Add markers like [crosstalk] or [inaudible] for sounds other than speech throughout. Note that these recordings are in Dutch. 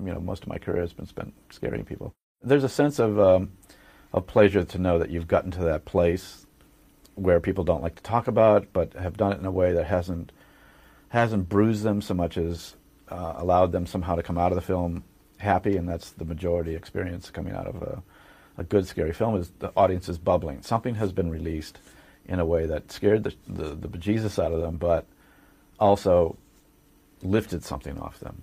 you know, most of my career has been spent scaring people. There's a sense of um, of pleasure to know that you've gotten to that place where people don't like to talk about, but have done it in a way that hasn't hasn't bruised them so much as uh, allowed them somehow to come out of the film happy, and that's the majority experience coming out of a, a good scary film is the audience is bubbling. Something has been released in a way that scared the, the, the bejesus out of them, but also lifted something off them.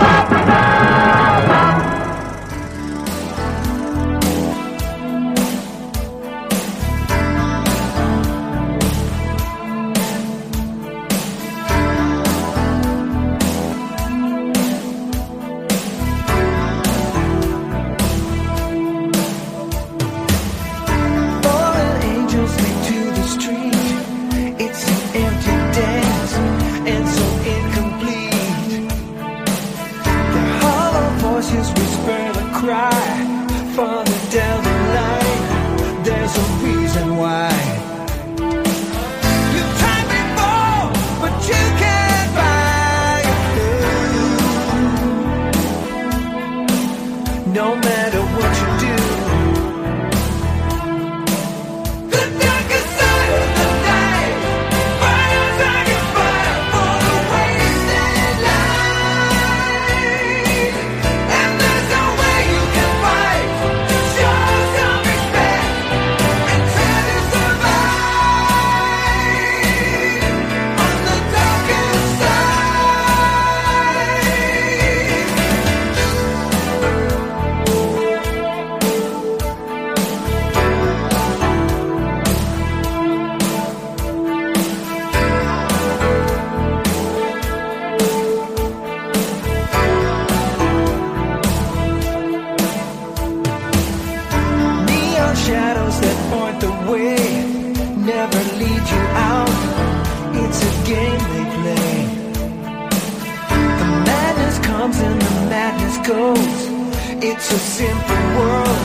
It's a simple world,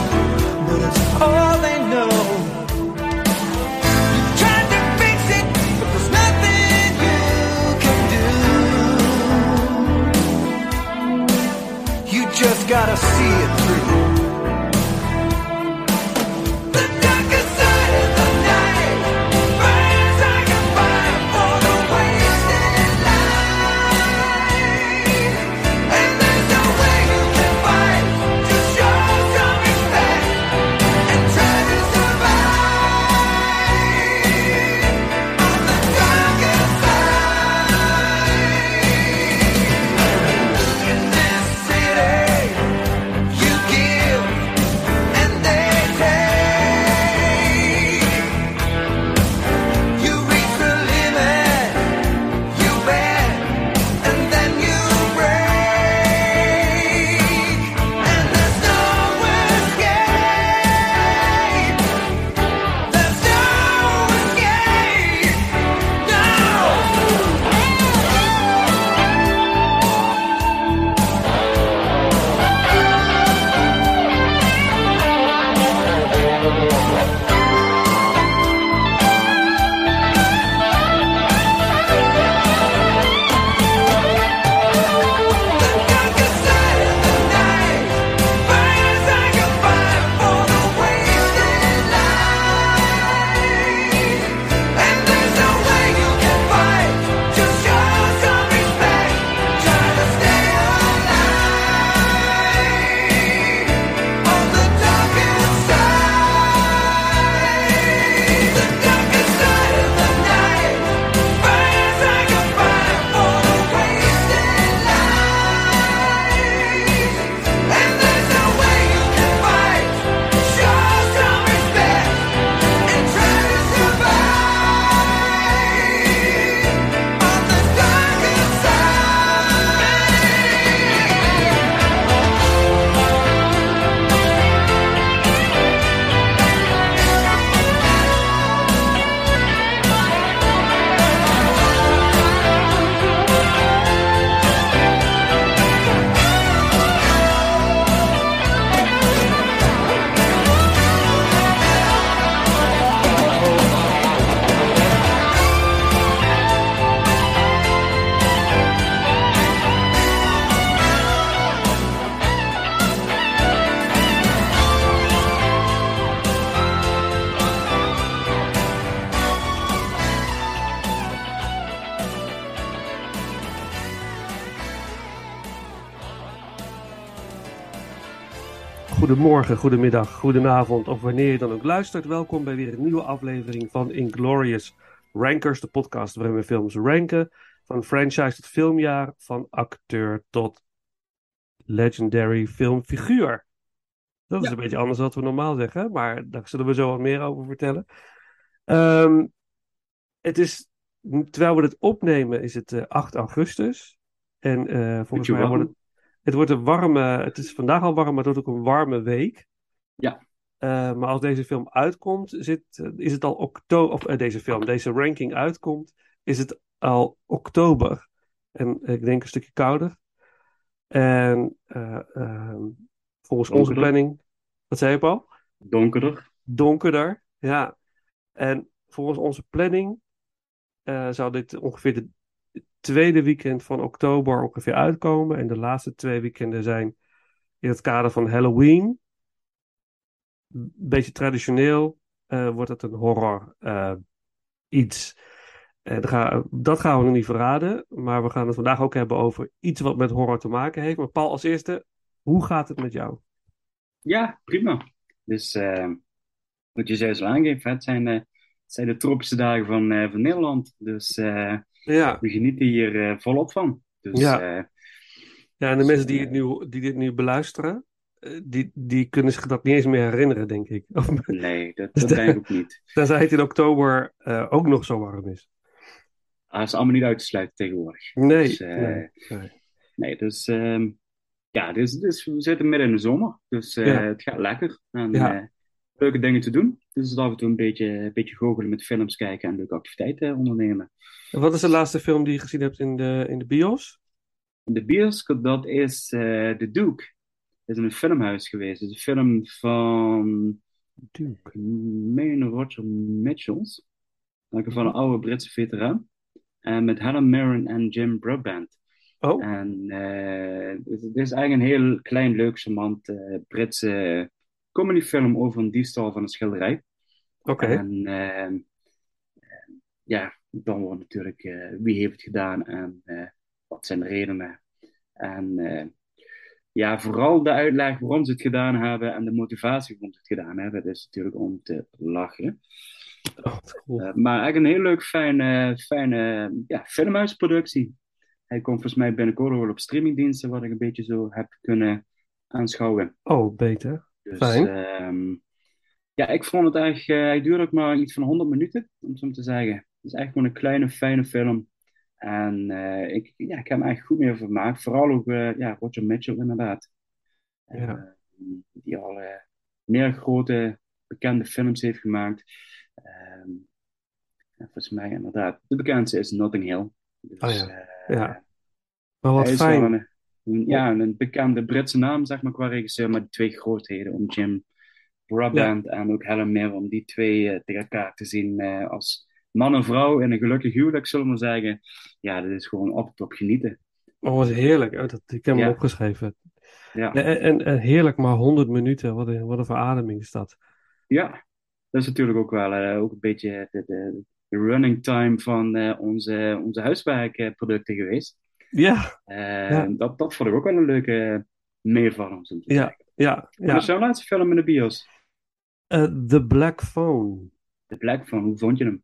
but it's all they know. You tried to fix it, but there's nothing you can do. You just gotta see it Goedemorgen, goedemiddag, goedenavond of wanneer je dan ook luistert. Welkom bij weer een nieuwe aflevering van Inglorious Rankers, de podcast waarin we films ranken. Van franchise tot filmjaar, van acteur tot legendary filmfiguur. Dat is Ja. een beetje anders dan wat we normaal zeggen, maar daar zullen we zo wat meer over vertellen. Ehm, het is, terwijl we dit opnemen, is het eh, 8 augustus. En eh, volgens mij wordt het, het wordt een warme, het is vandaag al warm, maar het wordt ook een warme week. Ja. Eh, maar als deze film uitkomt, zit, eh, is het al oktober, of eh, deze film, deze ranking uitkomt, is het al oktober. En ik denk een stukje kouder. En eh, ehm, volgens onze planning, wat zei je Paul? Donkerder. Donkerder, ja. En volgens onze planning zou dit ongeveer de tweede weekend van oktober ongeveer uitkomen. En de laatste twee weekenden zijn in het kader van Halloween. Een beetje traditioneel eh, wordt het een horror eh, iets. En dat ga- dat gaan we nog niet verraden. Maar we gaan het vandaag ook hebben over iets wat met horror te maken heeft. Maar Paul, als eerste, hoe gaat het met jou? Ja, prima. Dus eh, wat je zelfs aangeeft, het zijn, de tropische dagen van, van Nederland. Dus Ja. we genieten hier eh, volop van. Dus Ja. eh, Ja, en de Dus, mensen die, eh, het nu, die dit nu beluisteren, die, die kunnen zich dat niet eens meer herinneren, denk ik. [laughs] Nee, dat, dat denk ik ook niet. [laughs] tenzij het in oktober ook nog zo warm is. Dat is allemaal niet uit te sluiten tegenwoordig. Nee, Dus, nee, nee. Nee, dus ehm, ja, dus, dus we zitten midden in de zomer. Dus Ja. het gaat lekker. En Ja. leuke dingen te doen. Dus af en toe een beetje, een beetje goochelen met films kijken en leuke activiteiten ondernemen. En wat is de laatste film die je gezien hebt in de, in de bios? De bioscoop, dat is eh The Duke. Dat is in een filmhuis geweest. Het is een film van Duke. meen Roger Mitchells. Van een oude Britse veteraan. En met Helen Mirren en Jim Broadbent. Oh, En eh, het is eigenlijk een heel klein, leuk, charmant eh, Britse comedyfilm over een diefstal van een schilderij. Oké. En eh, eh, ja, dan wordt natuurlijk eh, wie heeft het gedaan en eh, wat zijn de redenen. En eh, ja, vooral de uitleg waarom ze het gedaan hebben en de motivatie waarom ze het gedaan hebben, dat is natuurlijk om te lachen. Oh, cool. Maar eigenlijk een heel leuk, fijne, fijne ja, filmhuisproductie. Hij komt volgens mij binnenkort wel op streamingdiensten, wat ik een beetje zo heb kunnen aanschouwen. Oh, beter. Dus, Fijn. ehm, ja, ik vond het eigenlijk, eh, hij duurde ook maar iets van 100 minuten, om het zo te zeggen. Het is echt gewoon een kleine, fijne film. En eh, ik, ja, ik heb me eigenlijk goed mee vermaakt. Vooral ook eh, ja, Roger Mitchell, inderdaad. Ja. Die al meer grote, bekende films heeft gemaakt. Ehm, en volgens mij inderdaad, de bekendste is Notting Hill. Dus, Oh ja. Ja. Maar wat fijn. een- ja, een bekende Britse naam, zeg maar, qua regisseur, maar die twee grootheden, om Jim Broadbent en ook Helen Mirren, om die twee eh, tegen elkaar te zien eh, als man en vrouw in een gelukkig huwelijk, zullen we maar zeggen. Ja, dat is gewoon op top genieten. Oh, wat heerlijk. Oh, dat, ik heb hem opgeschreven. Ja, En, en, en heerlijk, maar 100 minuten. Wat een, wat een verademing is dat. ja. dat is natuurlijk ook wel eh, ook een beetje de, de, de running time van eh, onze, onze huiswerkproducten geweest. Ja, Ja. dat, dat vond ik ook wel een leuke om te ja, ja. Wat ja. is jouw laatste film in de bios? Eh, The Black Phone. De Black van, hoe vond je hem?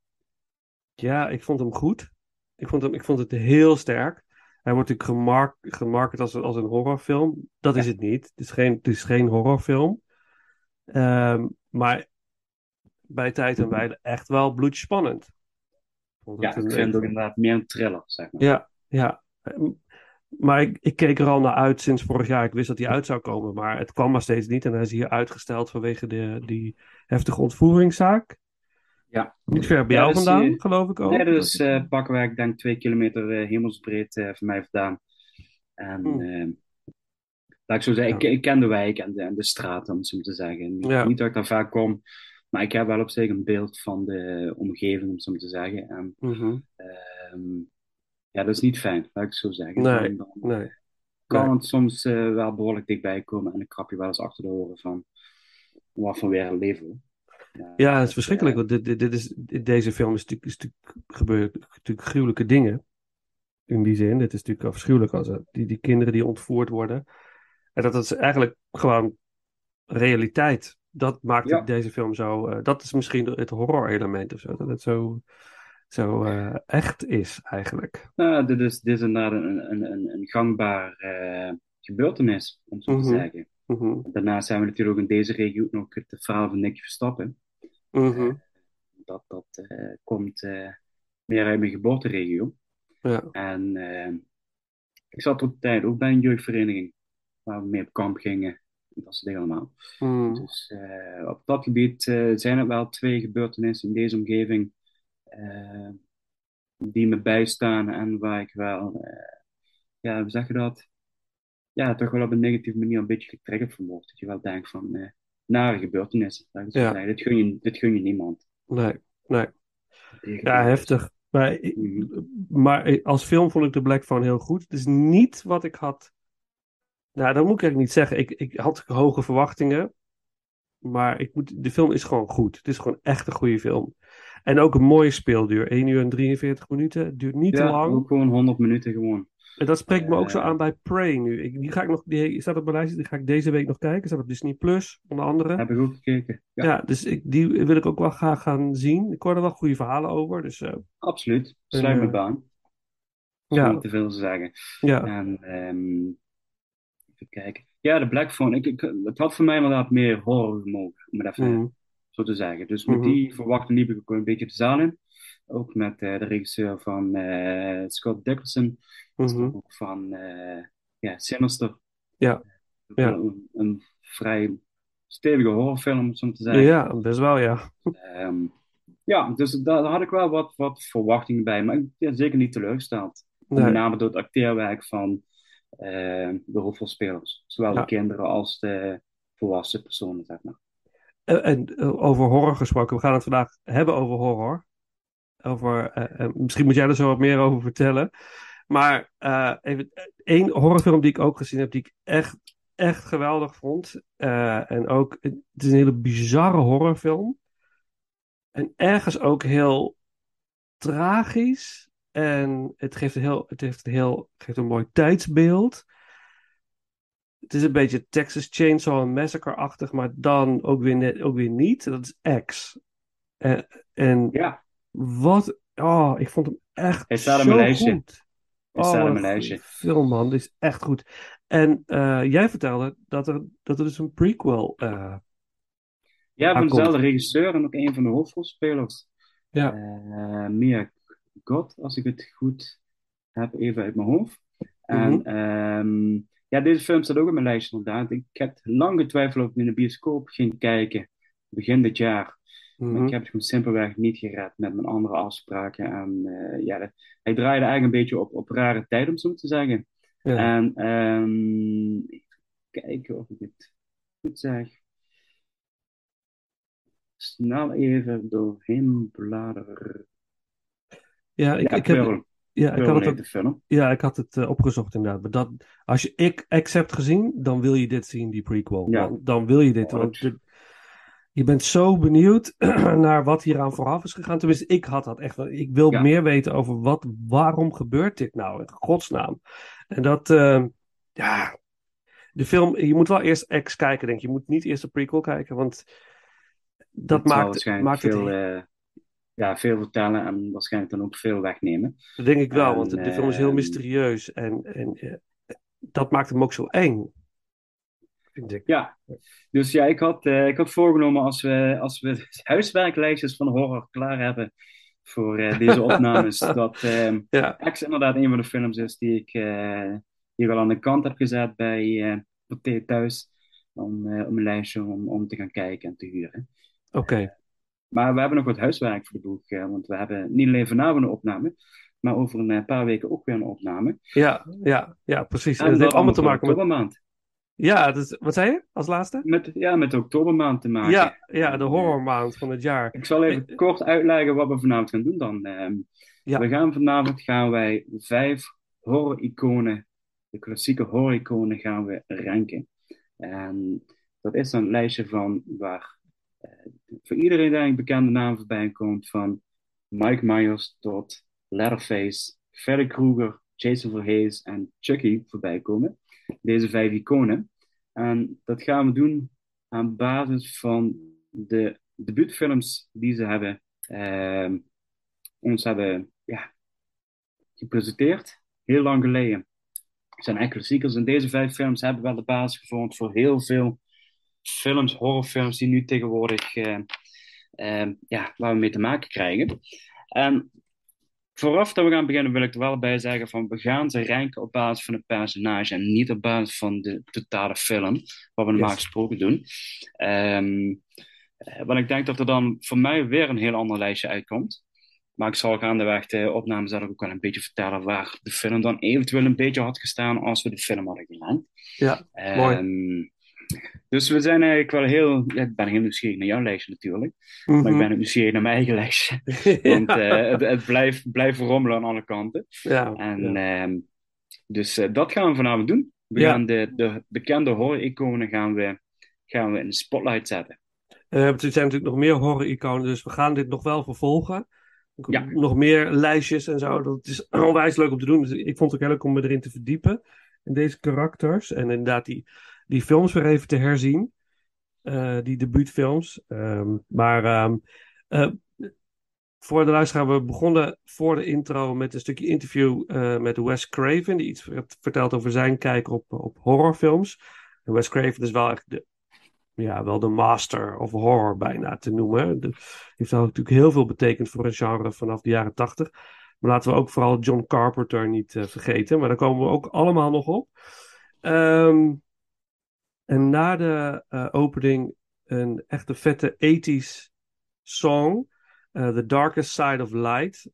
Ja, ik vond hem goed. Ik vond, hem, ik vond het heel sterk. Hij wordt natuurlijk gemark, gemarket als, als een horrorfilm. Dat is het niet. Het is geen, het is geen horrorfilm. Ehm, maar bij tijd en wijle echt wel bloedspannend. Ja, het het ook inderdaad meer een thriller, zeg maar. Ja, ja. Maar ik, ik keek er al naar uit sinds vorig jaar. Ik wist dat hij uit zou komen, maar het kwam maar steeds niet. En hij is hier uitgesteld vanwege de, die heftige ontvoeringszaak. Ja. Niet ver bij Ja, jou dus, vandaan, eh, geloof ik ook. Nee, dat is eh pakweg, ik denk twee kilometer eh, hemelsbreed van mij vandaan. En Hmm. laat ik zo zeggen, Ja. ik, ik ken de wijk en de, en de straat, om het zo te zeggen. Niet, Ja. niet dat ik daar vaak kom, maar ik heb wel op zich een beeld van de omgeving, om het zo te zeggen. En ehm, ja, dat is niet fijn, laat ik het zo zeggen. Nee, Dan, Nee. kan nee. het soms eh, wel behoorlijk dichtbij komen en dan krap je wel eens achter de oren van wat voor weer een leven. Ja, het is verschrikkelijk. Want dit, dit, dit is, dit- deze film is natuurlijk, is natuurlijk gebeurd natuurlijk gruwelijke dingen. In die zin. Het is natuurlijk afschuwelijk als er- die, die kinderen die ontvoerd worden. En dat is eigenlijk gewoon realiteit. Dat maakt Ja. deze film zo. eh, dat is misschien het horror-element of zo. Dat het zo, zo eh, echt is, eigenlijk. Nou, dit is, dit is inderdaad een, een, een, een gangbaar eh, gebeurtenis, om zo te Mhm. zeggen. Mhm, Daarnaast zijn we natuurlijk ook in deze regio nog het verhaal van Nicky Verstappen. mhm, Dat, dat eh, komt eh, meer uit mijn geboorteregio. ja. En eh, ik zat op de tijd ook bij een jeugdvereniging, waar we mee op kamp gingen. Dat soort dingen allemaal. Mm, Dus eh, op dat gebied eh, zijn er wel twee gebeurtenissen in deze omgeving eh, die me bijstaan en waar ik wel, eh, ja, hoe zeg je dat? Ja, toch wel op een negatieve manier een beetje getriggerd van word. Dat je wel denkt van, eh, nare gebeurtenissen. het zo Ja. zeggen. Dit gun je, dit gun je niemand. nee, nee. Ja, heftig. Maar, Mhm. maar als film vond ik The Black Phone heel goed. Het is niet wat ik had. Nou, dat moet ik eigenlijk niet zeggen. Ik, ik had hoge verwachtingen. Maar ik moet, de film is gewoon goed. Het is gewoon echt een goede film. En ook een mooie speelduur. 1 uur en 43 minuten. Het duurt niet te lang. ook gewoon 100 minuten gewoon. En dat spreekt me ook zo Eh. aan bij Prey nu. Ik, die ga ik nog, die staat op mijn lijstje. Die ga ik deze week nog kijken. Staat op Disney Plus, onder andere. Heb ik ook gekeken. Ja, Ja, dus ik, die wil ik ook wel graag gaan zien. Ik hoor er wel goede verhalen over. Dus eh, absoluut. Sluit En, me eh, baan. ja, Niet te veel te zeggen. ja. En ehm, even kijken. Ja, de Black Phone. Ik, ik, het had voor mij inderdaad meer horror vermogen, om het even Mm, zo te zeggen. Dus met Mhm. die verwachting liep ik ook een beetje de zaal in. Ook met eh, de regisseur van eh, Scott Dickerson. Dat is mhm. ook van eh, ja, Sinister. Ja, ja. Een, een vrij stevige horrorfilm, om het zo te zeggen. Ja, best wel, ja. Ehm, ja, dus daar, had ik wel wat, wat verwachtingen bij. Maar ik ben zeker niet teleurgesteld. Nee. Met name door het acteerwerk van de hoofdrolspelers. Zowel Ja. de kinderen als de volwassen personen, zeg maar. En, en, eh, over horror gesproken, we gaan het vandaag hebben over horror. Over, eh, eh, misschien moet jij er zo wat meer over vertellen. Maar eh, even, één horrorfilm die ik ook gezien heb, die ik echt, echt geweldig vond. eh, en ook, het is een hele bizarre horrorfilm. En ergens ook heel tragisch. En het geeft een heel, het heeft een heel, geeft een mooi tijdsbeeld. Het is een beetje Texas Chainsaw Massacre-achtig, maar dan ook weer, net, ook weer niet. Dat is X. En, en Ja, wat... Oh, ik vond hem echt Hij staat zo mijn lijstje. goed. hij Oh, staat een mijn lijstje. film, man. Dit is echt goed. En eh, jij vertelde dat er, dat er dus een prequel... eh, Ja, van dezelfde regisseur en ook een van de hoofdrolspelers. Ja. Eh, Mia God, als ik het goed heb, even uit mijn hoofd. En Mhm. ehm, ja, deze film staat ook op mijn lijstje inderdaad. Ik heb lang getwijfeld of ik in de bioscoop ging kijken, begin dit jaar. Maar mhm. ik heb het gewoon simpelweg niet gered met mijn andere afspraken. En eh, ja, dat- hij draaide eigenlijk een beetje op, op rare tijd, om zo te zeggen. Ja. En even kijken of ik het goed zeg. Snel even doorheen bladeren. Ja, ik, Ja, ik heb, Pearl. ja, ik had het, de film. ja, ik had het opgezocht inderdaad. Maar dat, als je ik X hebt gezien, dan wil je dit zien, die prequel. Ja. Dan, dan wil je dit. Want je bent zo benieuwd [clears throat] naar wat hier aan vooraf is gegaan. Tenminste, ik had dat echt. Ik wil Ja. meer weten over wat, waarom gebeurt dit nou in godsnaam. En dat, eh, ja, de film, je moet wel eerst X kijken, denk ik. Je moet niet eerst de prequel kijken, want dat maakt, maakt veel, het, eh, ja, veel vertellen en waarschijnlijk dan ook veel wegnemen. dat denk ik wel, en, want de, de film is heel ehm, mysterieus en, en eh, dat maakt hem ook zo eng. Vind ik. Ja, dus ja, ik had, eh, ik had voorgenomen als we, als we [laughs] huiswerklijstjes van horror klaar hebben voor eh, deze [laughs] opnames, dat ehm Ja, X inderdaad een van de films is die ik hier wel aan de kant heb gezet bij Pathé thuis, om, om een lijstje om, om te gaan kijken en te huren. oké. Maar we hebben nog wat huiswerk voor de boeg, eh, want we hebben niet alleen vanavond een opname, maar over een eh, paar weken ook weer een opname. Ja, ja, ja, precies. En En dat heeft allemaal te met de maken met. oktobermaand. Ja, dus, wat zei je als laatste? Met, ja, met de oktobermaand te maken. Ja, ja, de horrormaand van het jaar. Ik zal even kort uitleggen wat we vanavond gaan doen dan. Ehm, Ja. We gaan vanavond gaan wij vijf horror-iconen, de klassieke horror-iconen, gaan we ranken. En dat is een lijstje van waar eh, voor iedereen eigenlijk bekende naam voorbij komt, van Mike Myers tot Leatherface, Freddy Krueger, Jason Voorhees en Chucky voorbij komen. Deze vijf iconen. En dat gaan we doen aan basis van de debuutfilms die ze hebben, ehm, ons hebben ja, gepresenteerd, heel lang geleden. Het zijn enkele klassiekers en deze vijf films hebben wel de basis gevormd voor heel veel films, horrorfilms die nu tegenwoordig eh, eh, ja, waar we mee te maken krijgen. En vooraf dat we gaan beginnen wil ik er wel bij zeggen van we gaan ze ranken op basis van het personage en niet op basis van de totale film, wat we normaal Yes. gesproken doen. Ehm, eh, want ik denk dat er dan voor mij weer een heel ander lijstje uitkomt. Maar ik zal gaandeweg de opnames daar ook wel een beetje vertellen waar de film dan eventueel een beetje had gestaan als we de film hadden gedaan. Ja, mooi. Dus we zijn eigenlijk wel heel... Ja, ik ben heel nieuwsgierig naar jouw lijstje natuurlijk. Maar ik Mhm. ben ook nieuwsgierig naar mijn eigen lijstje. [laughs] [laughs] Want eh, het, het blijft, blijft rommelen aan alle kanten. ja, En ja. ehm, dus eh, dat gaan we vanavond doen. We Ja. gaan de, de bekende horror-iconen gaan we, gaan we in de spotlight zetten. Eh, er zijn natuurlijk nog meer horror-iconen, dus we gaan dit nog wel vervolgen. Ja. Nog meer lijstjes en zo. Dat is [clears throat] onwijs leuk om te doen. Dus ik vond het ook heel leuk om me erin te verdiepen. In deze karakters. En inderdaad die, die films weer even te herzien. Eh, die debuutfilms. Ehm, maar ehm, eh, voor de luisteraar, we begonnen voor de intro met een stukje interview eh, met Wes Craven. Die iets vert- vertelt over zijn kijk op, op horrorfilms. Wes Craven is wel echt de, ja, wel de master of horror bijna te noemen. De, heeft natuurlijk heel veel betekend voor een genre vanaf de jaren tachtig. Maar laten we ook vooral John Carpenter niet vergeten. Maar daar komen we ook allemaal nog op. Ehm, en na de eh, opening een echte vette 80s song. eh, The Darkest Side of Light.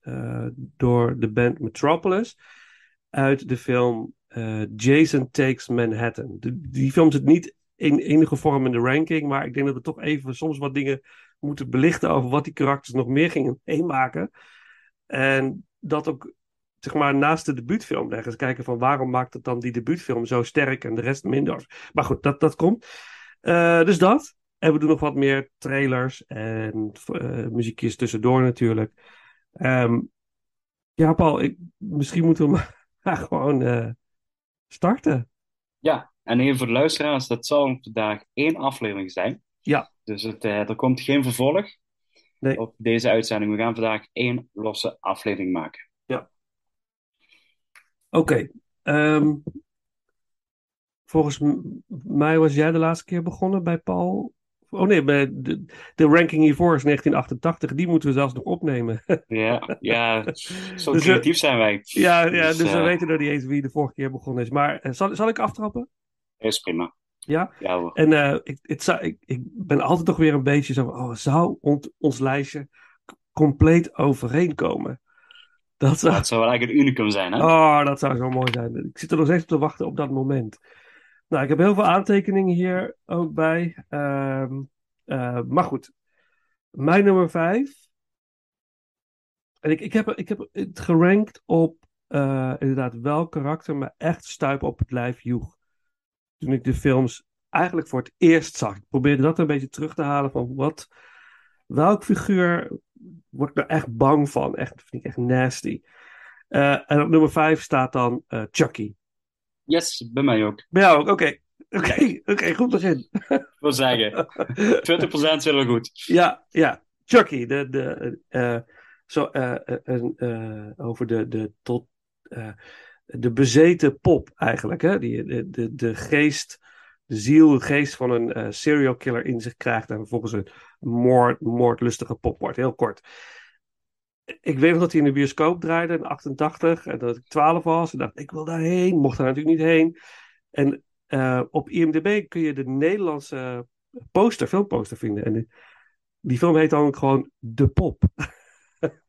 eh, door de band Metropolis. Uit de film Jason Takes Manhattan. Die film zit niet in enige vorm in de ranking. Maar ik denk dat we toch even soms wat dingen moeten belichten over wat die karakters nog meer gingen meemaken. En dat ook, zeg maar, naast de debuutfilm leggen. Eens kijken van waarom maakt het dan die debuutfilm zo sterk en de rest minder. Maar goed, dat, dat komt. Eh, dus dat. En we doen nog wat meer trailers en eh, muziekjes tussendoor natuurlijk. Ehm, ja, Paul, ik, misschien moeten we [laughs] maar gewoon eh, starten. Ja, en even voor de luisteraars, dat zal vandaag één aflevering zijn. Ja. Dus het, er komt geen vervolg Nee. op deze uitzending. We gaan vandaag één losse aflevering maken. Oké. ehm, volgens mij was jij de laatste keer begonnen bij Paul. Oh nee, bij de, de ranking hiervoor is 1988. Die moeten we zelfs nog opnemen. [laughs] Ja, ja zo Dus, eh, creatief zijn wij. ja, ja, Dus, dus we eh, weten nog niet eens wie de vorige keer begonnen is. Maar eh, zal, zal ik aftrappen? Is prima. Ja? Ja hoor. En ik, het zou, ik, ik ben altijd toch weer een beetje zo van, oh, zou ont- ons lijstje compleet overeenkomen? Dat zou, Dat zou wel eigenlijk het unicum zijn, hè? oh, dat zou zo mooi zijn. Ik zit er nog steeds op te wachten op dat moment. Nou, ik heb heel veel aantekeningen hier ook bij. Ehm, eh, maar goed, mijn nummer vijf. En ik, ik, heb, ik heb het gerankt op eh, inderdaad welk karakter me echt stuip op het lijf joeg. Toen ik de films eigenlijk voor het eerst zag. Ik probeerde dat een beetje terug te halen van wat, welk figuur word ik nou echt bang van? Echt, vind ik echt nasty. Eh, en op nummer vijf staat dan eh, Chucky. Yes, bij mij ook. Bij jou ook? Oké. Oké, [laughs] oké, goed begin. Ik wil zeggen, [laughs] 20% is heel goed. Ja, ja. Chucky, de, de, eh, zo, over de, de, tot, de bezeten pop eigenlijk. Hè? Die, de, de, de geest, ziel, de geest van een eh, serial killer in zich krijgt en vervolgens een moord, moordlustige pop wordt. Heel kort. Ik weet nog dat hij in de bioscoop draaide in 88 en dat ik 12 was en dacht ik wil daarheen, mocht daar natuurlijk niet heen. En eh, op IMDb kun je de Nederlandse poster, filmposter vinden. En die, die film heet dan ook gewoon De Pop.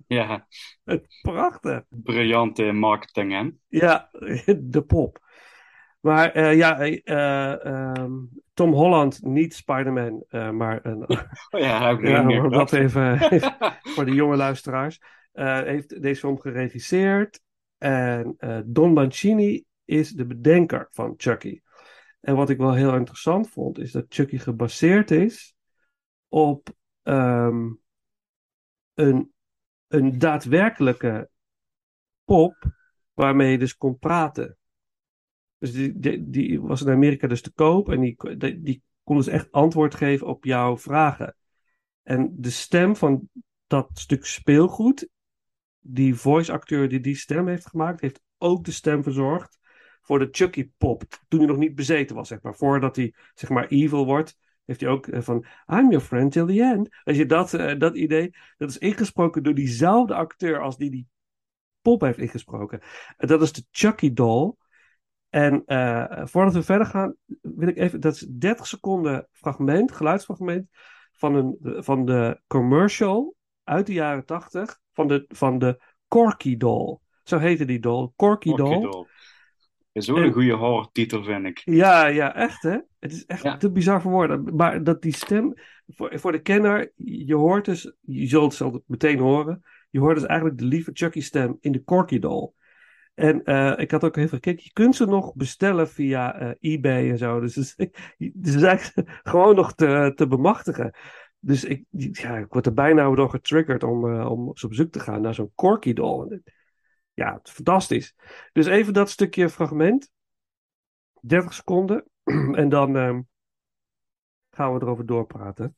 Ja, [laughs] Prachtig. briljante marketing, hè? Ja, [laughs] De Pop. Maar eh, ja, eh, ehm, Tom Holland, niet Spider-Man, eh, maar een, [laughs] Oh ja, niet meer dat even [laughs] [laughs] voor de jonge luisteraars, eh, heeft deze film geregisseerd. En eh, Don Mancini is de bedenker van Chucky. En wat ik wel heel interessant vond, is dat Chucky gebaseerd is op ehm, een, een daadwerkelijke pop waarmee je dus kon praten. Dus die, die, was in Amerika dus te koop en die, die, die konden ze echt antwoord geven op jouw vragen. En de stem van dat stuk speelgoed, die voice-acteur die die stem heeft gemaakt, heeft ook de stem verzorgd voor de Chucky pop. Toen hij nog niet bezeten was, zeg maar. Voordat hij, zeg maar, evil wordt, heeft hij ook eh, van I'm your friend till the end. Als je dat, eh, dat idee, dat is ingesproken door diezelfde acteur als die die pop heeft ingesproken. En dat is de Chucky doll. En eh, voordat we verder gaan, wil ik even, dat is 30 seconden fragment, geluidsfragment, van, een, van de commercial uit de jaren 80 van de, van de Corky doll. Zo heette die doll, Corky, doll. Doll. Is ook En- een goede horrortitel, vind ik. Ja, ja, echt hè. Het is echt Ja. te bizar voor woorden. Maar dat die stem, voor, voor de kenner, je hoort dus, je zult het meteen horen, je hoort dus eigenlijk de lieve Chucky stem in de Corky doll. En eh, ik had ook even gekeken, je kunt ze nog bestellen via eh, eBay en zo. Dus het is, [laughs] eigenlijk [laughs] gewoon nog te, te bemachtigen. Dus ik, ja, ik word er bijna door getriggerd om, eh, om eens op zoek te gaan naar zo'n Corky doll. Ja, het is fantastisch. Dus even dat stukje fragment. 30 seconden. [clears throat] en dan ehm, gaan we erover doorpraten.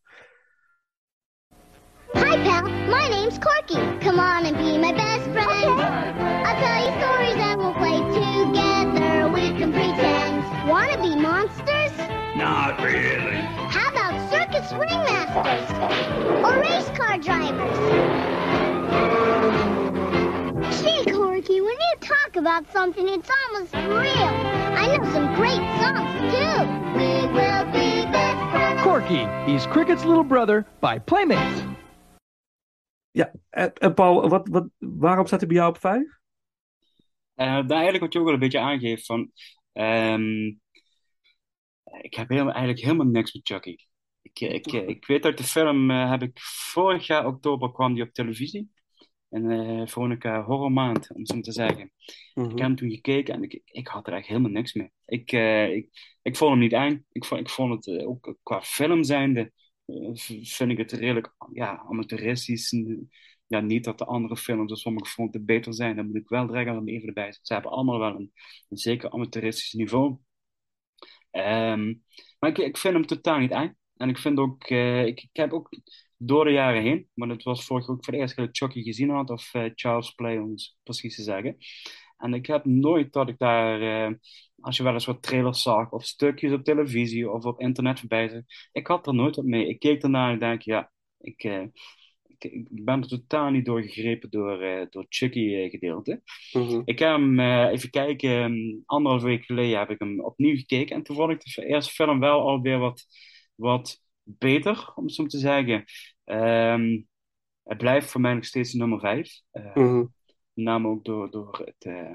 Hi, pal. My name's Corky. Come on and be my best friend. I'll tell you stories really. How about circus ringmasters? Or race car drivers? Gee, Corky, when you talk about something, it's almost real. I know some great songs, too. We will be best friends. Corky, he's Cricket's little brother by Playmates. En, en Paul, wat, wat, waarom staat hij bij jou op 5? Eh, daar eigenlijk wat je ook wel een beetje aangeeft van... ehm, ik heb helemaal, eigenlijk helemaal niks met Chucky. Ik, ik, ik weet uit de film, eh, heb ik vorig jaar oktober kwam die op televisie. En eh Veronica Horrormaand, om zo te zeggen. Mhm. Ik heb hem toen gekeken en ik, ik had er echt helemaal niks mee. Ik, eh, ik, ik vond hem niet eng. Ik vond, ik vond het eh, ook qua film zijnde, eh, vind ik het redelijk ja, amateuristisch. Ja, niet dat de andere films op sommige fronten beter zijn. Dan moet ik wel direct aan even erbij zetten. Ze hebben allemaal wel een, een zeker amateuristisch niveau. Ehm, maar ik, vind hem totaal niet eng. En ik vind ook, eh, ik, heb ook door de jaren heen, maar het was vorig jaar ook voor eerste keer dat ik Chucky gezien had, of eh, Charles Play, om het precies te zeggen. En ik heb nooit dat ik daar, eh, als je wel eens wat trailers zag, of stukjes op televisie of op internet voorbij zag, ik had er nooit wat mee. Ik keek ernaar en ik denk, ja, ik, ik, ik ben er totaal niet door gegrepen door, eh door Chucky-gedeelte. Mhm. Ik heb hem, eh, even kijken, um, anderhalf week geleden heb ik hem opnieuw gekeken. En toen vond ik de eerste film wel alweer wat, wat beter, om het zo te zeggen. Ehm, het blijft voor mij nog steeds de nummer vijf. Eh, Mhm. Met name ook door, door het eh,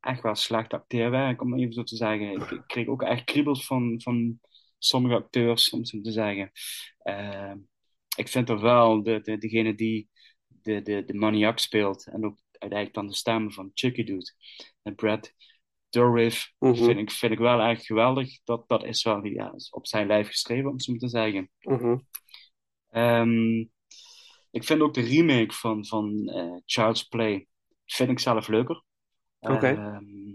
echt wel slecht acteerwerk, om het even zo te zeggen. Ik, ik kreeg ook echt kriebels van, van sommige acteurs, om het zo te zeggen. Eh, ik vind er wel de, de, degene die de, de, de maniak speelt en ook uiteindelijk dan de stem van Chucky doet. En Brad Dourif Mhm. vind, ik, vind ik wel echt geweldig. Dat, dat is wel ja, is op zijn lijf geschreven, om het zo te zeggen. Mhm. Ehm, ik vind ook de remake van, van eh, Child's Play vind ik zelf leuker. Oké. Ehm,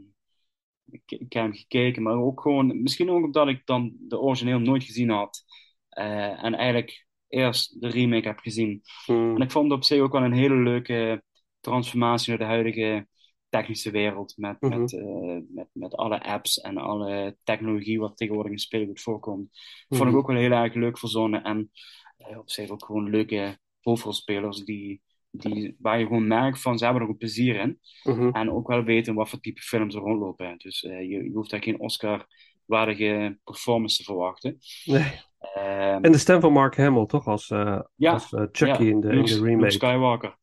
ik, ik heb hem gekeken, maar ook gewoon, misschien ook omdat ik dan de origineel nooit gezien had. eh, en eigenlijk eerst de remake heb gezien. Mhm. En ik vond het op zich ook wel een hele leuke transformatie naar de huidige technische wereld. Met, Mhm. met, eh, met, met alle apps en alle technologie wat tegenwoordig in speelgoed voorkomt. Vond Mhm. ik ook wel heel erg leuk verzonnen. En eh, op zich ook gewoon leuke hoofdrolspelers die, die, waar je gewoon merkt van ze hebben er ook plezier in. Mhm. En ook wel weten wat voor type films er rondlopen. Dus eh, je, je hoeft daar geen Oscar-waardige performance te verwachten. Nee. Ehm, En de stem van Mark Hamill, toch? Als, Ja, als eh, Chucky ja, in, de, in Luke, de Luke remake. Skywalker.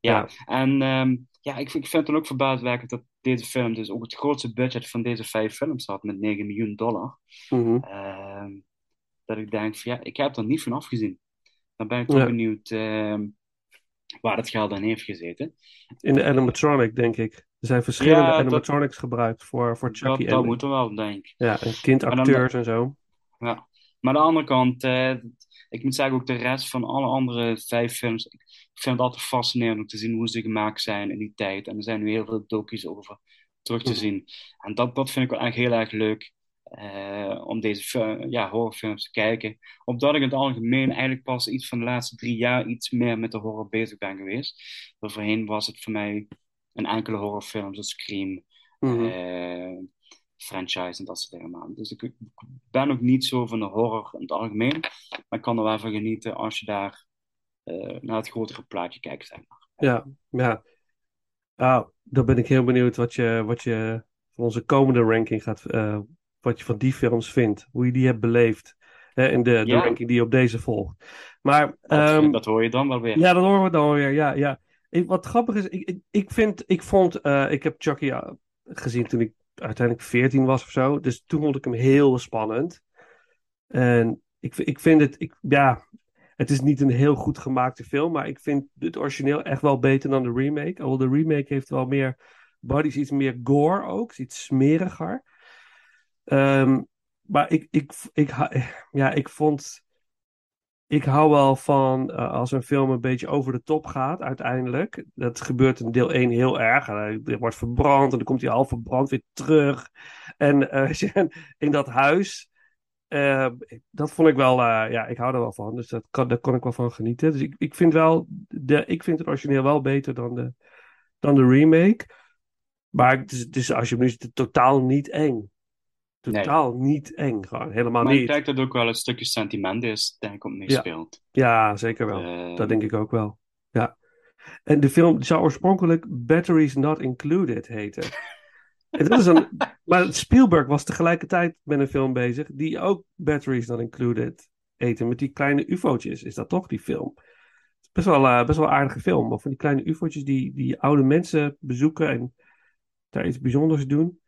Ja, Ja. en ehm, ja, ik, ik vind het dan ook verbaaswekkend dat deze film dus ook het grootste budget van deze vijf films had met 9 miljoen dollar. Mhm. Ehm, dat ik denk van ja, ik heb er niet van afgezien. Dan ben ik toch benieuwd waar het geld aan heeft gezeten. In de animatronic, denk ik. Er zijn verschillende dat- animatronics gebruikt voor, voor Dat, Chucky. dat en, moet er wel, denk ik. Ja, en kindacteurs en zo. Ja. Maar aan de andere kant, eh, ik moet zeggen ook de rest van alle andere vijf films. Ik vind het altijd fascinerend om te zien hoe ze gemaakt zijn in die tijd. En er zijn nu heel veel docu's over terug te Mhm. zien. En dat, dat vind ik wel echt heel erg leuk. eh, om deze ja, horrorfilms te kijken. Omdat ik in het algemeen eigenlijk pas iets van de laatste drie jaar iets meer met de horror bezig ben geweest. Voorheen was het voor mij een enkele horrorfilm, zoals Scream, Mhm. eh, franchise en dat soort dingen. Maar Dus ik, ik ben ook niet zo van de horror in het algemeen. Maar ik kan er wel van genieten als je daar eh, naar het grotere plaatje kijkt. Zeg maar. Ja, ja. Nou, dan ben ik heel benieuwd wat je, wat je van onze komende ranking gaat, eh, wat je van die films vindt, hoe je die hebt beleefd. Hè, in de, de Ja. ranking die op deze volgt. Maar Dat, ehm, dat hoor je dan wel weer. ja, dat horen we dan weer. Ja, ja. Ik, wat grappig is, ik, ik, ik vind, ik vond, eh, ik heb Chucky gezien toen ik uiteindelijk 14 was of zo. Dus toen vond ik hem heel spannend. En ik, ik vind het, ik, ja, het is niet een heel goed gemaakte film, maar ik vind het origineel echt wel beter dan de remake. Al de remake heeft wel meer bodies, iets meer gore ook, iets smeriger. Ehm, maar ik, ik, ik, ja, ik vond. Ik hou wel van eh, als een film een beetje over de top gaat, uiteindelijk. Dat gebeurt in deel 1 heel erg. Hij hij wordt verbrand en dan komt hij half verbrand weer terug. En eh, [laughs] in dat huis, eh, dat vond ik wel, eh, ja, ik hou er wel van. Dus dat daar kon ik wel van genieten. Dus ik, ik vind wel, de, ik vind het origineel wel beter dan de, dan de remake. Maar het is, het is alsjeblieft totaal niet eng. Totaal niet eng, gewoon helemaal Maar ik niet. denk dat ook wel een stukje sentiment is, denk ik, op meespeelt. Ja, zeker wel. Eh, Dat denk ik ook wel. Ja. En de film zou oorspronkelijk Batteries Not Included heten. [laughs] En dat is een, maar Spielberg was tegelijkertijd met een film bezig die ook Batteries Not Included heette. Met die kleine ufo'tjes is dat toch, die film? Best wel, eh, best wel een aardige film. Of van die kleine ufo'tjes die, die oude mensen bezoeken en daar iets bijzonders doen.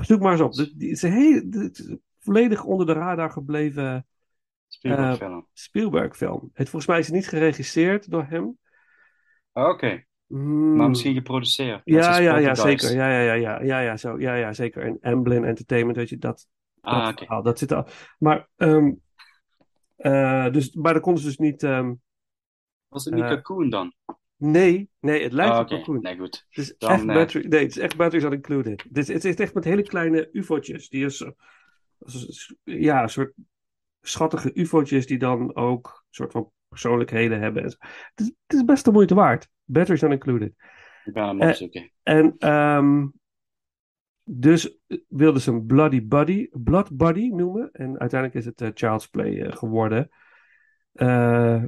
Zoek maar eens op. Het is, een hele, het is volledig onder de radar gebleven Spielberg eh, film. Spielberg-film. Het volgens mij is het niet geregisseerd door hem. Oké, Hmm. maar misschien geproduceerd. Ja, ja, ja, zeker. Ja, ja, ja, ja, ja, ja, zo. Ja, ja, zeker. En Amblin Entertainment, weet je, dat, dat Ah, oké. verhaal, dat zit al. Maar, eh, dus, maar dat konden ze dus niet. ehm, Was het niet Cocoon dan? Nee, nee, het lijkt Ah, op nee, goed. Het is Dan, echt eh, battery, nee, het is echt batteries not included. Het is, het is echt met hele kleine ufo'tjes. Die is, ja, een soort schattige ufo'tjes die dan ook een soort van persoonlijkheden hebben. Het is, het is best de moeite waard. Batteries not included. Ik ben hem Eh, opzoeken. En ehm, dus wilden ze een Bloody Buddy, Blood Buddy noemen. En uiteindelijk is het eh, Child's Play eh, geworden. Eh,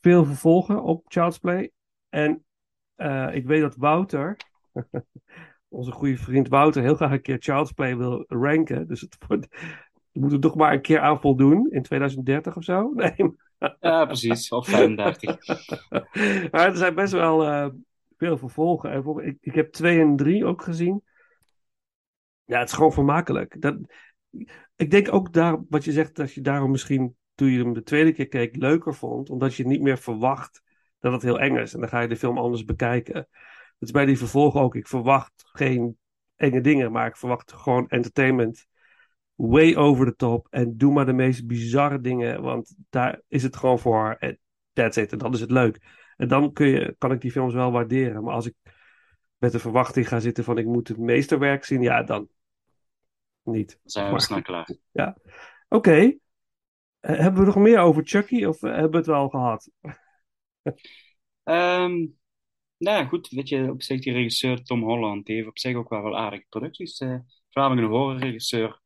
veel vervolgen op Child's Play. En eh, ik weet dat Wouter, [laughs] onze goede vriend Wouter, heel graag een keer Child's Play wil ranken. Dus het wordt, we moeten toch maar een keer aan voldoen in 2030 of zo. [laughs] Nee, Ja, precies. Of 35. [laughs] maar er zijn best wel eh, veel vervolgen. En ik, ik heb 2 en 3 ook gezien. Ja, het is gewoon vermakelijk. Dat, ik denk ook daar, wat je zegt, dat je daarom misschien toen je hem de tweede keer keek leuker vond. Omdat je niet meer verwacht dat het heel eng is. En dan ga je de film anders bekijken. Dat is bij die vervolgen ook. Ik verwacht geen enge dingen, maar ik verwacht gewoon entertainment. Way over the top. En doe maar de meest bizarre dingen. Want daar is het gewoon voor. En That's it. En dan is het leuk. En dan kun je, kan ik die films wel waarderen. Maar als ik met de verwachting ga zitten van ik moet het meesterwerk zien, ja, dan niet. Dan zijn we Maar- snel klaar. [laughs] Oké. Eh, hebben we nog meer over Chucky of eh, hebben we het wel gehad? Ehm, nou ja, goed, weet je, op zich die regisseur Tom Holland, die heeft op zich ook wel wel aardige producties. eh voornamelijk een horrorregisseur.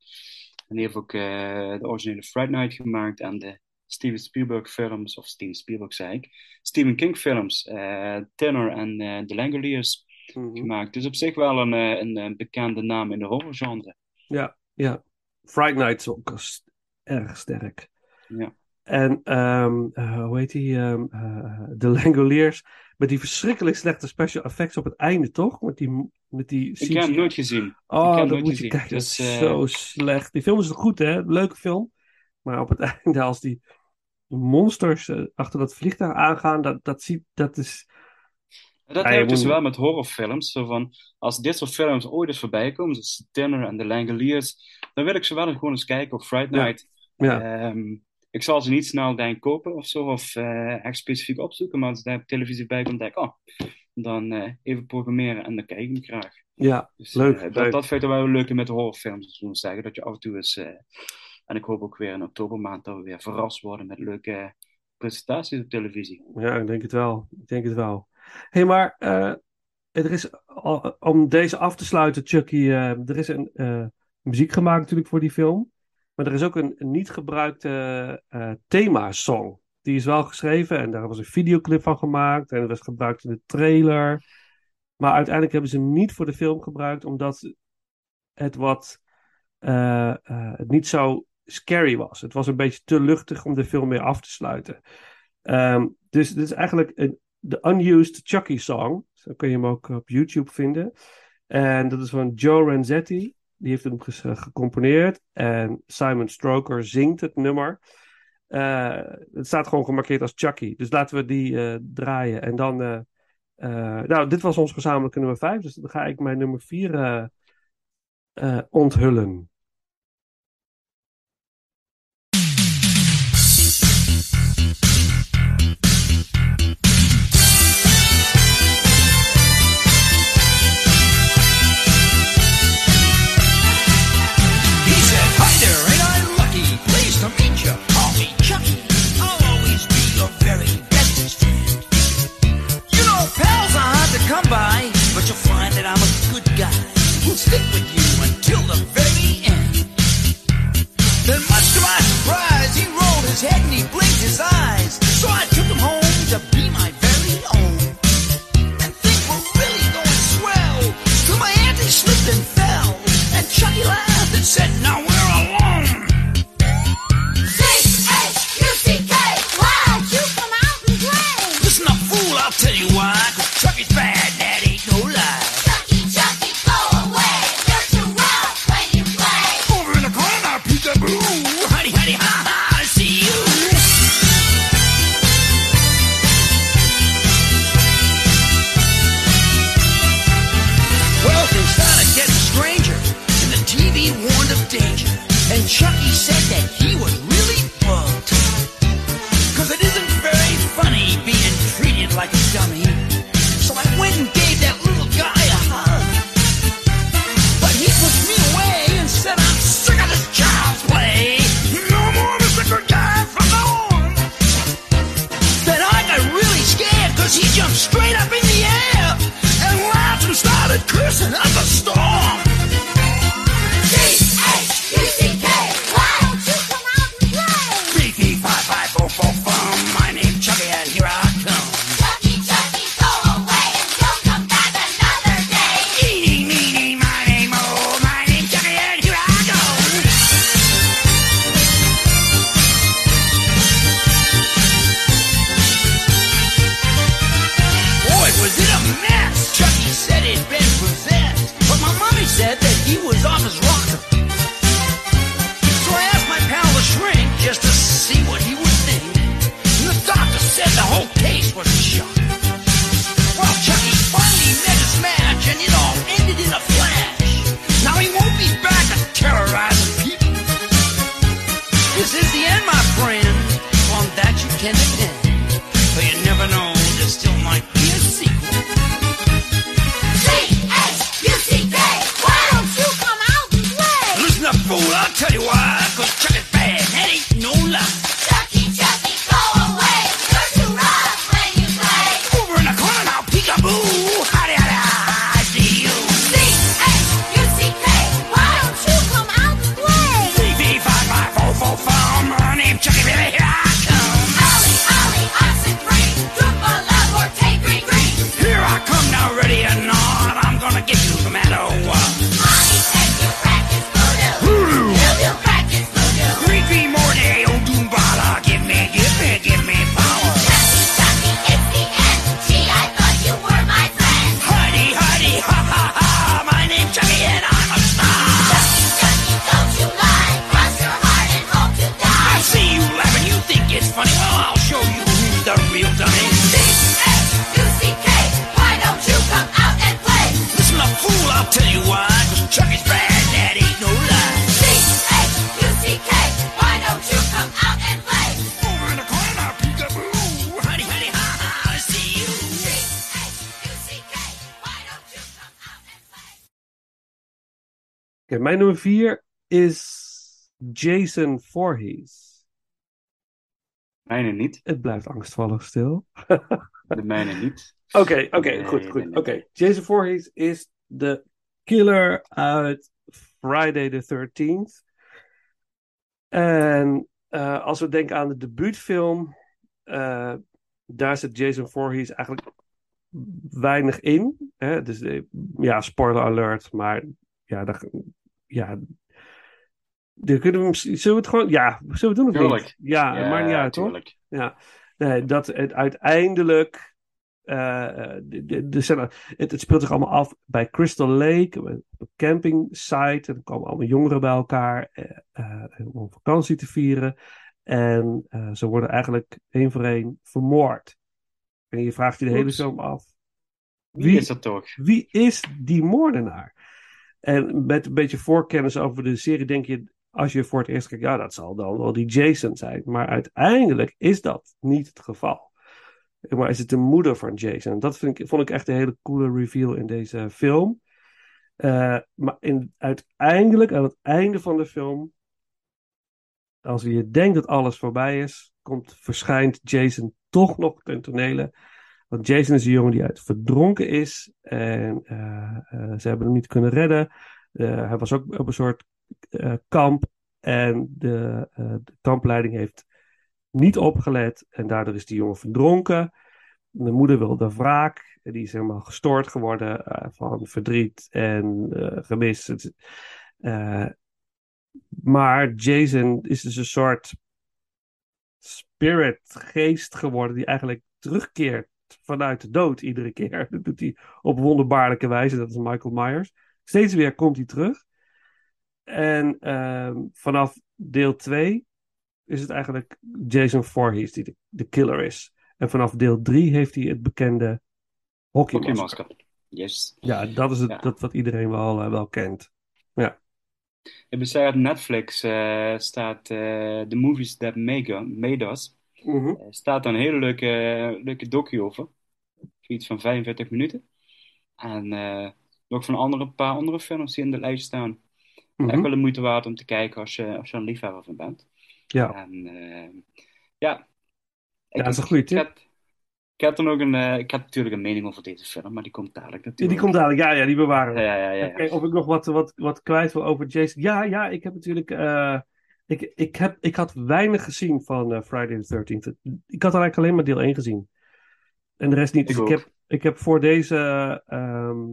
En die heeft ook eh, de originele Fright Night gemaakt en de Steven Spielberg films, of Steven Spielberg zei ik, Stephen King films, eh Tenor en eh The Langoliers Mhm. gemaakt. Dus op zich wel een, eh, een, eh, bekende naam in de horrorgenre. Ja, ja. Fright Night is ook erg sterk. Ja. En ehm, eh, hoe heet die? eh, de [laughs] Langoliers. Met die verschrikkelijk slechte special effects op het einde, toch? Met die, met die Ik heb hem nooit gezien. Oh, heb dat moet je gezien. kijken. Dat Dus, is eh, zo slecht. Die film is goed, hè? Leuke film. Maar op het [laughs] einde, als die monsters achter dat vliegtuig aangaan, dat, dat, ziet, dat is. Dat heb je ik dus wel met horrorfilms. Zo van, als dit soort films ooit eens voorbij komen, zoals Dinner en The Langoliers, dan wil ik ze wel gewoon eens kijken op Friday Ja. Night. Ja, Ehm, ik zal ze niet snel denk kopen of zo, of eh, echt specifiek opzoeken, maar als daar op televisie bij komt, denk ik, oh, dan eh, even programmeren en dan kijk ik hem graag. Ja, Dus, Leuk, eh, dat, leuk. dat vind ik wel leuk met de horrorfilms, we zeggen. Dat je af en toe eens, en ik hoop ook weer in oktobermaand dat we weer verrast worden met leuke presentaties op televisie. Ja, ik denk het wel. Ik denk het wel. Hé, hey, maar er is, om deze af te sluiten, Chucky, er is een muziek gemaakt natuurlijk voor die film. Maar er is ook een, niet gebruikte eh thema-song. Die is wel geschreven en daar was een videoclip van gemaakt. En dat was gebruikt in de trailer. Maar uiteindelijk hebben ze hem niet voor de film gebruikt, omdat het wat eh, eh, niet zo scary was. Het was een beetje te luchtig om de film mee af te sluiten. Ehm, dus dit is eigenlijk de Unused Chucky Song. Zo kun je hem ook op YouTube vinden. En dat is van Joe Renzetti. Die heeft hem eh, gecomponeerd. En Simon Stroker zingt het nummer. Eh, het staat gewoon gemarkeerd als Chucky. Dus laten we die eh, draaien. En dan... nou, dit was ons gezamenlijke nummer 5. Dus dan ga ik mijn nummer 4 eh, eh, onthullen. Stick with you until the very Mijn nummer vier is Jason Voorhees. Mijne niet. Het blijft angstvallig stil. De mijne niet. [laughs] Oké, oké, goed, goed. Oké, Jason Voorhees is de killer uit Friday the 13th. En eh, als we denken aan de debuutfilm, eh, daar zit Jason Voorhees eigenlijk weinig in. Hè? Dus eh, ja, spoiler alert, maar ja, dat, ja, daar kunnen we, zullen we het gewoon, ja, zullen we het doen of Tuurlijk. niet? Ja, het maakt niet uit, tuurlijk. Ja, nee, dat het uiteindelijk. eh, de, de, de, het, het speelt zich allemaal af bij Crystal Lake, op een camping site. En er komen allemaal jongeren bij elkaar eh, eh, om vakantie te vieren. En ze worden eigenlijk één voor één vermoord. En je vraagt je de hele film af: Wie, Wie- is dat toch? wie is die moordenaar? En met een beetje voorkennis over de serie denk je, als je voor het eerst kijkt, ja, dat zal dan wel die Jason zijn. Maar uiteindelijk is dat niet het geval. Maar is het de moeder van Jason? Dat vind ik, vond ik echt een hele coole reveal in deze film. Eh, maar in, uiteindelijk, aan het einde van de film, als je denkt dat alles voorbij is, komt, verschijnt Jason toch nog ten tonele. Want Jason is een jongen die uit verdronken is. En eh, eh, ze hebben hem niet kunnen redden. Eh, hij was ook op een soort kamp. En de, kampleiding heeft niet opgelet. En daardoor is die jongen verdronken. De moeder wilde wraak. Die is helemaal gestoord geworden van verdriet en eh gemis. Maar Jason is dus een soort spirit, geest geworden, die eigenlijk terugkeert vanuit de dood iedere keer. [laughs] Dat doet hij op wonderbaarlijke wijze, dat is Michael Myers. Steeds weer komt hij terug. En ehm, vanaf deel 2 is het eigenlijk Jason Voorhees die de, de killer is. En vanaf deel 3 heeft hij het bekende hockeymasker. Hockeymasker. Yes. Ja, dat is het, Ja. dat wat iedereen wel, eh, wel kent. Ik besef op Netflix eh, staat eh The Movies That Made, made Us. Er staat een hele leuke, leuke docu over. Iets van 45 minuten. En eh, nog van andere, een paar andere films die in de lijst staan. Mhm. Echt wel de moeite waard om te kijken als je, als je een liefhebber van bent. Ja. En eh, ja. Ik, dat is een goede ik, had er nog een, eh, ik had natuurlijk een mening over deze film, maar die komt dadelijk natuurlijk. die komt dadelijk, ja, ja, die bewaren we. Ja, ja, ja. ja. Kijk, of ik nog wat, wat, wat kwijt wil over Jason. Ja, ja, ik heb natuurlijk. eh, ik, ik, heb, ik had weinig gezien van eh, Friday the 13th. Ik had eigenlijk alleen maar deel 1 gezien. En de rest niet. Ik Dus ik heb, ik heb voor deze ehm,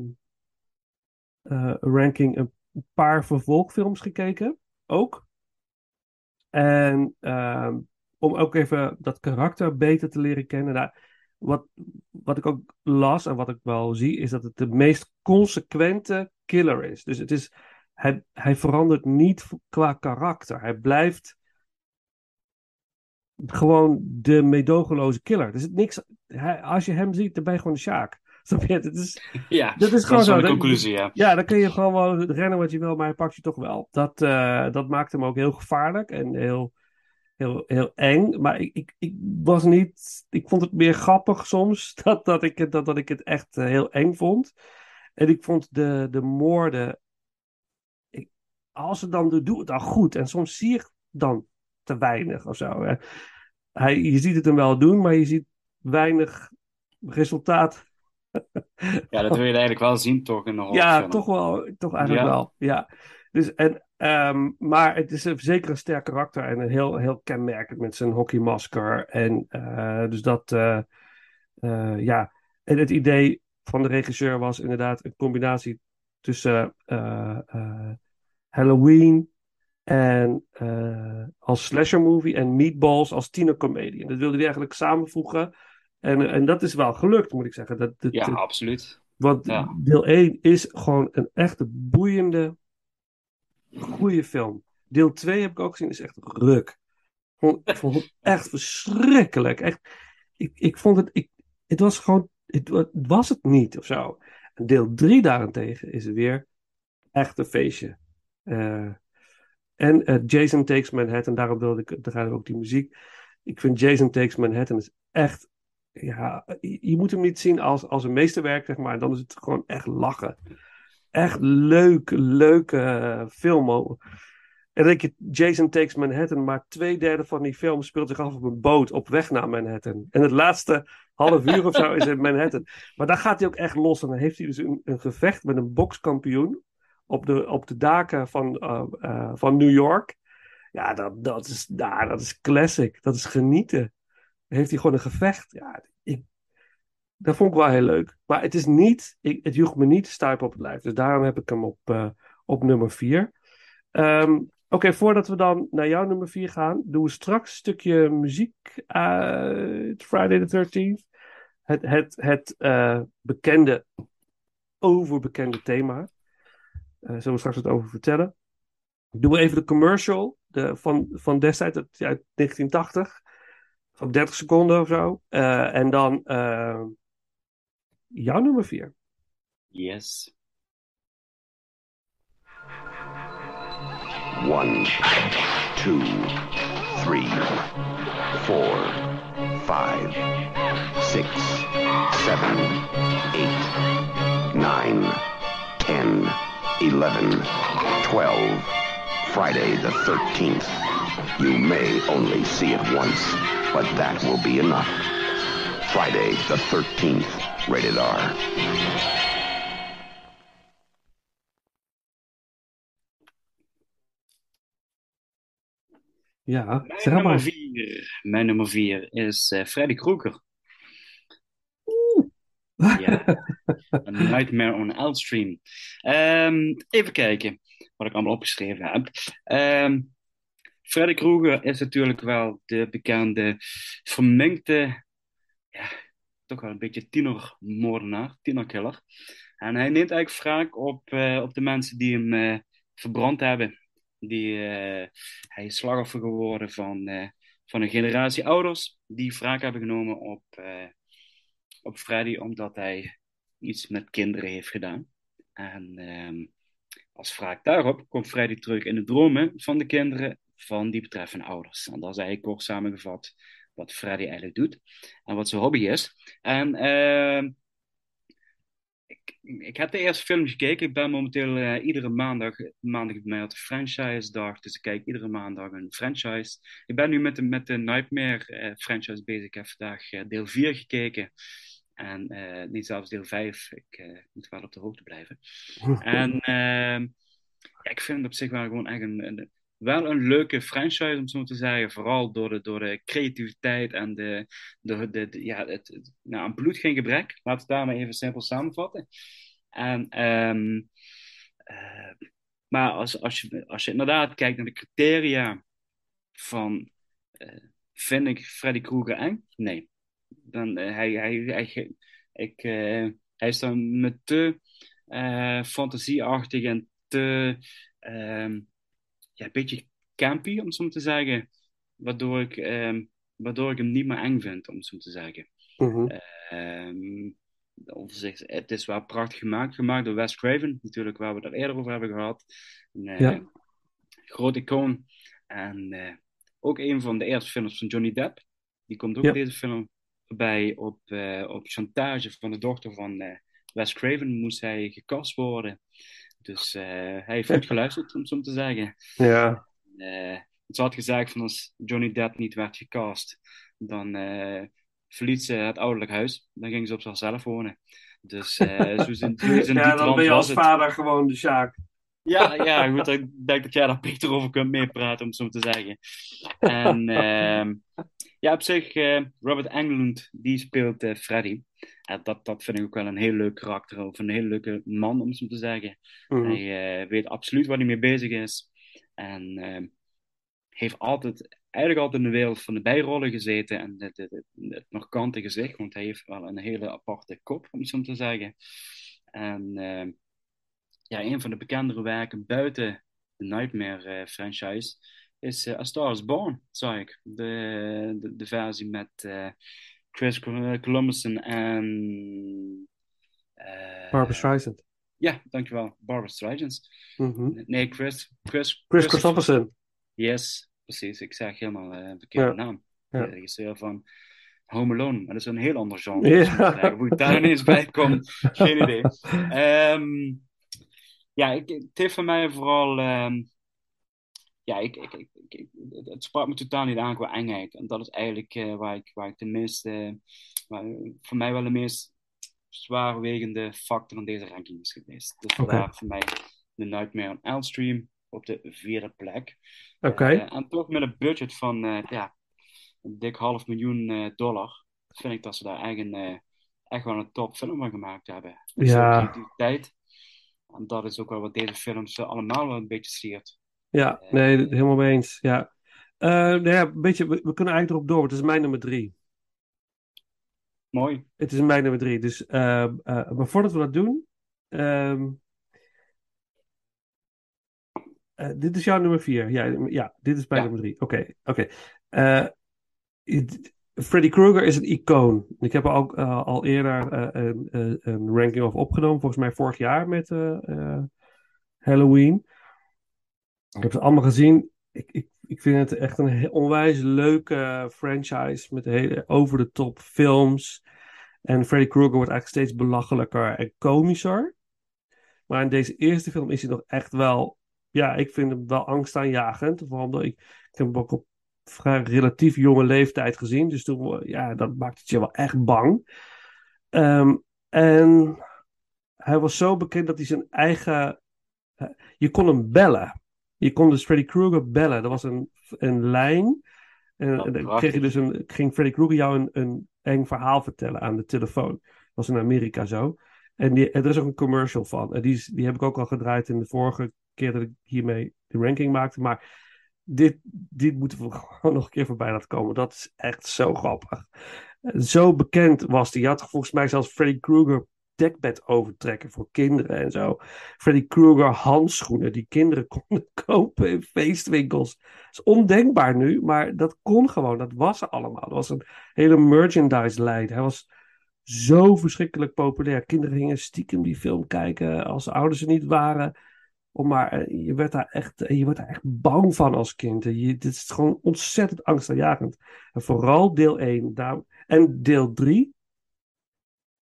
eh, ranking een paar vervolgfilms gekeken. Ook. En ehm, om ook even dat karakter beter te leren kennen. Nou, wat, wat ik ook las en wat ik wel zie, is dat het de meest consequente killer is. Dus het is, hij, hij verandert niet qua karakter. Hij blijft gewoon de medogeloze killer. Er zit niks, hij, als je hem ziet, dan ben je gewoon de Sjaak. [laughs] Snap je? Het is, Ja, dat is gewoon zo. de Dat- conclusie, ja. ja, dan kun je gewoon wel rennen wat je wil, maar hij pakt je toch wel. Dat, eh, dat maakt hem ook heel gevaarlijk en heel, heel, heel eng. Maar ik, ik, ik was niet. Ik vond het meer grappig soms [laughs] dat, dat, ik, het, dat, dat ik het echt eh, heel eng vond. En ik vond de, de moorden. Als ze dan doen, doe het dan goed. En soms zie je dan te weinig of zo. hè. Hij, je ziet het hem wel doen, maar je ziet weinig resultaat Ja, dat wil je eigenlijk wel zien, toch? In een Ja, toch wel. Toch eigenlijk Ja. wel. Ja. Dus, en, ehm, maar het is een, zeker een sterk karakter en een heel, heel kenmerkend met zijn hockeymasker. En eh, dus dat, eh, eh, ja. En het idee van de regisseur was inderdaad een combinatie tussen Halloween en eh, als slasher movie en Meatballs als tienercomedie. En dat wilde hij eigenlijk samenvoegen. En, en dat is wel gelukt, moet ik zeggen. Dat, dat, Ja, dat- absoluut. want Ja. deel 1 is gewoon een echte boeiende, goede film. Deel 2 heb ik ook gezien, is echt ruk. Ik vond het [laughs] echt verschrikkelijk. Echt, ik, ik vond het, ik, het was gewoon, het, wa- het was het niet of zo. En deel 3 daarentegen is weer echt een feestje. Eh, en eh, Jason Takes Manhattan, daarom wilde ik, daar ook die muziek. Ik vind Jason Takes Manhattan is echt, ja, je, moet hem niet zien als, als een meesterwerk, zeg maar. Dan is het gewoon echt lachen. echt leuk, leuke eh, film. En denk je, Jason Takes Manhattan, maar twee derde van die film speelt zich af op een boot op weg naar Manhattan. En het laatste half uur of zo is in Manhattan. Maar daar gaat hij ook echt los. En dan heeft hij dus een gevecht met een bokskampioen op de, op de daken van, eh, eh, van New York. Ja, dat, dat, is, nou, dat is classic. Dat is genieten. Heeft hij gewoon een gevecht. Ja, ik, dat vond ik wel heel leuk. Maar het is niet, ik, het joeg me niet stuip op het lijf. Dus daarom heb ik hem op, eh, op nummer 4. Oké, voordat we dan naar jouw nummer 4 gaan, doen we straks een stukje muziek Friday the 13th. Het, het, het bekende, overbekende thema. Uh, zullen we straks wat over vertellen. Doen we even de commercial de, van, van destijds, uit, uit 1980. Van 30 seconden of zo. Uh, en dan jouw nummer 4. Yes. One, two, three, four, five, six, seven, eight, nine, ten, eleven, twelve. Friday the 13th. You may only see it once, but that will be enough. Friday the 13th, rated R. Ja, Mijn zeg nummer maar. vier, mijn nummer vier is eh, Freddy Krueger. Ja, A Nightmare on Elm Street. Ehm, even kijken wat ik allemaal opgeschreven heb. Ehm, Freddy Krueger is natuurlijk wel de bekende verminkte, ja, toch wel een beetje tienermoordenaar, tienerkiller. En hij neemt eigenlijk wraak op, eh, op de mensen die hem eh, verbrand hebben. Die, eh, hij is slachtoffer geworden van, van een generatie ouders die wraak hebben genomen op, op Freddy omdat hij iets met kinderen heeft gedaan. En ehm, als wraak daarop komt Freddy terug in de dromen van de kinderen van die betreffende ouders. En dat is eigenlijk kort samengevat wat Freddy eigenlijk doet en wat zijn hobby is. En ehm, ik, ik heb de eerste film gekeken. Ik ben momenteel eh, iedere maandag, maandag bij mij de franchise dag. Dus ik kijk iedere maandag een franchise. Ik ben nu met de, met de Nightmare eh, franchise bezig. Ik heb vandaag eh, deel 4 gekeken. En eh, niet zelfs deel 5. Ik eh, moet wel op de hoogte blijven. [laughs] En ehm, ja, ik vind het op zich wel gewoon echt een, een- wel een leuke franchise, om zo te zeggen. Vooral door de, door de creativiteit en de, de, de, de- ja, het, het- nou, aan bloed geen gebrek. Laten we het daar maar even simpel samenvatten. En, ehm, eh, maar als, als, je, als je inderdaad kijkt naar de criteria van vind ik Freddy Krueger eng? Nee. Dan, eh, hij, hij, hij, ik, eh, hij is dan met te eh, fantasieachtig en te ehm, ja, een beetje campy, om het zo maar te zeggen. Waardoor ik, ehm, waardoor ik hem niet meer eng vind, om het zo te zeggen. Overzicht, het is wel prachtig gemaakt, gemaakt door Wes Craven, natuurlijk waar we het eerder over hebben gehad. Een eh, Ja. groot icoon. En ook een van de eerste films van Johnny Depp. Die komt ook Ja. in deze film voorbij op, eh, op chantage van de dochter van eh, Wes Craven moest hij gecast worden. Dus eh, hij heeft goed geluisterd, om zo te zeggen. Ja. Het had gezegd van als Johnny Depp niet werd gecast, dan verliet ze het ouderlijk huis. Dan ging ze op zichzelf wonen. Dus zo in [laughs] ja, die dan ben je als het. vader gewoon de Sjaak. Ja, ja, goed. Ik denk dat jij daar beter over kunt meepraten, om het zo te zeggen. En [laughs] ehm, ja, op zich, eh, Robert Englund, die speelt eh, Freddy. Dat, dat vind ik ook wel een heel leuk karakter, of een heel leuke man, om zo te zeggen. Mhm. Hij eh, weet absoluut waar hij mee bezig is. En heeft altijd, eigenlijk altijd in de wereld van de bijrollen gezeten. En het, het, het, markante gezicht, want hij heeft wel een hele aparte kop, om zo te zeggen. En ja, een van de bekendere werken buiten de Nightmare franchise is eh, A Star is Born, zag ik. De, de, de versie met eh, Chris Col- Columbus en... eh, Barbara Streisand. Ja, dankjewel. Barbara Streisand. Mhm. Nee, Chris... Chris, Chris Christopherson. Yes, precies. Ik zeg helemaal eh, een verkeerde Ja. naam. Ja. De regisseur van Home Alone. Maar dat is een heel ander genre. Ja. Dus Hoe ik daar ineens bij kom, geen idee. [laughs] Ehm, ja, ik, het heeft voor mij vooral. ehm, ja, ik, ik, ik, ik- het- sprak me totaal niet aan qua engheid. En dat is eigenlijk eh, waar, ik, waar ik de meest. waar, voor mij wel de meest zwaarwegende factor in deze ranking is geweest. Dus Oké. vandaar voor mij The Nightmare on Elm Street op de vierde plek. Oké. Eh, en toch met een budget van eh, ja, een dik half miljoen dollar. Vind ik dat ze daar eh, echt wel een top film van gemaakt hebben. Met Ja. zoveel creativiteit. En dat is ook wel wat deze films allemaal wel een beetje siert. Ja, nee, helemaal mee eens. Ja. Eh, nou ja, een beetje, we, we kunnen eigenlijk erop door, want het is mijn nummer drie. Mooi. Het is mijn nummer drie. Dus, eh, eh, maar voordat we dat doen, ehm, eh, dit is jouw nummer vier. Ja, ja dit is mijn Ja. nummer drie. Oké, oké. Eh, Freddy Krueger is een icoon. Ik heb er ook eh, al eerder eh, een, eh, een ranking over opgenomen, volgens mij vorig jaar met eh, eh, Halloween. Ik heb ze allemaal gezien. Ik, ik, ik vind het echt een onwijs leuke franchise met hele over-de-top films. En Freddy Krueger wordt eigenlijk steeds belachelijker en komischer. Maar in deze eerste film is hij nog echt wel... Ja, ik vind hem wel angstaanjagend. Vooral omdat ik, ik heb hem ook op vrij relatief jonge leeftijd gezien. Dus toen, ja, dat maakt het je wel echt bang. Ehm, en hij was zo bekend dat hij zijn eigen... eh, Je kon hem bellen. Je kon dus Freddy Krueger bellen. Er was een, een lijn. En, en dan kreeg je dus een, ging Freddy Krueger jou een, een eng verhaal vertellen aan de telefoon. Dat was in Amerika zo. En die, er is ook een commercial van. En die, is- die heb ik ook al gedraaid in de vorige keer dat ik hiermee de ranking maakte. Maar dit, dit moeten we [laughs] gewoon nog een keer voorbij laten komen. Dat is echt zo grappig. Zo bekend was die. Je had volgens mij zelfs Freddy Krueger dekbed overtrekken voor kinderen en zo. Freddy Krueger handschoenen die kinderen [laughs] konden kopen in feestwinkels. Dat is ondenkbaar nu, maar dat kon gewoon. Dat was er allemaal. Dat was een hele merchandise-lijn. Hij was zo verschrikkelijk populair. Kinderen gingen stiekem die film kijken als de ouders er niet waren. Om maar, eh, je, werd daar echt, eh, je werd daar echt bang van als kind. Je, dit is gewoon ontzettend angstaanjagend. En vooral deel 1 daar, en deel 3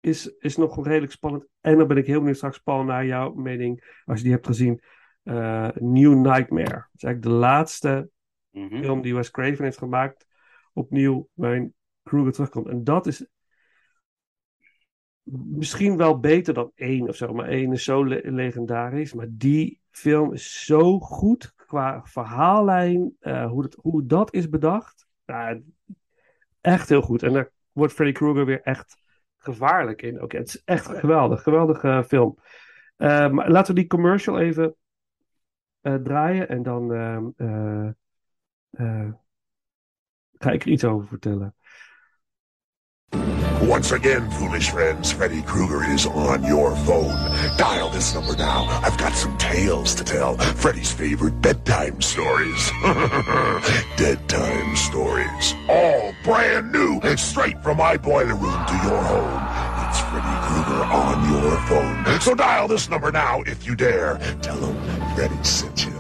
is, is nog redelijk spannend. En dan ben ik heel benieuwd straks, Paul, naar jouw mening. Als je die hebt gezien. eh, New Nightmare. Dat is eigenlijk de laatste Mhm. film die Wes Craven heeft gemaakt. Opnieuw waarin Krueger terugkomt. En dat is misschien wel beter dan één of zo. Maar één is zo le- legendarisch. Maar die film is zo goed qua verhaallijn. eh, hoe, dat, hoe dat is bedacht. Echt heel goed. En daar wordt Freddy Krueger weer echt gevaarlijk in. Oké, het is echt geweldig. Geweldige eh, film. Eh, maar laten we die commercial even eh, draaien. En dan ehm, eh, eh, ga ik er iets over vertellen. Once again, foolish friends, Freddy Krueger is on your phone. Dial this number now. I've got some tales to tell. Freddy's favorite bedtime stories. [laughs] Dead time stories. All brand new, straight from my boiler room to your home. It's Freddy Krueger on your phone. So dial this number now if you dare. Tell him Freddy sent you.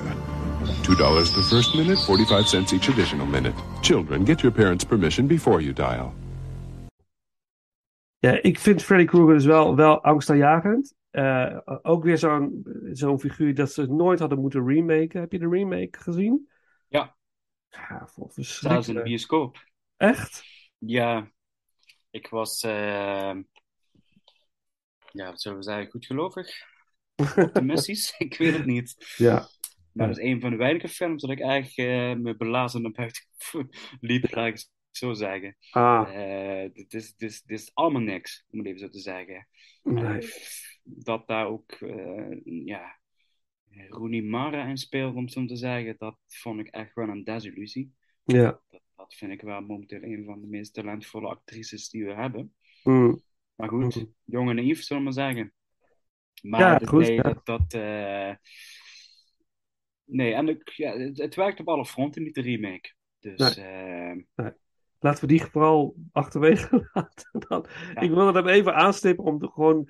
$2 the first minute, 45 cents each additional minute. Children, get your parents' permission before you dial. Ja, ik vind Freddy Krueger dus wel, wel angstaanjagend. Eh, ook weer zo'n zo'n figuur dat ze nooit hadden moeten remaken. Heb je de remake gezien? Ja. Ja, Zelfs in de bioscoop. Echt? Ja, ik was, eh, ja, wat zullen we zeggen, goedgelovig? Optimistisch? [laughs] ik weet het niet. Ja. Maar dat is een van de weinige films dat ik eigenlijk eh, me belazen naar buiten liep, ik het zo zeggen. Ah. Eh, is, allemaal niks, om het even zo te zeggen. Nee. Dat daar ook, eh, ja, Rooney Mara in speelt, om het zo te zeggen, dat vond ik echt wel een desillusie. Ja. Dat, dat vind ik wel momenteel een van de meest talentvolle actrices die we hebben. Mm. Maar goed, jong en naïef, zullen we maar zeggen. Maar Ja, het- goed, nee, ja. dat... dat eh, Nee, en ik, ja, het, het werkt op alle fronten, niet de remake. Dus Laten we die vooral achterwege [laughs] laten. Dan. Ik wilde hem even aanstippen om te, gewoon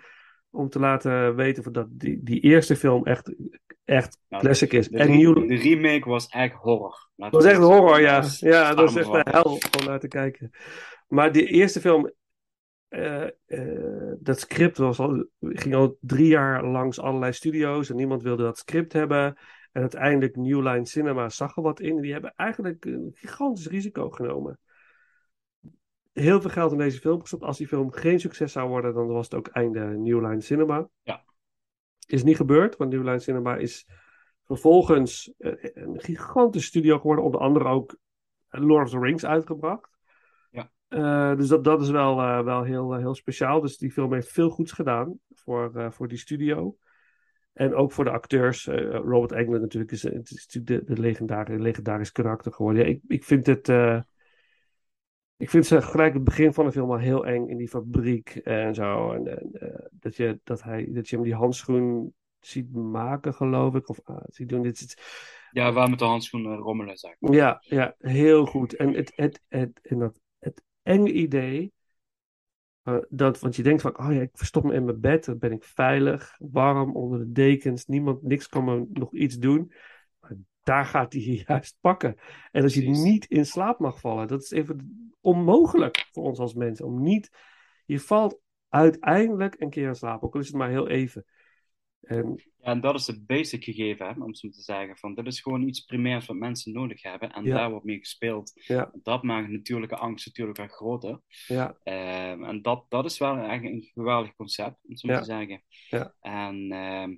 om te laten weten van dat die, die eerste film echt, echt nou, classic is. de, En nieuw, de remake was echt horror. Dat was echt horror, ja. Ja, dat is echt de hel om naar te kijken. Maar die eerste film eh, dat script was al, ging al drie jaar langs allerlei studio's en niemand wilde dat script hebben. En uiteindelijk New Line Cinema zag er wat in. Die hebben eigenlijk een gigantisch risico genomen. Heel veel geld in deze film gestopt. Als die film geen succes zou worden, dan was het ook einde New Line Cinema. Ja. Is niet gebeurd, want New Line Cinema is vervolgens eh, een gigantische studio geworden. Onder andere ook Lord of the Rings uitgebracht. Ja. Eh, dus dat, dat is wel, eh, wel heel, heel speciaal. Dus die film heeft veel goeds gedaan voor, voor die studio. En ook voor de acteurs. Robert Englund natuurlijk is, het is de, de legendare, legendarisch karakter geworden. Ja, ik, ik vind het... eh, ik vind ze gelijk het begin van de film al heel eng in die fabriek en zo. En, en, eh, dat, je, dat, hij, dat je hem die handschoen ziet maken, geloof ik. Of ah, ziet doen. Dit, Ja, waar met de handschoenen rommelen, zeg maar. ja, ja, heel goed. En het, het, het, en dat, het enge idee, eh, dat, want je denkt van, oh ja, ik verstop me in mijn bed, dan ben ik veilig, warm, onder de dekens, niemand, niks kan me nog iets doen. Daar gaat hij je juist pakken. En als je Precies. niet in slaap mag vallen, dat is even onmogelijk voor ons als mensen, om niet, je valt uiteindelijk een keer in slaap, ook al is het maar heel even. En Ja, en dat is het basic gegeven, hè, om zo te zeggen. Van, dit is gewoon iets primairs wat mensen nodig hebben. En Ja. daar wordt mee gespeeld. ja, Dat maakt natuurlijke angst natuurlijk wel groter. ja, Ehm, en dat, dat is wel eigenlijk een geweldig concept, om zo te zeggen. Ja. En ehm,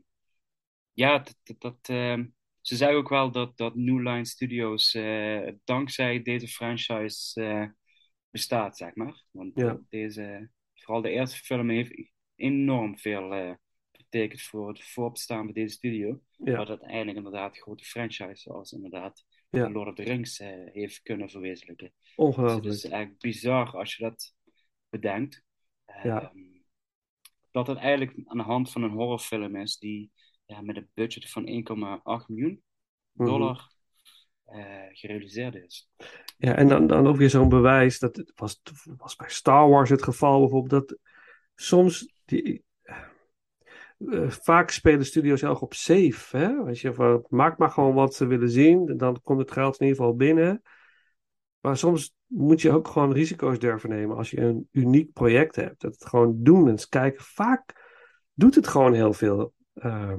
ja, dat, dat, dat, ehm, ze zeggen ook wel dat, dat New Line Studios eh, dankzij deze franchise eh, bestaat, zeg maar. Want Ja. deze, vooral de eerste film heeft enorm veel eh, betekend voor het voortbestaan van deze studio. ja, Wat uiteindelijk inderdaad een grote franchise zoals inderdaad Ja. Lord of the Rings heeft kunnen verwezenlijken. Dus ongelooflijk. het is eigenlijk bizar als je dat bedenkt. Ja. Ehm, dat het eigenlijk aan de hand van een horrorfilm is die ja, met een budget van 1,8 miljoen Mhm. dollar eh, gerealiseerd is. Ja, en dan, dan ook weer zo'n bewijs, dat was, was bij Star Wars het geval bijvoorbeeld, dat soms, die, eh, vaak spelen studios heel erg op safe, hè? Weet je, van, maak maar gewoon wat ze willen zien, en dan komt het geld in ieder geval binnen. Maar soms moet je ook gewoon risico's durven nemen als je een uniek project hebt. Dat het gewoon doen en eens kijken. Vaak doet het gewoon heel veel. eh,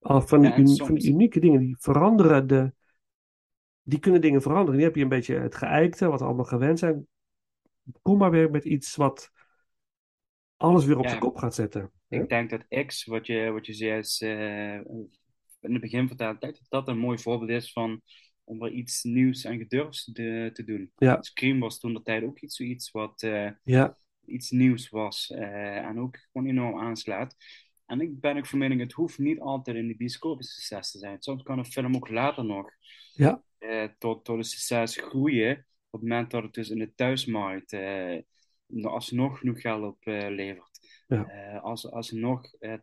al van, die Ja, soms- van die unieke dingen, die veranderen de, die kunnen dingen veranderen. Nu heb je een beetje het geëikte, wat we allemaal gewend zijn. Kom maar weer met iets wat alles weer op Ja. zijn kop gaat zetten. Ik denk dat X, wat je, wat je zojuist eh, in het begin vertelde, ik denk dat dat een mooi voorbeeld is van om er iets nieuws en gedurfd te, te doen. Ja. Scream was toen de tijd ook iets, zoiets wat eh, Ja, iets nieuws was eh, en ook gewoon enorm aanslaat. En ik ben ook van mening, het hoeft niet altijd in de bioscoop een succes te zijn. Soms kan een film ook later nog Ja. eh, tot, tot een succes groeien. Op het moment dat het dus in de thuismarkt eh, alsnog genoeg geld oplevert. Ja. Eh, als, als er nog eh,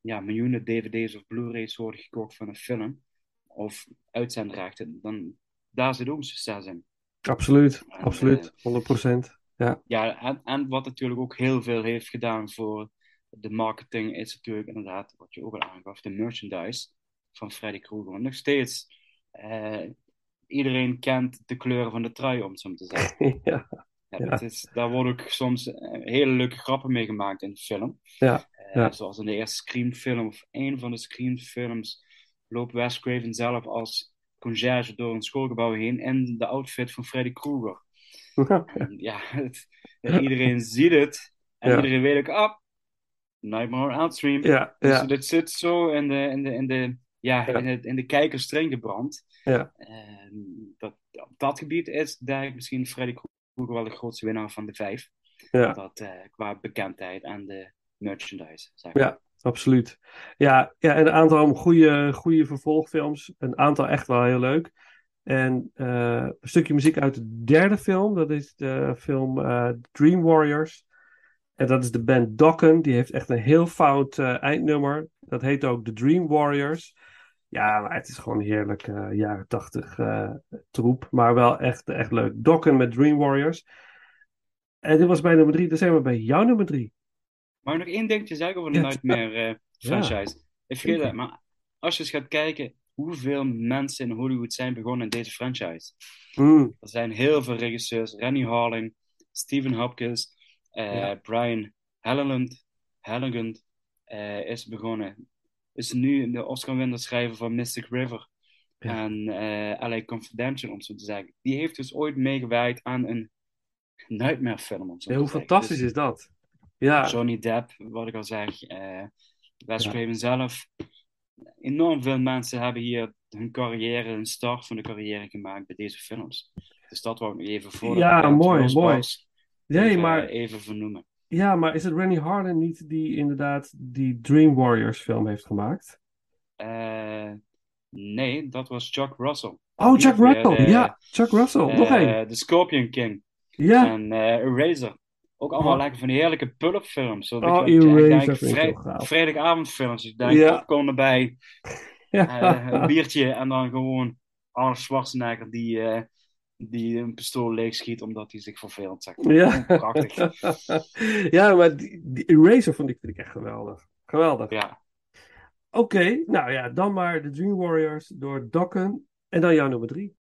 ja, miljoenen dvd's of blu-rays worden gekocht van een film. Of uitzendrechten, dan daar zit ook een succes in. absoluut. En, Absoluut. 100%. Ja, Ja, en, en wat natuurlijk ook heel veel heeft gedaan voor de marketing, is natuurlijk inderdaad, wat je ook al aangaf, de merchandise van Freddy Krueger. Want nog steeds, eh, iedereen kent de kleuren van de trui, om het zo te zeggen. [laughs] ja, Ja, is, daar worden ook soms eh, hele leuke grappen mee gemaakt in de film. Ja, Eh. Zoals in de eerste Scream-film, of een van de Scream-films, loopt Wes Craven zelf als conciërge door een schoolgebouw heen in de outfit van Freddy Krueger. En ja, [laughs] het- iedereen ziet het. En iedereen weet ook, ah, Nightmare Street. ja, Dus ja, dit zit zo in de, in de, in de, ja, Ja. In de, in de kijker streng gebrand. ja. En dat, op dat gebied is ik misschien Freddy Krueger wel de grootste winnaar van de vijf. ja. Dat, eh, qua bekendheid en de merchandise. Zeg maar. Ja, absoluut. Ja, ja en een aantal goede, goede vervolgfilms. Een aantal echt wel heel leuk. En eh, een stukje muziek uit de derde film. Dat is de film eh, Dream Warriors. En dat is de band Dokken. Die heeft echt een heel fout eh, eindnummer. Dat heet ook The Dream Warriors. Ja, maar het is gewoon heerlijk eh, jaren tachtig eh, troep. Maar wel echt, echt leuk. Dokken met Dream Warriors. En dit was mijn nummer drie. Dan zijn we bij jouw nummer drie. Maar nog één dingetje zeggen over de Ja, Nightmare [laughs] franchise. Ik vergeet het, maar als je eens gaat kijken hoeveel mensen in Hollywood zijn begonnen in deze franchise. Mm, Er zijn heel veel regisseurs. Rennie Harling, Stephen Hopkins, Ja. Brian Helgeland eh, is begonnen. Is nu de Oscar-winnaar schrijver van Mystic River. Ja. En eh LA Confidential, om zo te zeggen. Die heeft dus ooit meegewerkt aan een Nightmare film. Om zo Ja, hoe zeggen. fantastisch Dus is dat? Ja, Johnny Depp, wat ik al zeg. eh Wes Ja. Craven zelf. Enorm veel mensen hebben hier hun carrière, hun start van de carrière gemaakt bij deze films. Dus dat wou ik nog even voor Ja, mooi, losbarst nee, even, maar, even vernoemen. ja, maar is het Rennie Harden niet die inderdaad die Dream Warriors film heeft gemaakt? Eh, nee, dat was Chuck Russell. Oh, Die Chuck Russell. eh, ja, Chuck Russell. Nog eh, één. The Scorpion King. Ja. En eh Eraser. Ook allemaal Oh. lekker van die heerlijke pull-up films. Zo, Oh, je Eraser ik vrij-. Vrijdagavondfilms. Je denkt, Ja. erbij. Ja. [laughs] Eh, een biertje en dan gewoon Arnold Schwarzenegger die, eh, die een pistool leeg schiet omdat hij zich verveelt. Zeg maar. Ja. Prachtig. [laughs] ja, maar die, die Eraser vond ik, vind ik echt geweldig. Geweldig. Ja. Oké, nou ja, dan maar de Dream Warriors door Dokken. En dan jouw nummer drie.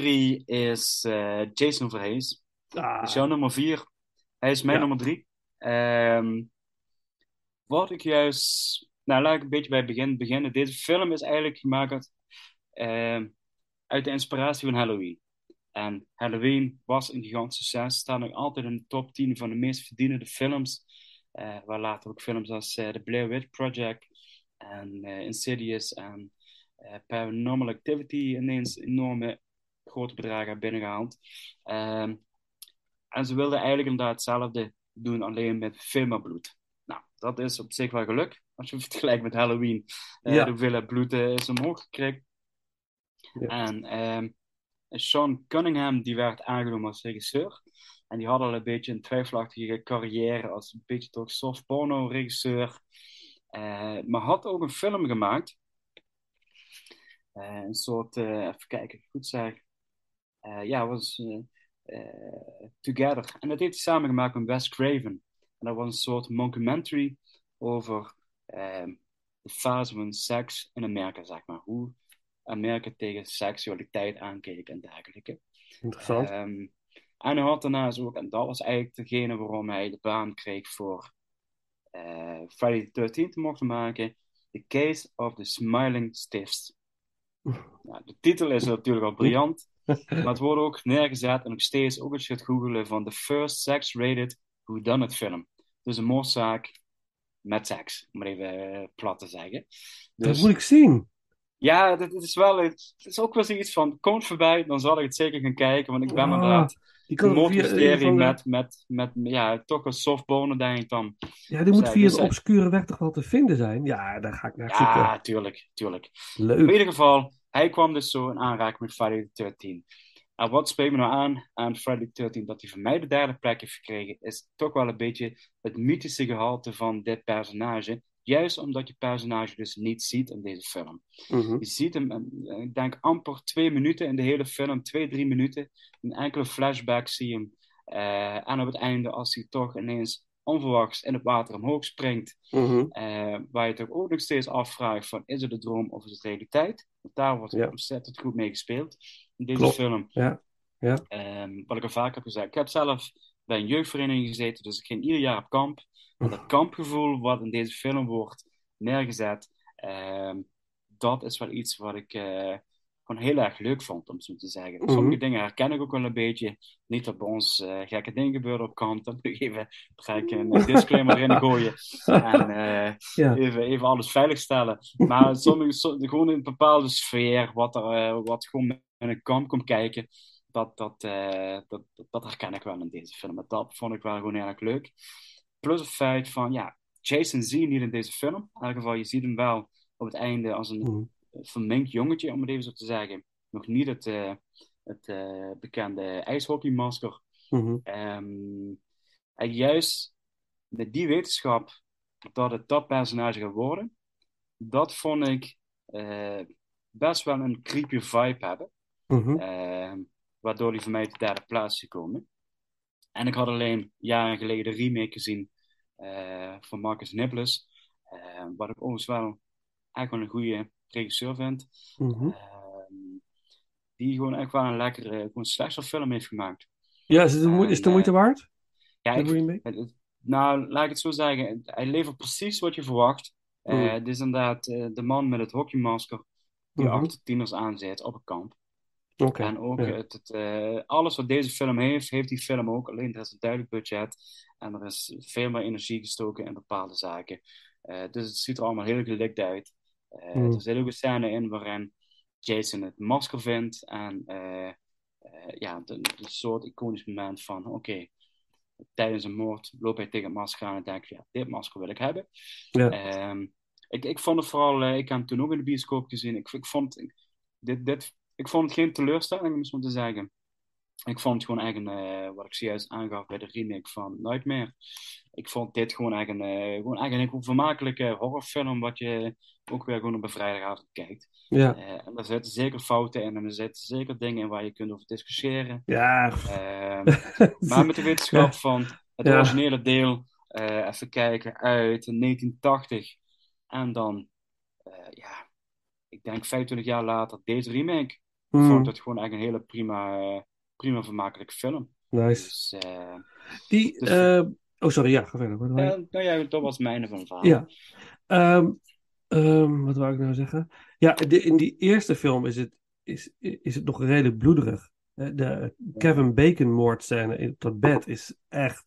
Drie is eh, Jason Voorhees. Ah, Dat is jouw nummer vier. Hij is mijn Ja. nummer drie. Ehm, wat ik juist... Nou, laat ik een beetje bij het begin beginnen. Deze film is eigenlijk gemaakt uit, ehm, uit de inspiratie van Halloween. En Halloween was een gigantisch succes. Staat nog altijd in de top 10 van de meest verdienende films. Eh, waar later ook films als eh, The Blair Witch Project en Insidious en Paranormal Activity ineens enorme grote bedragen hebben binnengehaald. Ehm, en ze wilden eigenlijk inderdaad hetzelfde doen, alleen met veel meer bloed. Nou, dat is op zich wel geluk. Als je het [laughs] vergelijkt met Halloween. Eh, Ja. De hoeveelheid bloed eh, is omhoog gekregen. Ja. En ehm, Sean Cunningham die werd aangenomen als regisseur. En die had al een beetje een twijfelachtige carrière als een beetje toch soft porno regisseur. Eh, maar had ook een film gemaakt. Een soort, even kijken goed zeg. Eh, ja, was eh, eh, Together. En dat heeft hij samen gemaakt met Wes Craven. En dat was een soort mockumentary over ehm, de fase van seks in Amerika, zeg maar. Hoe Amerika tegen seksualiteit aankeek en dergelijke. interessant. Ehm, en hij had daarnaast ook, en dat was eigenlijk degene waarom hij de baan kreeg voor eh, Friday the 13th te mogen maken. The Case of the Smiling Stiffs. Nou, de titel is natuurlijk al briljant, maar het wordt ook neergezet en nog steeds, ook als je gaat googelen, van de first sex-rated whodunit film. Dus een moordzaak met seks, om het even eh, plat te zeggen. Dat Dus moet ik zien. ja, dat, dat is wel, het is ook wel zoiets van, kom voorbij, dan zal ik het zeker gaan kijken, want ik ben Ah, inderdaad Die kan moordmysterie de- met, met, met, ja, toch een softbone, denk ik dan. Ja, die moet Dus, via dus, een eh, obscure weg toch wel te vinden zijn? Ja, daar ga ik naar zoeken. Ja, tuurlijk, tuurlijk. In Leuk. ieder geval, hij kwam dus zo in aanraking met Friday the 13th. En wat spreekt me nou aan aan Friday the 13th dat hij voor mij de derde plek heeft gekregen, is toch wel een beetje het mythische gehalte van dit personage. Juist omdat je personage dus niet ziet in deze film. Mhm. Je ziet hem, eh, ik denk amper twee minuten in de hele film, twee, drie minuten. Een enkele flashback zie je hem. Eh, en op het einde, als hij toch ineens onverwachts in het water omhoog springt, Mhm. eh, waar je toch ook nog steeds afvraagt van, is het een droom of is het realiteit? Want daar wordt Ja. ontzettend goed mee gespeeld in deze Klopt. film. Ja. Ja. Ehm, wat ik al vaak heb gezegd, ik heb zelf bij een jeugdvereniging gezeten, dus ik ging ieder jaar op kamp. En dat kampgevoel wat in deze film wordt neergezet, ehm, dat is wel iets wat ik eh, gewoon heel erg leuk vond, om zo te zeggen. Mhm. Sommige dingen herken ik ook wel een beetje. Niet dat bij ons eh, gekke dingen gebeuren op kamp, dan moet ik even ga ik een disclaimer erin gooien. En [laughs] eh, Ja. even, even alles veiligstellen. Maar sommige, so- gewoon een bepaalde sfeer, wat, er, eh, wat gewoon in een kamp komt kijken, dat, dat, eh, dat, herken ik wel in deze film. Dat vond ik wel gewoon heel erg leuk. Plus het feit van, ja, Jason zie je niet in deze film. In elk geval, je ziet hem wel op het einde als een Mhm. Verminkt jongetje, om het even zo te zeggen. Nog niet het, eh, het eh, bekende ijshockeymasker. Mhm. Ehm, en juist met die wetenschap dat het dat personage gaat worden, dat vond ik eh, best wel een creepy vibe hebben. Mhm. Ehm, waardoor hij voor mij op de derde plaats gekomen. En ik had alleen jaren geleden de remake gezien van Marcus eh, wat ik overigens wel eigenlijk wel een goede regisseur vind. Mhm. Ehm, die gewoon echt wel een lekkere, gewoon film heeft gemaakt. Ja, is het de, is het de moeite eh, waard? Ja, ik, het- het- nou, laat ik het zo zeggen. Hij levert precies wat je verwacht. Eh. Het is inderdaad eh, de man met het hockeymasker die Mhm. achter tieners aanzet op een kamp. Oké. En ook ja. het, het, alles wat deze film heeft, heeft die film ook. Alleen er is een duidelijk budget en er is veel meer energie gestoken in bepaalde zaken. Dus het ziet er allemaal heel gelikt uit. Mm. Er zit ook een scène in waarin Jason het masker vindt. En eh, eh, ja, een soort iconisch moment van: oké, tijdens een moord loop hij tegen het masker aan en denk ja, dit masker wil ik hebben. Ja. Ehm, ik, ik vond het vooral, eh, ik heb hem toen ook in de bioscoop gezien. Ik, ik, vond, ik, dit, dit, ik vond het geen teleurstelling, om het zo te zeggen. Ik vond het gewoon een, eh, wat ik zojuist aangaf bij de remake van Nightmare. Ik vond dit gewoon eigenlijk een, gewoon eigenlijk een vermakelijke horrorfilm, wat je ook weer gewoon op een vrijdagavond kijkt. Ja. Eh, en er zitten zeker fouten in en er zitten zeker dingen in waar je kunt over discussiëren. Ja. Ehm, [laughs] maar met de wetenschap van het Ja. originele deel, eh, even kijken, uit 1980. En dan, eh, ja, ik denk 25 jaar later, deze remake, Mhm. vond het gewoon echt een hele prima, prima vermakelijke film. Nice. Dus, Die, dus- oh, sorry, ja, ga verder. Je- eh, nou ja, dat was mijn van verhaal. Ja. Ehm, ehm, wat wou ik nou zeggen? Ja, de, in die eerste film is het, is, is het nog redelijk bloederig. Eh, De Kevin Bacon moordscène in dat bed is echt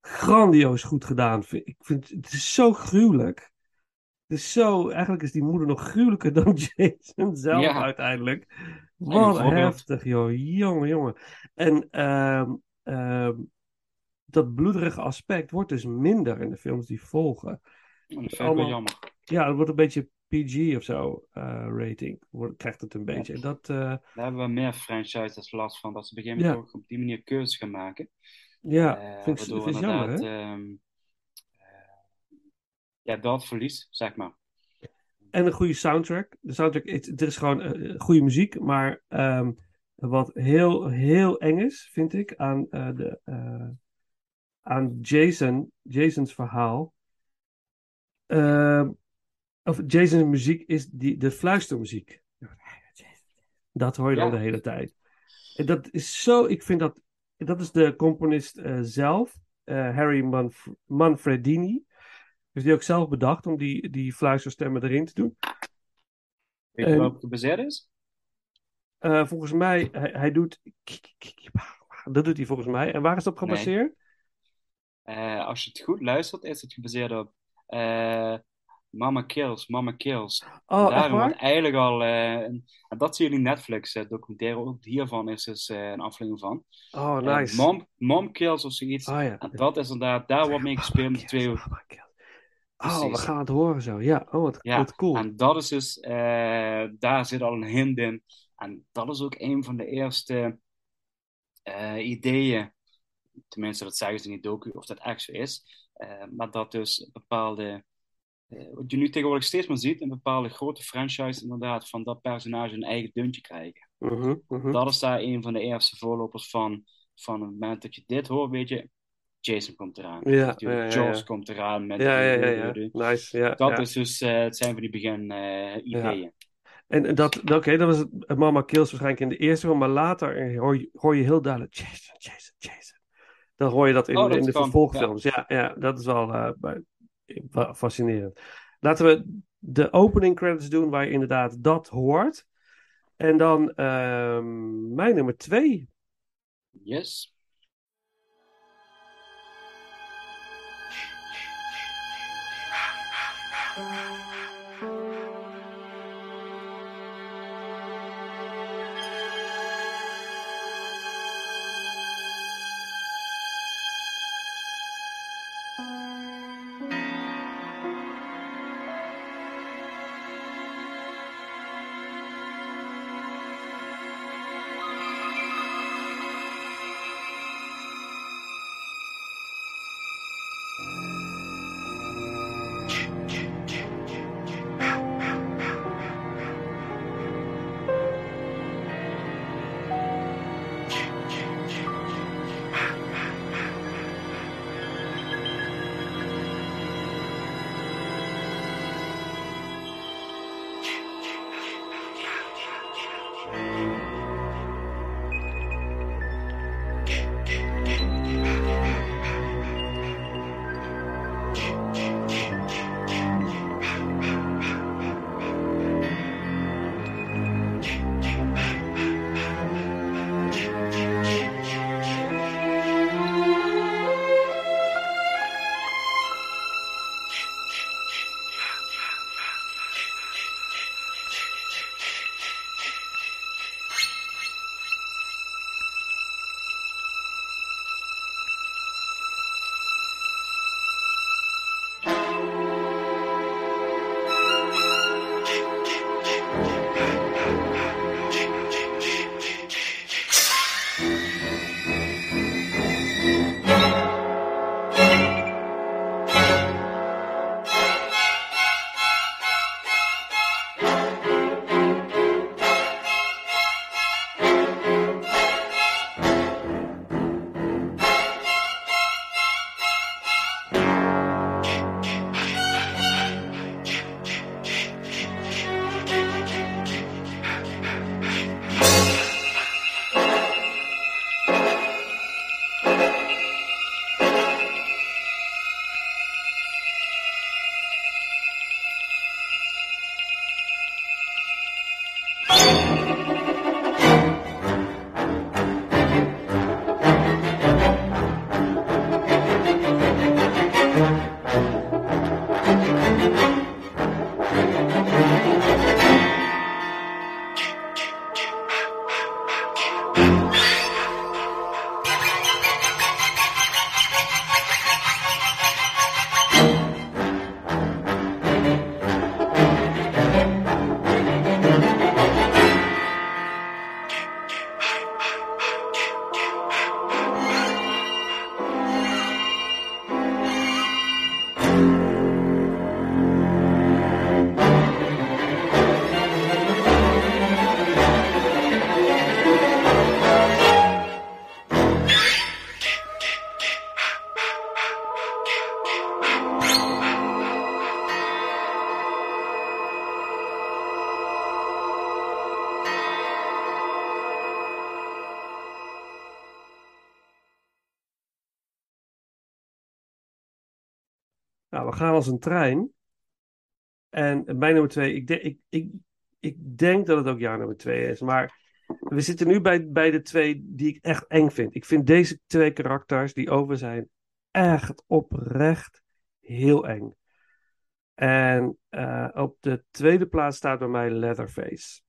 grandioos goed gedaan. Ik vind het is zo gruwelijk. Het is zo, eigenlijk is die moeder nog gruwelijker [laughs] dan Jason zelf Ja. uiteindelijk. Wat heftig, joh. Jongen, jongen. En ehm, ehm, dat bloederige aspect wordt dus minder in de films die volgen. En dat ik Allemaal- wel jammer. Ja, het wordt een beetje PG of zo, eh, rating. Wordt, krijgt het een beetje. En dat, eh, Daar hebben we meer franchises last van, dat ze op een gegeven moment ook op die manier keuzes gaan maken. ja, Eh, vind ik, jammer, hè? ehm, eh, ja, dat verlies, zeg maar. En een goede soundtrack. De soundtrack, het, er is gewoon goede muziek, maar ehm, wat heel, heel eng is, vind ik, aan, de, aan Jason, Jason's verhaal. Ehm, of Jason's muziek is die, de fluistermuziek. Dat hoor je dan Ja. de hele tijd. En dat is zo, ik vind dat, dat is de componist eh, zelf, eh, Harry Manf Manfredini. Dus die ook zelf bedacht om die, die fluisterstemmen erin te doen. Weet je het gebaseerd is? Eh, volgens mij, hij, hij doet. Dat doet hij volgens mij. En waar is dat op gebaseerd? Als je het goed luistert, is het gebaseerd op Mama Kills, Mama Kills. Oh, En wordt eigenlijk al, een- en dat zie je in Netflix eh, documentaire, ook hiervan is dus eh, een aflevering van. Oh, nice. Mom, Mom Kills of zoiets. Oh ja. En dat is inderdaad, daar wordt mee gespeeld met twee Oh, we gaan het horen zo. Ja, oh, wat, Ja, wat cool. en dat is dus, daar zit al een hint in. En dat is ook een van de eerste ideeën, tenminste dat zeggen ze in die docu, of dat echt zo is, maar dat dus bepaalde, wat je nu tegenwoordig steeds meer ziet, een bepaalde grote franchise inderdaad, van dat personage een eigen deuntje krijgen. Mhm, mhm. Dat is daar een van de eerste voorlopers van, van het moment dat je dit hoort, weet je, Jason komt eraan. Ja, ja, ja, Jaws ja. komt eraan met Ja, ja, Nice, ja, dat is dus, eh, het zijn van die begin eh, ideeën. En dat, oké, dat was het, Mama Kills waarschijnlijk in de eerste film, maar later hoor je, hoor je heel duidelijk Jason, Jason, Jason. Dan hoor je dat in, Oh, dat in de kan, vervolgfilms. Ja. Ja, dat is wel eh, fascinerend. Laten we de opening credits doen waar je inderdaad dat hoort. En dan ehm, mijn nummer twee. Yes. Gaan als een trein. En mijn nummer twee, ik, denk ik, ik, ik denk dat het ook jouw nummer twee is. Maar we zitten nu bij, bij de twee die ik echt eng vind. Ik vind deze twee karakters die over zijn echt oprecht heel eng. En eh, op de tweede plaats staat bij mij Leatherface.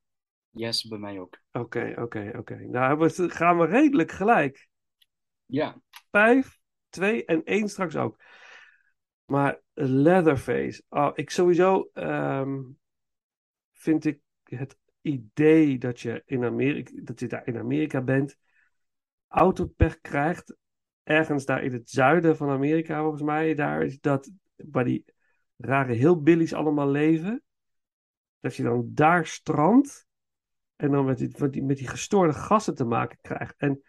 Yes, bij mij ook. Oké, oké, oké. Nou we- gaan we redelijk gelijk. Ja, Vijf, twee en één straks ook. Maar Leatherface. Oh, ik sowieso ehm, vind ik het idee dat je in Amerika, dat je daar in Amerika bent, autopech krijgt. Ergens daar in het zuiden van Amerika, volgens mij, daar is dat waar die rare hillbillies allemaal leven. Dat je dan daar strandt en dan met die, met die, gestoorde gassen te maken krijgt. En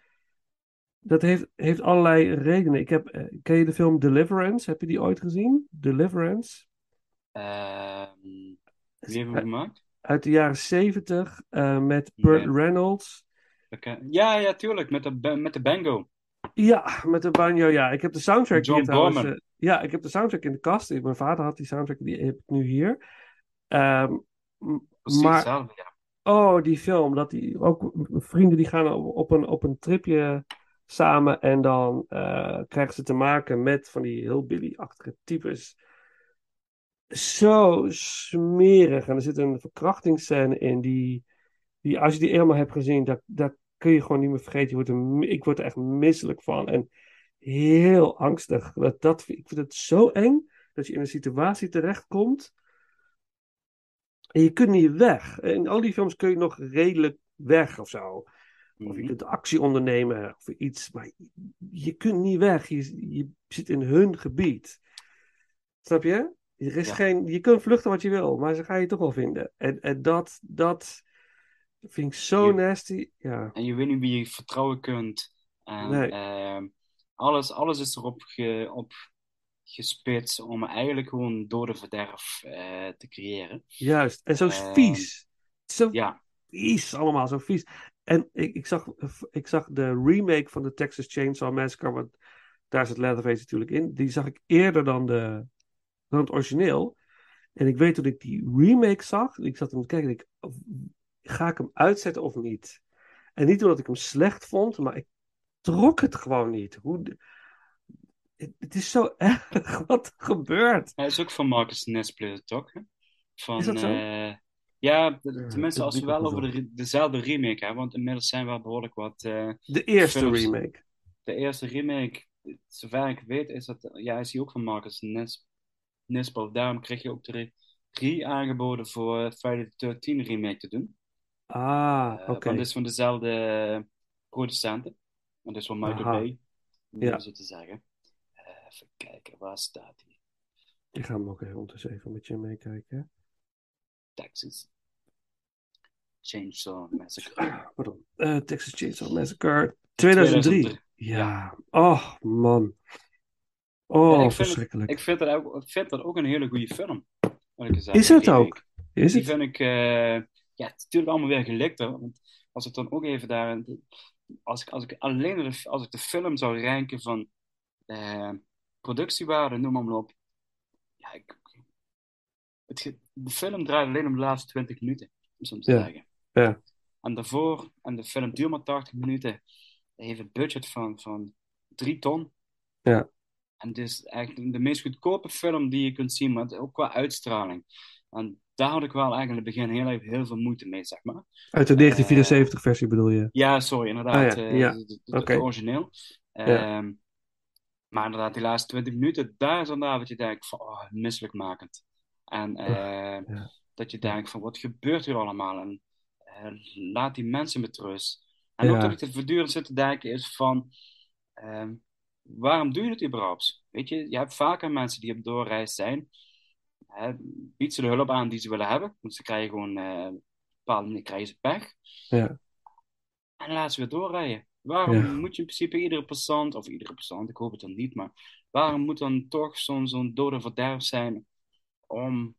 dat heeft, heeft allerlei redenen. Ik heb, eh, ken je de film Deliverance? Heb je die ooit gezien? Deliverance? Ehm wie we Eh, gemaakt? Uit de jaren zeventig met Burt. Reynolds. Ja, ja, tuurlijk, met de, met de bango. Ja, met de banjo, ja. Ik heb de soundtrack John hier trouwens. Eh, ja, ik heb de soundtrack in de kast. Mijn vader had die soundtrack, die heb ik nu hier. Ehm, m- Precies maar, hetzelfde, ja. oh, die film. Dat die, ook vrienden die gaan op, op een, op een tripje samen. En dan eh, krijgen ze te maken met van die hillbilly-achtige types. Zo smerig. En er zit een verkrachtingsscène in die, die als je die eenmaal hebt gezien, dat, dat kun je gewoon niet meer vergeten. Wordt ik word er echt misselijk van. En heel angstig. Dat, dat, ik vind het zo eng dat je in een situatie terechtkomt. En je kunt niet weg. In al die films kun je nog redelijk weg of zo. Of je Mhm. kunt actie ondernemen of iets. Maar je, kunt niet weg. Je, je zit in hun gebied. Snap je? Er is Ja. geen, je kunt vluchten wat je wil, maar ze gaan je toch wel vinden. En, en dat, dat vind ik zo Je- nasty. Ja. En je weet niet wie je vertrouwen kunt. En Nee. ehm, alles, alles is erop ge, op gespitst om eigenlijk gewoon dode verderf eh, te creëren. Juist. En zo Ehm, vies. Zo Ja, vies, allemaal zo vies. En ik, ik, zag, ik zag de remake van de Texas Chainsaw Massacre, want daar zit Leatherface natuurlijk in. Die zag ik eerder dan, de, dan het origineel. En ik weet toen ik die remake zag, ik zat hem te kijken, en ik, ga ik hem uitzetten of niet? En niet omdat ik hem slecht vond, maar ik trok het gewoon niet. Hoe, het, het is zo [laughs] erg wat er gebeurt. hij is ook van Marcus Nesplit, toch? Van, Is dat zo? eh, ja, tenminste dat als we wel over de, dezelfde remake hebben, want inmiddels zijn wel behoorlijk wat eh, De eerste films. remake. De eerste remake, zover ik weet, is dat, ja, is die ook van Marcus Nes, Nespo. Daarom kreeg je ook de re- aangeboden voor Friday the 13 remake te doen. Ah, Eh, oké. Want het is van dezelfde producenten. Want het is van Michael. Bay, om Ja. zo te zeggen. Eh, even kijken, waar staat die? Ik ga hem ook even ondertussen even met je meekijken. Texas Chainsaw Massacre. [clears throat] Pardon. Eh, Texas Chainsaw Massacre 2003. 2003. Ja. Oh, man. Ja, Oh, ik vind het- verschrikkelijk. Ik vind dat ook, ik vind dat ook een hele goede film. Is het ook? Is Die het? vind ik, eh, ja, het is natuurlijk allemaal weer gelikt. Hè? Want als ik dan ook even daar, als ik, als ik alleen de, als ik de film zou ranken van eh, productiewaarde, noem maar, op. Ja, ik, het, de film draait alleen om de laatste 20 minuten, om zo te Ja. zeggen. Ja. En daarvoor, en de film duurt maar 80 minuten, hij heeft een budget van, van 3 ton. Ja. en het is eigenlijk de meest goedkope film die je kunt zien, maar ook qua uitstraling. En daar had ik wel eigenlijk in het begin heel, heel veel moeite mee, zeg maar. Uit de 1974 versie bedoel je? Ja, sorry, inderdaad. Ah, ja, eh, ja. Het origineel. Ehm, Maar inderdaad, die laatste 20 minuten, daar is inderdaad wat je denkt van, oh, misselijkmakend. En eh, ja. dat je denkt van, wat gebeurt hier allemaal? En eh, laat die mensen met rust. En ook dat ik het voortdurend zit te denken is van, ehm, waarom doe je het überhaupt? Weet je, je hebt vaker mensen die op doorreis zijn. Hè, bied ze de hulp aan die ze willen hebben. Want ze krijgen gewoon, op een bepaalde manier krijgen ze pech. Ja. En laat ze weer doorrijden. Waarom Ja. moet je in principe iedere passant, of iedere passant, ik hoop het dan niet, maar waarom moet dan toch zo'n zo'n dode verderf zijn om,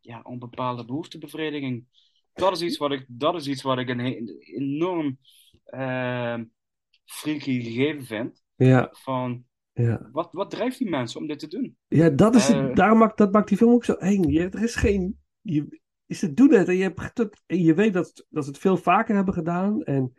ja, om bepaalde behoeftebevrediging? Dat is iets wat ik, dat is iets wat ik een enorm eh, freaky gegeven vind. Ja, Van, ja. wat, wat drijft die mensen om dit te doen? Ja, dat, is, Eh. daarom maakt, dat maakt die film ook zo eng. Je, er is geen... Je, ze doen het en je, hebt, en je weet dat, dat ze het veel vaker hebben gedaan. En,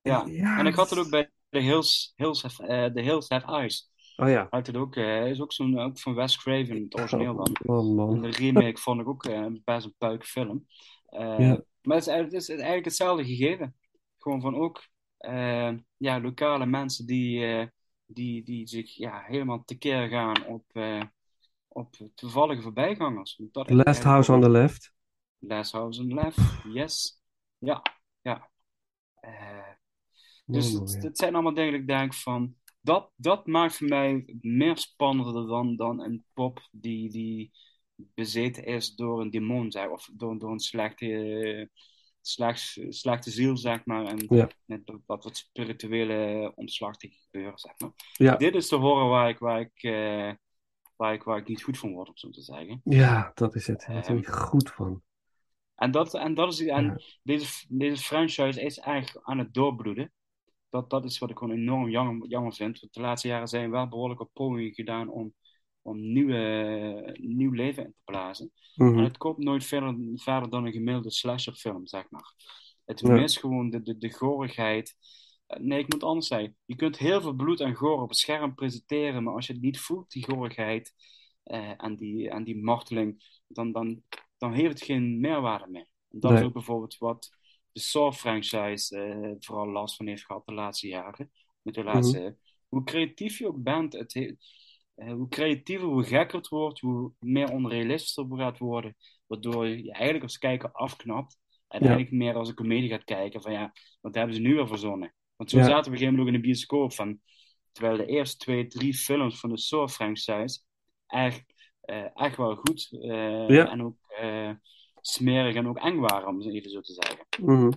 Ja, Ja, en ik had het ook bij The Hills, Hills, Have- eh, The Hills Have Eyes. Oh ja. Had het ook, eh, is ook, zo'n, ook van Wes Craven, het origineel dan. Oh En de remake vond ik ook eh, best een puik film. Eh, Ja. Maar het is, eigenlijk- het is eigenlijk hetzelfde gegeven. Gewoon van ook eh, ja, lokale mensen die, eh, die, die zich ja, helemaal tekeer gaan op, eh, op toevallige voorbijgangers. Dat Last House on the Left. Last House on the Left, yes. Ja, ja. Eh, dus Oh, het, zijn allemaal dingen dat ik denk van... Dat, dat maakt voor mij meer spannender dan, dan een pop die, die bezeten is door een demon, zeg, of door, door een slechte, slecht, slechte ziel, zeg maar. En Ja. dat, dat wat spirituele omslachtige gebeuren, zeg maar. Ja. Dit is de horror waar ik, waar, ik, eh, waar, ik, waar ik niet goed van word, om zo te zeggen. Ja, dat is het. Daar Ehm, word ik goed van. En, dat, en, dat is, en Ja. deze, deze franchise is eigenlijk aan het doorbloeden. Dat, dat is wat ik gewoon enorm jammer, jammer vind. Want de laatste jaren zijn wel behoorlijk op pogingen gedaan om, om nieuwe, nieuw leven in te blazen. Mhm. En het komt nooit verder, verder dan een gemiddelde slasherfilm, zeg maar. Het Ja. mist gewoon de, de, de gorigheid. Eh, Nee, ik moet anders zeggen. Je kunt heel veel bloed en goor op het scherm presenteren, maar als je het niet voelt, die gorigheid eh, en, die, en die marteling, dan, dan, dan heeft het geen meerwaarde meer. Dat Nee. is ook bijvoorbeeld wat de Saw-franchise eh, vooral last van heeft gehad de laatste jaren. Met de laatste, Hoe creatief je ook bent, het he- eh, hoe creatiever, hoe gekker het wordt, hoe meer onrealistisch het gaat worden, waardoor je eigenlijk als kijker afknapt en Ja. eigenlijk meer als een comedie gaat kijken van ja, wat hebben ze nu weer verzonnen? Want zo Ja. zaten we op een gegeven moment ook in de bioscoop van, terwijl de eerste twee, drie films van de Saw-franchise echt, eh, echt wel goed eh, Ja. en ook eh, smerig en ook eng waren, om het even zo te zeggen. Mhm.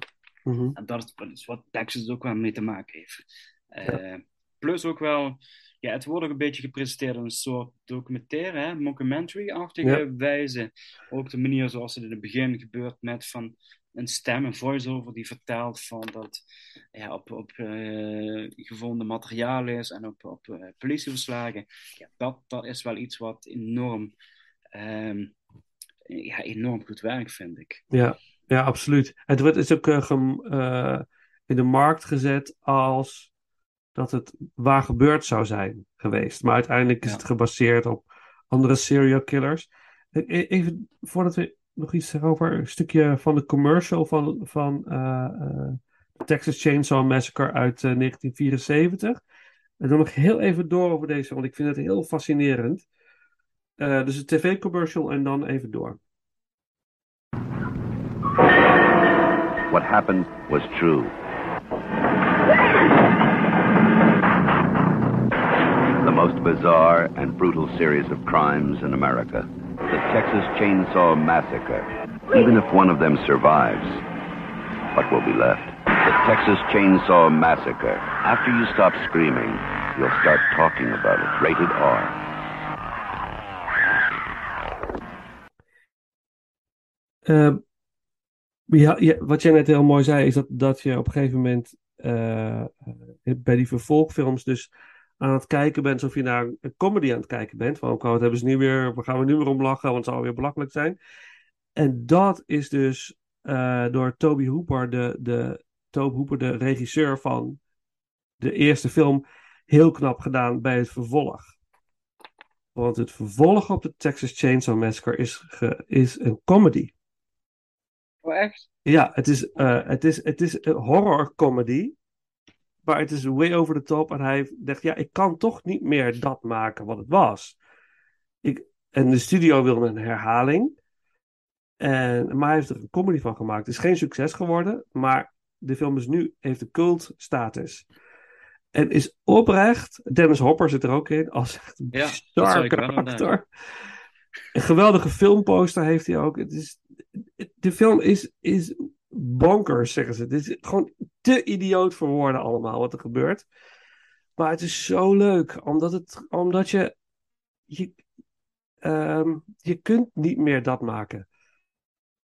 Mhm. En dat is, wat Texas ook wel mee te maken heeft. Eh, Plus ook wel, ja, het wordt ook een beetje gepresenteerd als een soort documentaire, hè, mockumentary-achtige Ja. wijze. Ook de manier zoals het in het begin gebeurt met van een stem, een voice-over die vertelt van dat ja, op, op eh, gevonden materiaal is en op, op eh, politieverslagen. Ja, dat, dat is wel iets wat enorm, ehm, ja, enorm goed werkt, vind ik. Ja, ja, absoluut. Het wordt is ook eh, eh, in de markt gezet als dat het waar gebeurd zou zijn geweest. Maar uiteindelijk is Ja. het gebaseerd op andere serial killers. E- e- Even voordat we nog iets zeggen over een stukje van de commercial van, van eh, Texas Chainsaw Massacre uit eh, 1974. En dan nog heel even door over deze, want ik vind het heel fascinerend. Eh, dus een tv-commercial en dan even door. What happened was true. The most bizarre and brutal series of crimes in America. The Texas Chainsaw Massacre. Even if one of them survives, what will be left? The Texas Chainsaw Massacre. After you stop screaming, you'll start talking about it. Rated R. Eh, ja, wat jij net heel mooi zei, is dat, dat je op een gegeven moment eh, bij die vervolgfilms dus aan het kijken bent alsof je naar een comedy aan het kijken bent. Van, oh, wat hebben ze nu weer, waar gaan we nu weer om lachen, want het zal weer belachelijk zijn. En dat is dus eh, door Toby Hooper, de, de, Toby Hooper, de regisseur van de eerste film, heel knap gedaan bij het vervolg. Want het vervolg op de Texas Chainsaw Massacre is, is een comedy. Oh, echt? Ja, het is, eh, het is, het is een horror comedy. Maar het is way over the top. En hij dacht, ja, ik kan toch niet meer dat maken wat het was. Ik, en de studio wilde een herhaling. En, maar hij heeft er een comedy van gemaakt. Het is geen succes geworden. Maar de film is nu, heeft een cult status. En is oprecht. Dennis Hopper zit er ook in. Als echt een Ja, bizar karakter. Een geweldige filmposter heeft hij ook. Het is, de film is, is bonkers, zeggen ze. Het is gewoon te idioot voor woorden allemaal wat er gebeurt. Maar het is zo leuk, omdat, het, omdat je, je, ehm, je kunt niet meer dat maken.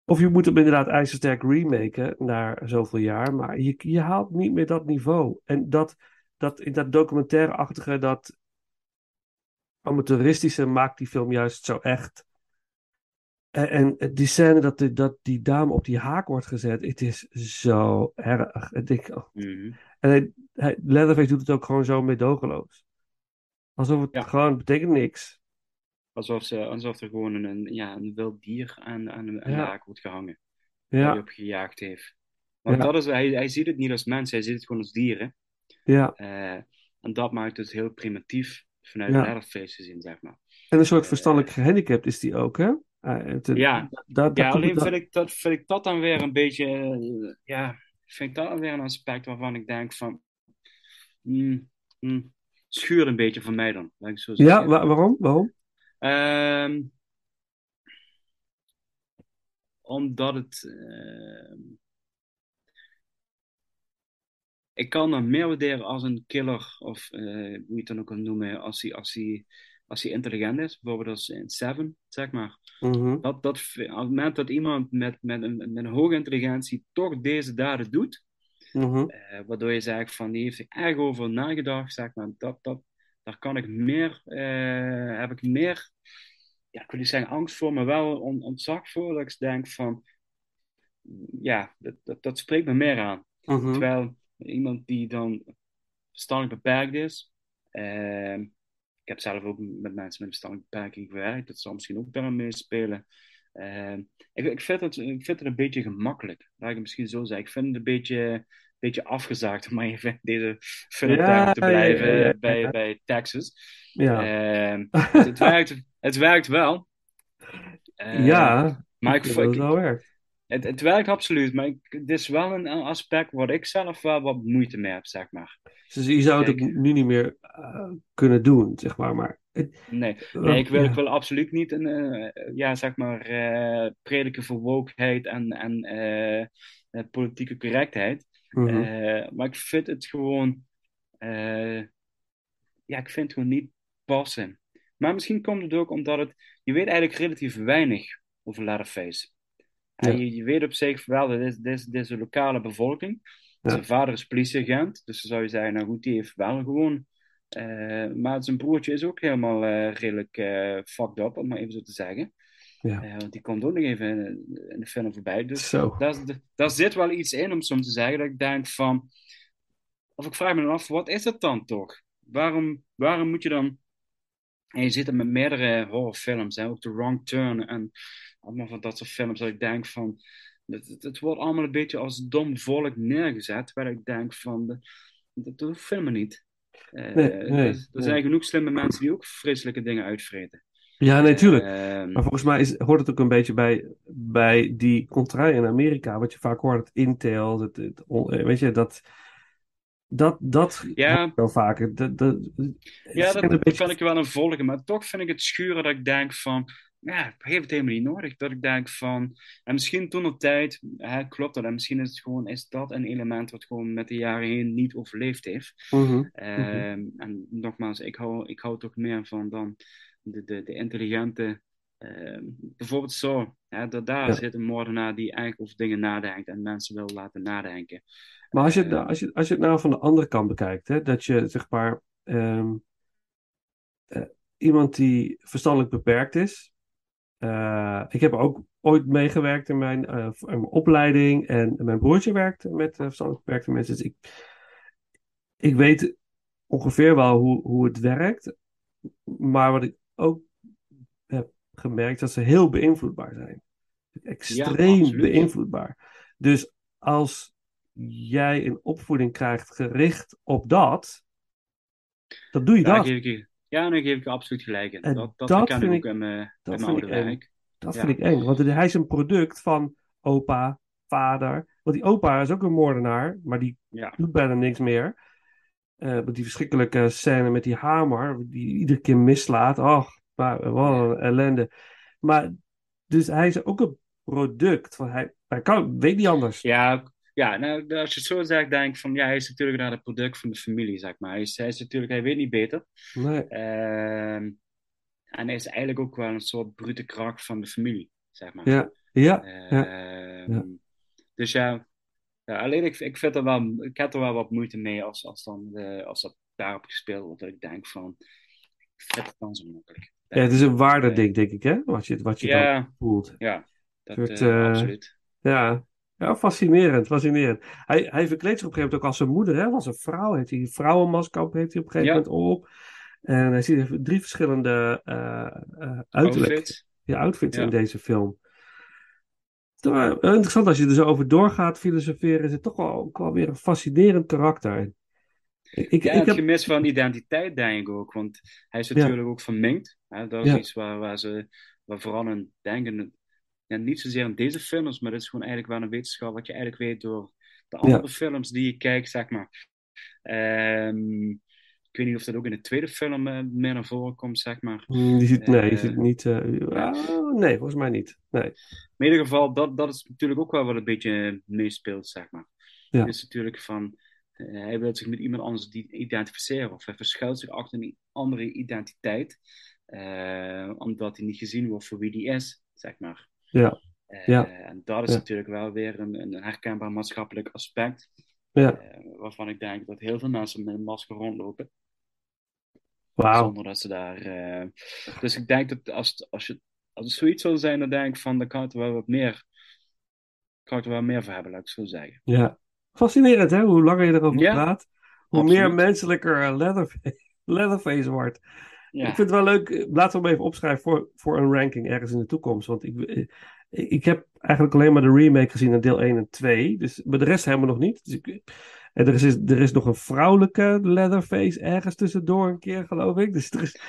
Of je moet hem inderdaad ijzersterk remaken na zoveel jaar, maar je, je haalt niet meer dat niveau. En dat, dat, dat documentaire-achtige, dat amateuristische maakt die film juist zo echt. En, en die scène dat, die- dat die dame op die haak wordt gezet, het is zo erg. En, ik, oh. Mhm. en hij, hij, Leatherface doet het ook gewoon zo meedogenloos. Alsof het Ja. gewoon betekent niks. Alsof, ze, alsof er gewoon een, ja, een wild dier aan, aan, aan de haak wordt gehangen. Ja, op gejaagd heeft. Want Ja. dat is, hij, hij ziet het niet als mens, hij ziet het gewoon als dieren. ja. Eh, en dat maakt het heel primitief vanuit Leatherface gezien, zeg maar. En een soort verstandelijk gehandicapt is die ook, hè? Een- Ja. daar Ja, alleen vind ik, dat, vind ik dat dan weer een beetje, eh, ja, vind ik dat dan weer een aspect waarvan ik denk van, hmm, hmm, schuurt een beetje van mij dan, ik zo Ja, wa- waarom? Waarom? Ehm, omdat het. ehm, ik kan hem meer waarderen als een killer, of eh, hoe je het dan ook kan noemen, als hij, als hij, als hij intelligent is, bijvoorbeeld als in Seven, zeg maar. Mhm. Dat, dat, op het moment dat iemand met, met, een, met een hoge intelligentie toch deze daden doet, Mhm. eh, waardoor je zegt van die heeft er erg over nagedacht, zeg maar, dat, dat, daar kan ik meer, eh, heb ik meer, ja, ik wil niet zeggen angst voor, maar wel on, ontzag voor, dat ik denk van, ja, dat, dat, dat spreekt me meer aan. Mhm. Terwijl iemand die dan verstandelijk beperkt is, ehm, ik heb zelf ook met mensen met verstandelijke beperking gewerkt, dat zal misschien ook daarin meespelen. Ehm, ik, ik, vind het, ik vind het een beetje gemakkelijk, laat ik het misschien zo zeggen. Ik vind het een beetje, beetje afgezaagd om maar even in deze Ja, te blijven ja, ja. Bij, bij Texas. Ja. Ehm, het, het, werkt, het werkt wel. Ehm, ja, maar ik, dat het ik, wel werkt. Het, het werkt absoluut, maar ik, het is wel een aspect waar ik zelf wel wat moeite mee heb, zeg maar. Dus je zou het Kijk. nu niet meer eh, kunnen doen, zeg maar. Maar het- Nee, nee ik, wil, ik wil absoluut niet een, eh, ja, zeg maar, eh, prediken voor wokeheid en, en eh, eh, politieke correctheid. Mhm. Eh, maar ik vind het gewoon, eh, ja, ik vind het gewoon niet passen. Maar misschien komt het ook omdat het, je weet eigenlijk relatief weinig over Leatherface. En je, je weet op zich wel, dit is, dit is, dit is een lokale bevolking. Zijn vader is politieagent, dus dan zou je zeggen, nou goed, die heeft wel gewoon. eh, maar zijn broertje is ook helemaal eh, redelijk eh fucked up, om maar even zo te zeggen. Ja. Want die komt ook nog even in, in de film voorbij. Dus daar, daar zit wel iets in, om zo te zeggen, dat ik denk van. Of ik vraag me dan af, wat is het dan toch? Waarom, waarom moet je dan. En je zit er met meerdere horrorfilms, hè, ook The Wrong Turn en allemaal van dat soort films, dat ik denk van. Het, het, wordt allemaal een beetje als dom volk neergezet, waar ik denk van. Dat, dat, dat hoeft helemaal niet. Eh, Nee, er- nee, er nee. zijn genoeg slimme mensen die ook vreselijke dingen uitvreten. Ja, nee, tuurlijk. Ehm, Maar volgens mij is, hoort het ook een beetje bij, bij die contraien in Amerika, wat je vaak hoort, het Intel, het, eh, weet je, dat, dat, dat Ja. wel vaker. Dat, Ja, dat beetje- vind ik wel een volgen. Maar toch vind ik het schuren dat ik denk van... Ja, heeft het helemaal niet nodig. Dat ik denk van... En misschien toen op tijd... Hè, klopt dat. En misschien is het gewoon... Is dat een element wat gewoon met de jaren heen niet overleefd heeft. Mhm. Ehm, En nogmaals, ik hou, ik hou toch meer van dan de, de, de intelligente... ehm, bijvoorbeeld zo. Hè, dat daar Ja. zit een moordenaar die eigenlijk over dingen nadenkt. En mensen wil laten nadenken. Maar als je, het Eh, nou, als, je, als je het nou van de andere kant bekijkt, hè, dat je zeg maar ehm, eh, iemand die verstandelijk beperkt is. Eh, ik heb ook ooit meegewerkt in mijn, eh, in mijn opleiding en mijn broertje werkte met eh, verstandelijk beperkte mensen. Dus ik, ik weet ongeveer wel hoe, hoe het werkt. Maar wat ik ook heb gemerkt, dat ze heel beïnvloedbaar zijn. Extreem beïnvloedbaar. Dus als jij een opvoeding krijgt gericht op dat, dan doe je Daar dat. ik ja, daar geef ik je absoluut gelijk in. En dat dat, dat herken ik vind ook in mijn, dat in mijn vind oude ik eng. werk. Dat Ja. vind ik eng, want hij is een product van opa, vader. Want die opa is ook een moordenaar, maar die Ja. doet bijna niks meer. Met die verschrikkelijke scène met die hamer, die iedere keer mislaat. Och, maar wat een ellende. Maar, dus hij is ook een product. Van hij, hij kan, weet niet anders. Ja, ja nou, als je het zo zegt, denk ik van ja, hij is natuurlijk daar het product van de familie, zeg maar. Hij is, hij is natuurlijk, hij weet niet beter. Nee. Ehm, en hij is eigenlijk ook wel een soort brute kracht van de familie, zeg maar. Ja, ja, ja. Ehm, ja. Dus ja, ja alleen ik, ik, vind er wel, ik heb er wel wat moeite mee als, als, dan, eh, als dat daarop gespeeld wordt. Dat ik denk van, ik vind het dan zo makkelijk. Ja, het is een waardeding, denk ik, hè? Wat je, wat je Ja. dan voelt. Ja, dat Soort, eh, eh, absoluut. Ja. Ja, fascinerend, fascinerend. Hij, hij verkleedt zich op een gegeven moment ook als zijn moeder, hè? Als een vrouw. Heeft hij een vrouwenmasker op, heeft hij op een gegeven Ja. moment op. En hij ziet drie verschillende eh eh uiterlijk. Ja, outfits Ja. in deze film. Interessant als je er zo over doorgaat filosoferen, is het toch wel, ook wel weer een fascinerend karakter. Ik, ik, Ja, ik het heb, gemis van identiteit, denk ik ook. Want hij is Ja. natuurlijk ook verminkt. Hè? Dat is iets waar, waar ze waar vooral in denken. Ja, niet zozeer in deze films, maar het is gewoon eigenlijk wel een wetenschap wat je eigenlijk weet door de andere films die je kijkt, zeg maar. Ehm, ik weet niet of dat ook in de tweede film eh, meer naar voren komt, zeg maar. Mm, die ziet, nee, Eh, ziet niet. eh, ah, nee, volgens mij niet. Nee. Maar in ieder geval, dat, dat is natuurlijk ook wel wat een beetje meespeelt, zeg maar. Ja. Het is natuurlijk van, hij wil zich met iemand anders identificeren. Of hij verschuilt zich achter een andere identiteit. omdat hij niet gezien wordt voor wie hij is, zeg maar. Ja. Eh, Ja. En dat is Ja. natuurlijk wel weer een, een herkenbaar maatschappelijk aspect. Ja. eh, waarvan ik denk dat heel veel mensen met een masker rondlopen. Wauw. Zonder dat ze daar. eh, Dus ik denk dat als, als, je, als het zoiets zou zijn, dan denk ik van dan kan er wel wat meer. Kan er wel meer voor hebben, laat ik zo zeggen. Ja. Fascinerend, hè? Hoe langer je erover Ja, praat, hoe absoluut. meer menselijker Leatherface, [laughs] Leatherface wordt. Ja. Ik vind het wel leuk. eh, Laten we hem even opschrijven voor, voor een ranking ergens in de toekomst. Want ik, eh, ik heb eigenlijk alleen maar de remake gezien in deel 1 en 2. Dus, maar de rest helemaal nog niet. Dus ik, en er is, er is nog een vrouwelijke Leatherface ergens tussendoor een keer, geloof ik. Dus er is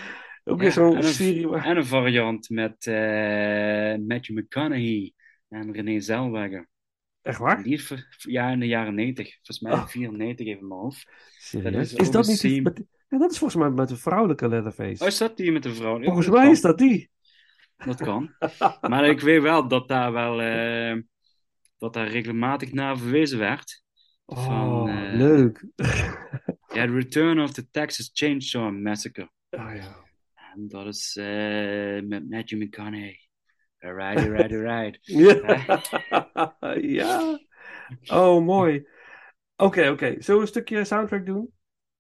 ook weer Ja, zo'n en, serie waar... en een variant met eh, Matthew McConaughey en René Zellweger. Echt waar? Die is ja, in de jaren 90. Volgens mij Oh. 94 even in mijn hoofd. Serieus? is dat niet ja, dat is volgens mij met een vrouwelijke Leatherface. Oh, is dat die met de vrouw? Ja, Volgens mij kan. is dat die. Dat kan. maar ik weet wel dat daar wel eh, dat daar regelmatig naar verwezen werd. Van, Oh, eh, leuk. Ja, The Return of the Texas Chainsaw Massacre. Oh, ja. En dat is eh, met Matthew McConaughey. Alright, alright, [laughs] alright. Ja. [laughs] ja. Oh, mooi. Oké, oké. Zullen we een stukje soundtrack doen?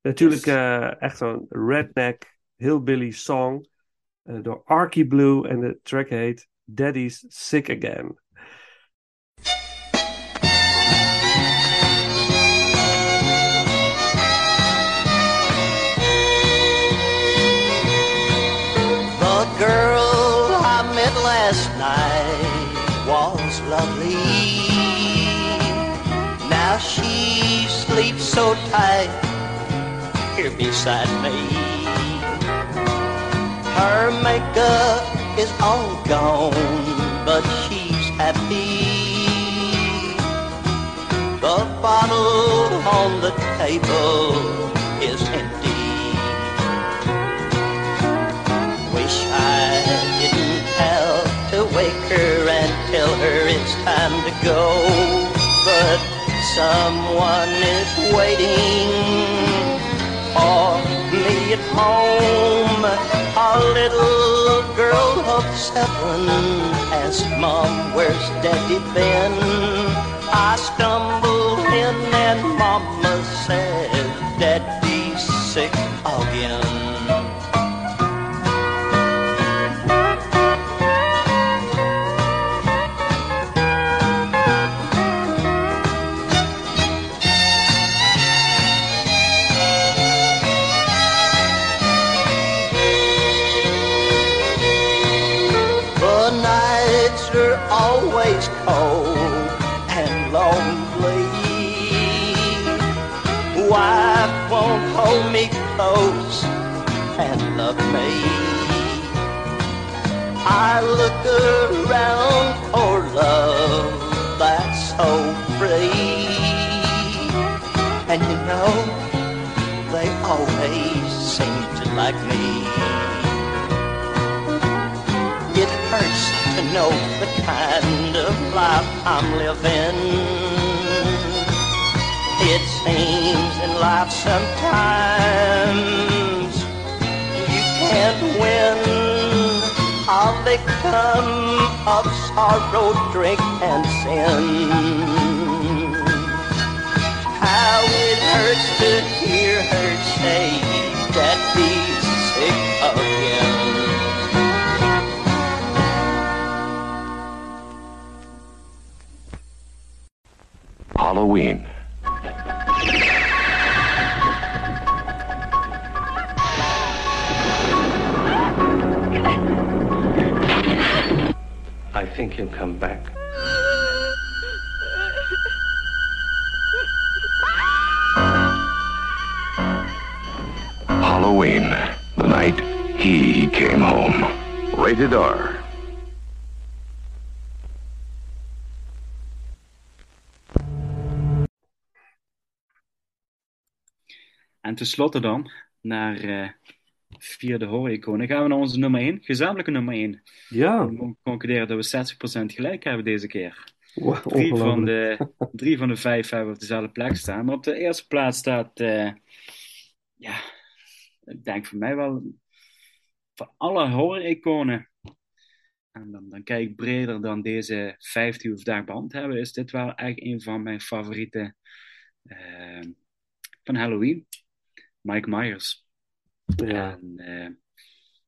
Natuurlijk eh, echt zo'n redneck, hillbilly song eh, door Arky Blue en de track heet Daddy's Sick Again. Beside me. Her makeup is all gone, but she's happy. The bottle on the table is empty. Wish I didn't have to wake her and tell her it's time to go. But someone is waiting for me at home. A little girl of seven asked Mom, where's Daddy been? I stumbled in and Mama said, Daddy's sick again. Know the kind of life I'm living. It seems in life sometimes you can't win. A victim of sorrow, drink, and sin. How it hurts to hear her say that he's sick again. Halloween. I think he'll come back. Halloween. The night he came home. Rated R. En tenslotte dan, naar eh via de gaan we naar onze nummer 1, gezamenlijke nummer 1. Ja. We concluderen dat we 60% gelijk hebben deze keer. Wow, Drie van, de, drie van de vijf hebben op dezelfde plek staan. Maar op de eerste plaats staat, eh, ja, ik denk voor mij wel van alle horror-iconen. En dan, dan kijk ik breder dan deze vijf die we vandaag behandeld hebben, is dit wel echt een van mijn favorieten eh, van Halloween. Mike Myers. Ja. En, eh,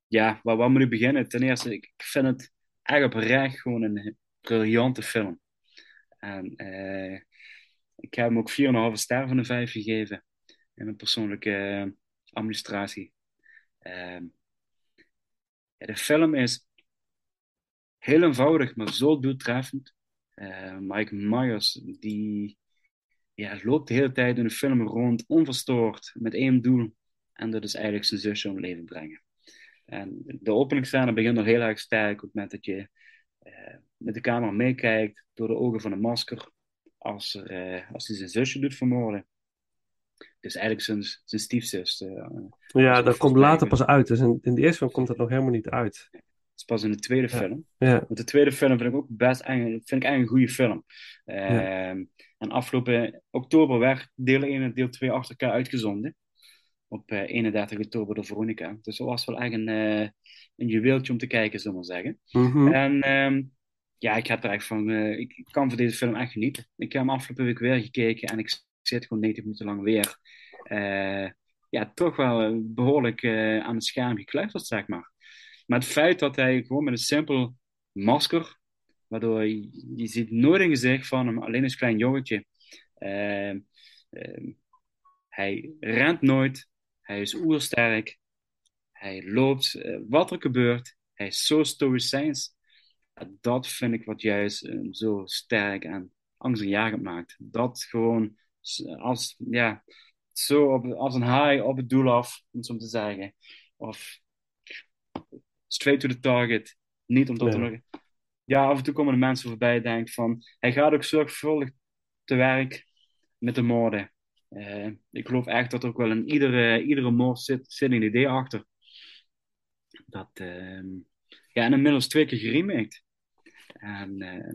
ja, waar, waar moet ik beginnen? Ten eerste, ik vind het echt oprecht gewoon een briljante film. En eh, ik heb hem ook 4,5 ster van de 5 gegeven in mijn persoonlijke eh, administratie. Ehm, de film is heel eenvoudig, maar zo doeltreffend. Mike Myers, die ja, loopt de hele tijd in de film rond, onverstoord, met één doel. En dat is eigenlijk zijn zusje om leven brengen. En de openingsscène begint nog heel erg sterk op het moment dat je eh, met de camera meekijkt door de ogen van een masker als, er, eh, als hij zijn zusje doet vermoorden. Dus eigenlijk zijn, zijn stiefzus. eh, Ja, dat komt later pas uit. Dus in, in de eerste film komt dat nog helemaal niet uit. Het is pas in de tweede Ja. film. Ja. Want de tweede film vind ik ook best eigenlijk, vind ik eigenlijk een goede film. Ja. Ehm, En afgelopen oktober werd deel 1 en deel 2 achter elkaar uitgezonden. Op eh, 31 oktober door Veronica. Dus dat was wel echt een, eh, een juweeltje om te kijken, zullen we maar zeggen. Mhm. En ehm, ja, ik heb er echt van. eh, ik kan van deze film echt genieten. Ik heb hem afgelopen week weer gekeken en ik zit gewoon 90 minuten lang weer. eh, ja, toch wel eh, behoorlijk eh, aan het scherm gekluisterd, zeg maar. Maar het feit dat hij gewoon met een simpel masker, waardoor je, ziet nooit een gezicht van hem, alleen een klein jongetje. Ehm, ehm, hij rent nooit, hij is oersterk, hij loopt, eh, wat er gebeurt, hij is zo stoïcijns. Dat vind ik wat juist zo sterk en angstaanjagend maakt. Dat gewoon als, ja, zo op, als een haai op het doel af, om zo te zeggen. Of straight to the target. Niet omdat er Ja. nog... Ja, af en toe komen de mensen voorbij denk van... Hij gaat ook zorgvuldig te werk met de moorden. Eh, ik geloof echt dat er ook wel in iedere, iedere moord zit, zit een idee achter. Dat, ehm, ja, en inmiddels twee keer geremaked. En eh,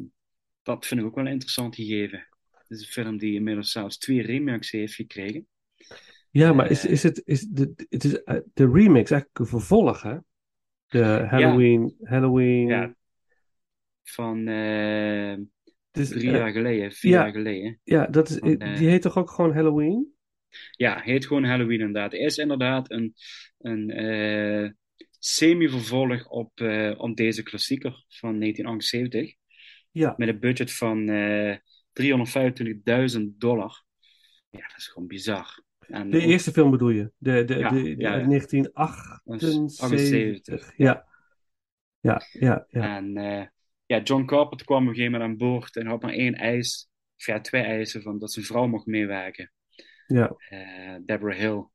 dat vind ik ook wel een interessant gegeven. Het is een film die inmiddels zelfs twee remakes heeft gekregen. Ja, maar is, is het, is de, het is, eh, de remake is eigenlijk een vervolg, hè? De Halloween, Halloween. Ja. Van is, drie eh, jaar geleden, vier ja. jaar geleden. Ja, dat is, Van, eh, die heet toch ook gewoon Halloween? Ja, heet gewoon Halloween inderdaad. Het is inderdaad een, een semi-vervolg op, op deze klassieker van 1978. Ja. Met een budget van eh 325.000 dollar. Ja, dat is gewoon bizar. En De ook- eerste film bedoel je? De, de, Ja, de, de, ja, ja. 1978. 78. Ja. Ja, ja, ja. En eh, ja, John Carpenter kwam op een gegeven moment aan boord en had maar één eis, of ja, twee eisen, van dat zijn vrouw mocht meewerken, Ja, eh, Deborah Hill.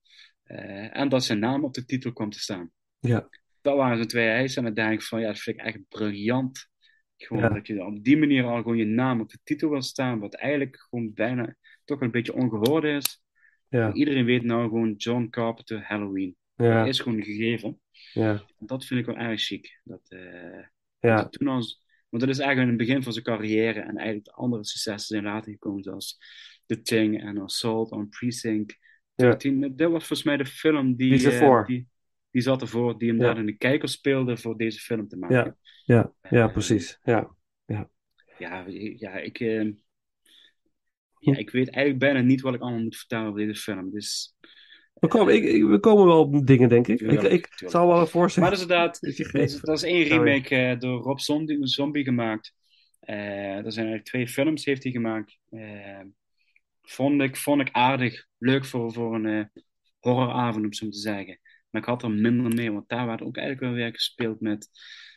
Eh, en dat zijn naam op de titel kwam te staan. ja, Dat waren zijn twee eisen. En dan denk ik van, ja, dat vind ik echt briljant. Gewoon Ja. dat je op die manier al gewoon je naam op de titel wil staan, wat eigenlijk gewoon bijna toch een beetje ongehoord is. Ja, Iedereen weet nou gewoon John Carpenter Halloween. Ja. Dat is gewoon een gegeven. ja, Dat vind ik wel erg chic. Dat, eh, Ja. dat toen als, want dat is eigenlijk in het begin van zijn carrière en eigenlijk de andere successen zijn later gekomen, zoals The Thing en Assault on Precinct. Ja. 13. Dit was volgens mij de film die, Die eh, die, die zat ervoor, die hem Ja. daar in de kijker speelde voor deze film te maken. ja, ja, ja, precies. Ja, Ja, ja, ik, eh, ja, ik weet eigenlijk bijna niet wat ik allemaal moet vertellen over deze film. Dus, we, komen, ik, ik- we komen wel op dingen, denk ik. Tuurlijk, ik, ik tuurlijk. zal wel een voorstel. Maar dat is inderdaad, [laughs] dat is, één remake eh, door Rob Zombie, Zombie gemaakt. Eh er zijn eigenlijk twee films heeft hij gemaakt. Eh, vond, ik, vond ik aardig, leuk voor, voor een horroravond om zo te zeggen. Maar ik had er minder mee, want daar werd ook eigenlijk wel weer gespeeld met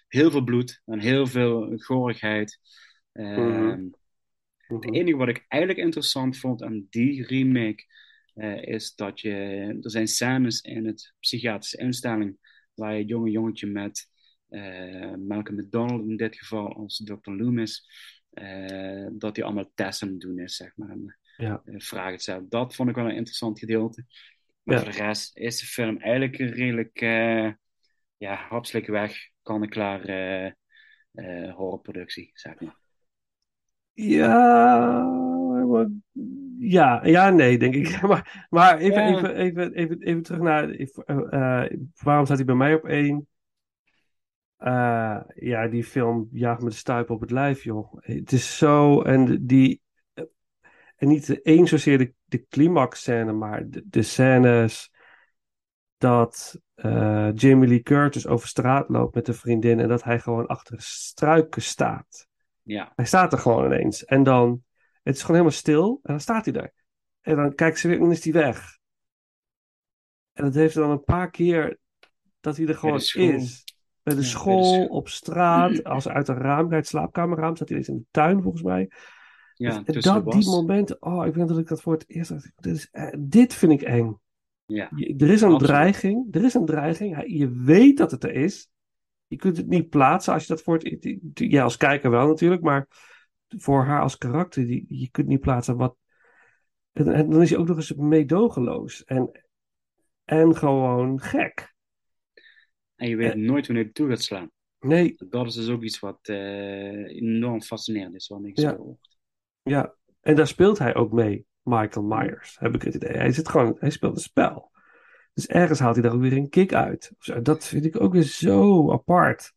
heel veel bloed en heel veel gorigheid. Mhm. Het enige wat ik eigenlijk interessant vond aan die remake eh, is dat je, er zijn scènes in het psychiatrische instelling waar je het jonge jongetje met eh, Malcolm McDonald in dit geval als Dr. Loomis, eh, dat hij allemaal testen aan het doen is, zeg maar. En, Ja. vragen stelt. Dat vond ik wel een interessant gedeelte. Maar Ja. voor de rest is de film eigenlijk een redelijk, ja, hapselijk weg, kan en klaar horrorproductie, zeg maar. Ja, ja, ja, nee, denk ik. [laughs] Maar, maar even, Ja. even, even, even, even terug naar. eh, eh, waarom staat hij bij mij op één? Eh, ja, die film jaagt me de stuip op het lijf, joh. Het is zo. En die. En niet één zozeer de, de climax-scène, maar de, de scènes dat Jamie Lee Curtis over straat loopt met een vriendin en dat hij gewoon achter struiken staat. Ja, Hij staat er gewoon ineens. En dan, het is gewoon helemaal stil. En dan staat hij daar. En dan kijkt ze weer en dan is hij weg. En dat heeft dan een paar keer dat hij er gewoon is. Bij de Ja, bij de school, op straat, als uit een raam, bij het slaapkamerraam, staat hij eens in de tuin volgens mij. ja de dat, die momenten, oh, ik weet dat ik dat voor het eerst dacht, dit, is, eh, dit vind ik eng. Ja, Je- er is een Absoluut. dreiging, er is een dreiging. Hij- Je weet dat het er is. Je kunt het niet plaatsen als je dat voor het. Ja, als kijker wel natuurlijk, maar voor haar als karakter, die, je kunt niet plaatsen wat. En, en dan is hij ook nog eens meedogenloos en, en gewoon gek. en je weet Eh. nooit wanneer het toe gaat slaan. Nee, Dat is dus ook iets wat eh, enorm fascinerend is, wat ik Ja. hoort. ja. En daar speelt hij ook mee, Michael Myers, heb ik het idee. Hij, zit gewoon, hij speelt een spel. Dus ergens haalt hij daar ook weer een kick uit. Dat vind ik ook weer zo apart.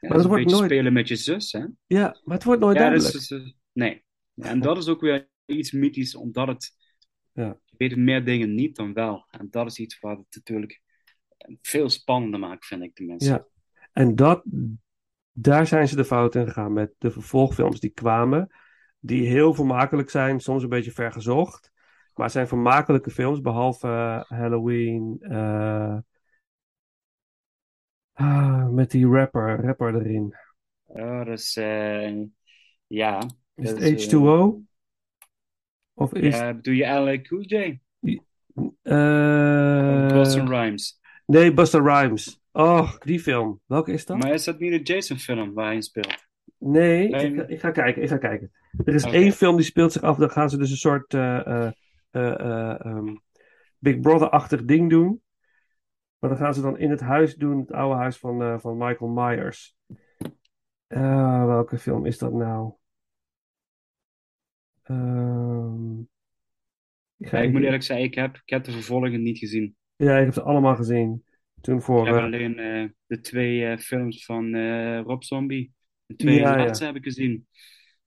Ja, Maar dat wordt nooit- spelen met je zus, hè? Ja, maar het wordt nooit Ja, duidelijk. dus, eh, nee. Ja, en dat is ook weer iets mythisch, omdat het... Ja. Je weet meer dingen niet dan wel. En dat is iets wat het natuurlijk veel spannender maakt, vind ik tenminste. Ja, en dat, daar zijn ze de fout in gegaan met de vervolgfilms die kwamen, die heel vermakelijk zijn, soms een beetje vergezocht, maar het zijn vermakelijke films, behalve eh, Halloween, eh, ah, met die rapper, rapper erin. Ja, dat is... eh, ja. Is het eh, H2O? Of is Ja, doe je LA Cool J? eh, Boston Rhymes. nee, Busta Rhymes. Oh, die film. Welke is dat? Maar is dat niet een Jason film waar hij in speelt? Nee, Nee. ik, ga- ik ga kijken, ik ga kijken. Er is één film die speelt zich af, dan gaan ze dus een soort eh, eh, eh, ehm, Big Brother-achtig ding doen. Maar dan gaan ze dan in het huis doen, het oude huis van, eh, van Michael Myers. Welke film is dat nou? Ehm, ik, Ja, ik moet eerlijk zeggen, ik heb, ik heb de vervolgen niet gezien. ja, ik heb ze allemaal gezien. Toen voor... Ik heb alleen de twee films van Rob Zombie. De twee Ja, ja. heb ik gezien.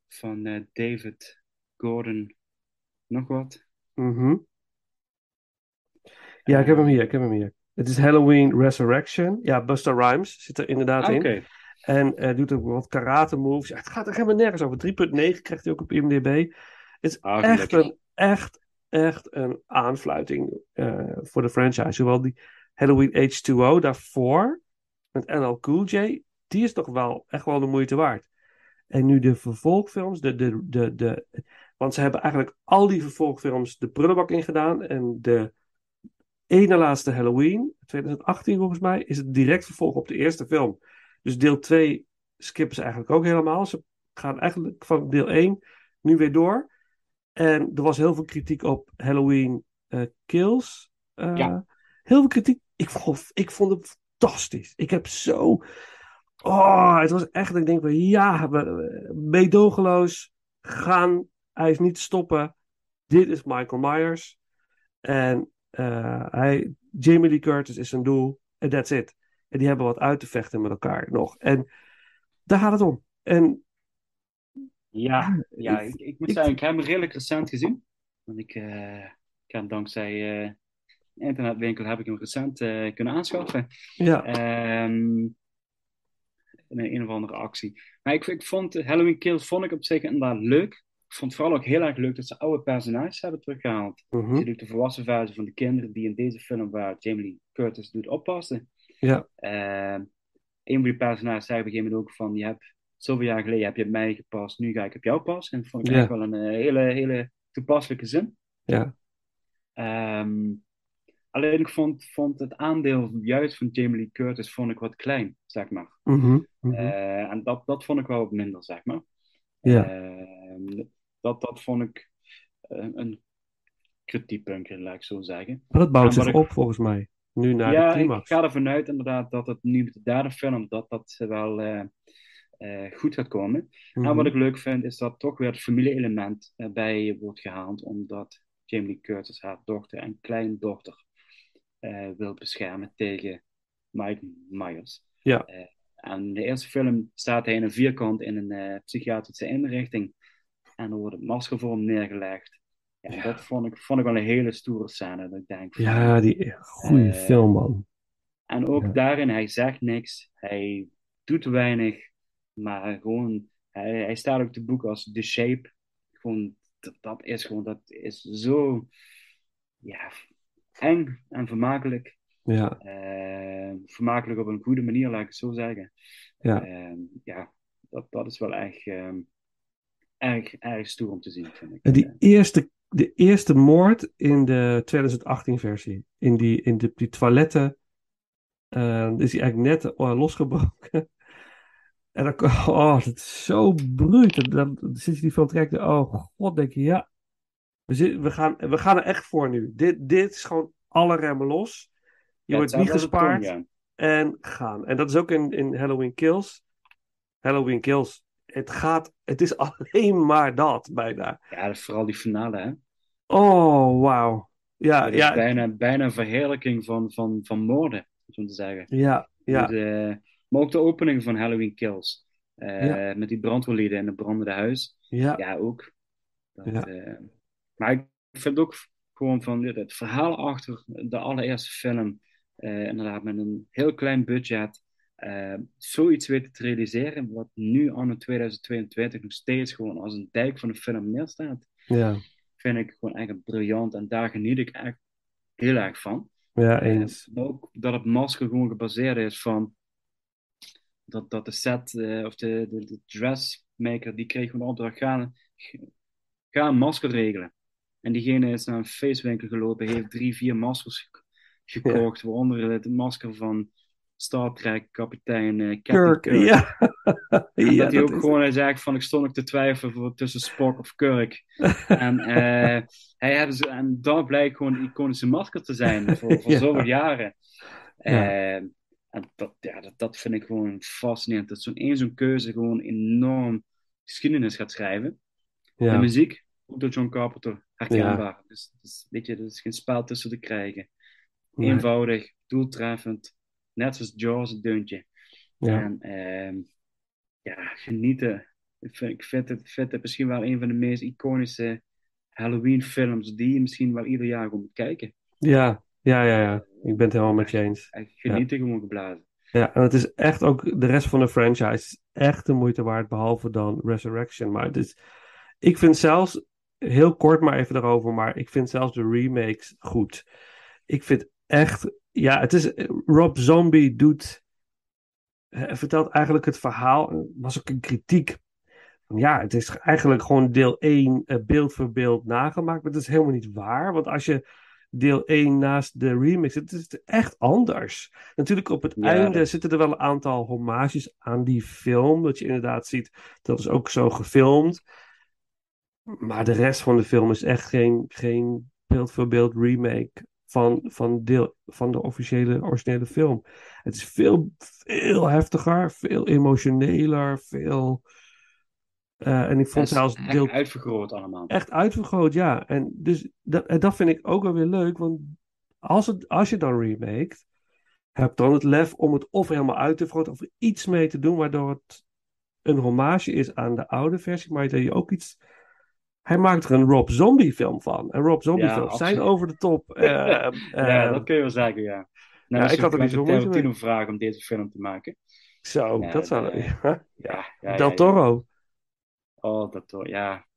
Van David Gordon. Nog wat? Mhm. Ja, ik heb hem hier, ik heb hem hier. Het is Halloween Resurrection. Ja, Busta Rhymes zit er inderdaad Ah, in. Oké. En eh, doet ook wat karate moves. Ja, het gaat er helemaal nergens over. 3.9 krijgt hij ook op IMDb. Het is Ah, echt gelukkig. een, echt, echt een aanfluiting eh, voor de franchise. Zowel die Halloween H2O daarvoor, met LL Cool J, die is toch wel echt wel de moeite waard. En nu de vervolgfilms, de, de, de, de, want ze hebben eigenlijk al die vervolgfilms de prullenbak ingedaan. En de ene laatste Halloween, 2018 volgens mij, is het direct vervolg op de eerste film. Dus deel 2 skippen ze eigenlijk ook helemaal. Ze gaan eigenlijk van deel 1 nu weer door. En er was heel veel kritiek op Halloween eh, Kills. Eh, Ja. Heel veel kritiek. Ik vond, ik vond het fantastisch. Ik heb zo. Oh, het was echt. Ik denk van ja, we- meedogenloos gaan. Hij is niet te stoppen. Dit is Michael Myers. En eh, hij, Jamie Lee Curtis is zijn doel. En that's it. En die hebben wat uit te vechten met elkaar nog. En daar gaat het om. En Ja, [clears throat] ja ik- ik, moet ik- zeggen, ik heb hem redelijk recent gezien. Want ik, eh, ik heb dankzij eh internetwinkel heb ik hem recent eh, kunnen aanschaffen. ja, Ehm, in een, een of andere actie. Maar ik, ik vond Halloween Kills vond ik op zich inderdaad leuk. Ik vond vooral ook heel erg leuk dat ze oude personages hebben teruggehaald. Natuurlijk de volwassen versie van de kinderen die in deze film waar Jamie Lee Curtis doet oppassen. ja, Ehm, een van die personages zei op een gegeven moment ook van, je hebt zoveel jaar geleden heb je op mij gepast, nu ga ik op jou passen. En dat vond ik Ja. echt wel een eh, hele, hele toepasselijke zin. ja, Ehm, alleen ik vond, vond het aandeel juist van Jamie Lee Curtis vond ik wat klein, zeg maar. mhm, mhm. Eh, en dat, dat vond ik wel wat minder, zeg maar. ja. Ehm, dat, dat vond ik eh, een kritiekpuntje, laat ik zo zeggen. Maar dat bouwt zich ik- op volgens mij. Nu naar de ja, ik climax. ga ervan uit inderdaad dat het nu met de derde film dat dat wel eh, eh, goed gaat komen. Mhm. En wat ik leuk vind is dat toch weer het familie-element erbij wordt gehaald, omdat Jamie Lee Curtis haar dochter en kleindochter wil beschermen tegen Mike Myers. Ja. En in de eerste film staat hij in een vierkant in een psychiatrische inrichting en er wordt een masker voor hem neergelegd. Ja, dat vond ik, vond ik wel een hele stoere scène. Dat ik denk van, Ja, die goede Eh, film, man. en ook Ja. daarin, hij zegt niks, hij doet weinig, maar gewoon, hij, hij staat ook te boek als The Shape. Gewoon, dat, dat is gewoon, dat is zo, ja, eng en vermakelijk. Ja, Eh, vermakelijk op een goede manier, laat ik het zo zeggen. ja. Eh, ja, dat, dat is wel echt, eh, erg, erg stoer om te zien, vind ik. Die eerste, de eerste moord in de 2018-versie. In die, in de, die toiletten. eh, is hij eigenlijk net eh, losgebroken. [laughs] En dan, [laughs] oh, dat is zo bruut. Dan, zit je die film te kijken. Oh god, denk je, ja. We, zit- we, gaan, we gaan er echt voor nu. Dit, dit is gewoon alle remmen los. Je Ja, wordt niet gespaard. ja. En gaan. En dat is ook in, in Halloween Kills. Halloween Kills. Het gaat, het is [laughs] alleen maar dat bijna. Ja, dat vooral die finale, hè. Oh, wauw. Ja, Dat is ja, bijna, bijna een verheerlijking van, van, van moorden, zo te zeggen. ja, ja, De, maar ook de opening van Halloween Kills. Eh, Ja. Met die brandweerlieden in het brandende huis. ja, Ja, ook. Dat, Ja. eh, maar ik vind ook gewoon van dit- het verhaal achter de allereerste film. eh, inderdaad, met een heel klein budget. Eh, zoiets weten te realiseren. Wat nu anno 2022 nog steeds gewoon als een dijk van een film neerstaat. ja, Vind ik gewoon echt briljant. En daar geniet ik echt heel erg van. ja, Eh, eens. ook dat het masker gewoon gebaseerd is van dat, dat de set eh, of de, de, de dressmaker die kreeg gewoon de opdracht ga, ga een masker regelen. En diegene is naar een feestwinkel gelopen, heeft drie, vier maskers ge- gekocht, waaronder het masker van Star Trek kapitein Captain Kirk, Kirk. ja. En [laughs] ja, dat hij ook is- gewoon hij zei van ik stond ook te twijfelen voor, tussen Spock of Kirk. [laughs] en, eh, hij had en dat blijkt gewoon een iconische masker te zijn voor, [laughs] voor Ja. zoveel jaren. Ja. Eh, en dat, ja, dat, dat vind ik gewoon fascinerend. Dat zo'n één zo'n keuze gewoon enorm geschiedenis gaat schrijven. De muziek, ook door John Carpenter, herkenbaar. Dus, dus weet je, er is geen spel tussen te krijgen. Eenvoudig, doeltreffend. Net zoals Jaws het deuntje. ja, En ehm, ja, genieten. Ik vind, ik vind het, vind het misschien wel een van de meest iconische Halloween films die je misschien wel ieder jaar moet kijken. ja, ja, ja, ja. Ik ben het helemaal met je eens. Genieten gewoon geblazen. Ja, en het is echt ook de rest van de franchise is echt de moeite waard, behalve dan Resurrection. Maar het is, ik vind zelfs, heel kort maar even erover, maar ik vind zelfs de remakes goed. Ik vind echt, ja, het is, Rob Zombie doet, eh, vertelt eigenlijk het verhaal, er was ook een kritiek, ja, het is eigenlijk gewoon deel 1 eh, beeld voor beeld nagemaakt. Maar dat is helemaal niet waar. Want als je deel 1 naast de remix, het is echt anders. Natuurlijk op het Ja, einde zitten er wel een aantal hommages aan die film. Dat je inderdaad ziet, dat is ook zo gefilmd. Maar de rest van de film is echt geen, geen beeld voor beeld remake van, van, deel, van de officiële originele film. Het is veel, veel heftiger, veel emotioneler, veel... eh, en ik vond zelfs echt deel uitvergroot allemaal. Echt uitvergroot, ja. En dus dat, en dat vind ik ook wel weer leuk, want als, het, als je dan remaked, heb dan het lef om het of helemaal uit te vergroten of er iets mee te doen, waardoor het een hommage is aan de oude versie, maar dat je ook iets... Hij maakt er een Rob Zombie film van. En Rob Zombie Ja, films zijn over de top. [laughs] eh, ja, eh, dat kun je wel zeggen, ja. Nou, Ja, ik had er niet zo moeite mee. Tarantino vragen om deze film te maken. Zo, dat zou... [laughs] de- ja. Del Toro. Oh, dat toch, ja.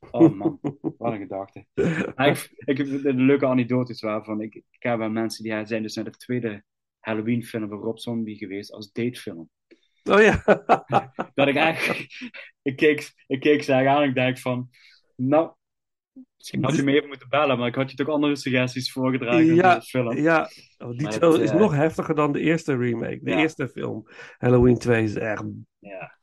[laughs] Oh man, wat een gedachte. Ik, ik heb een leuke anekdotes waarvan. Ik, ik ken wel mensen die zijn dus naar de tweede Halloween film van Rob Zombie geweest als datefilm. Oh ja. Dat ik eigenlijk, ik keek, ik keek ze eigenlijk aan en ik denk van, nou, misschien had je me even moeten bellen, maar ik had je toch andere suggesties voorgedragen Ja, deze film. ja. Oh, die Maar film het, is eh, nog heftiger dan de eerste remake. De Ja. eerste film. Halloween 2 is echt... Ja.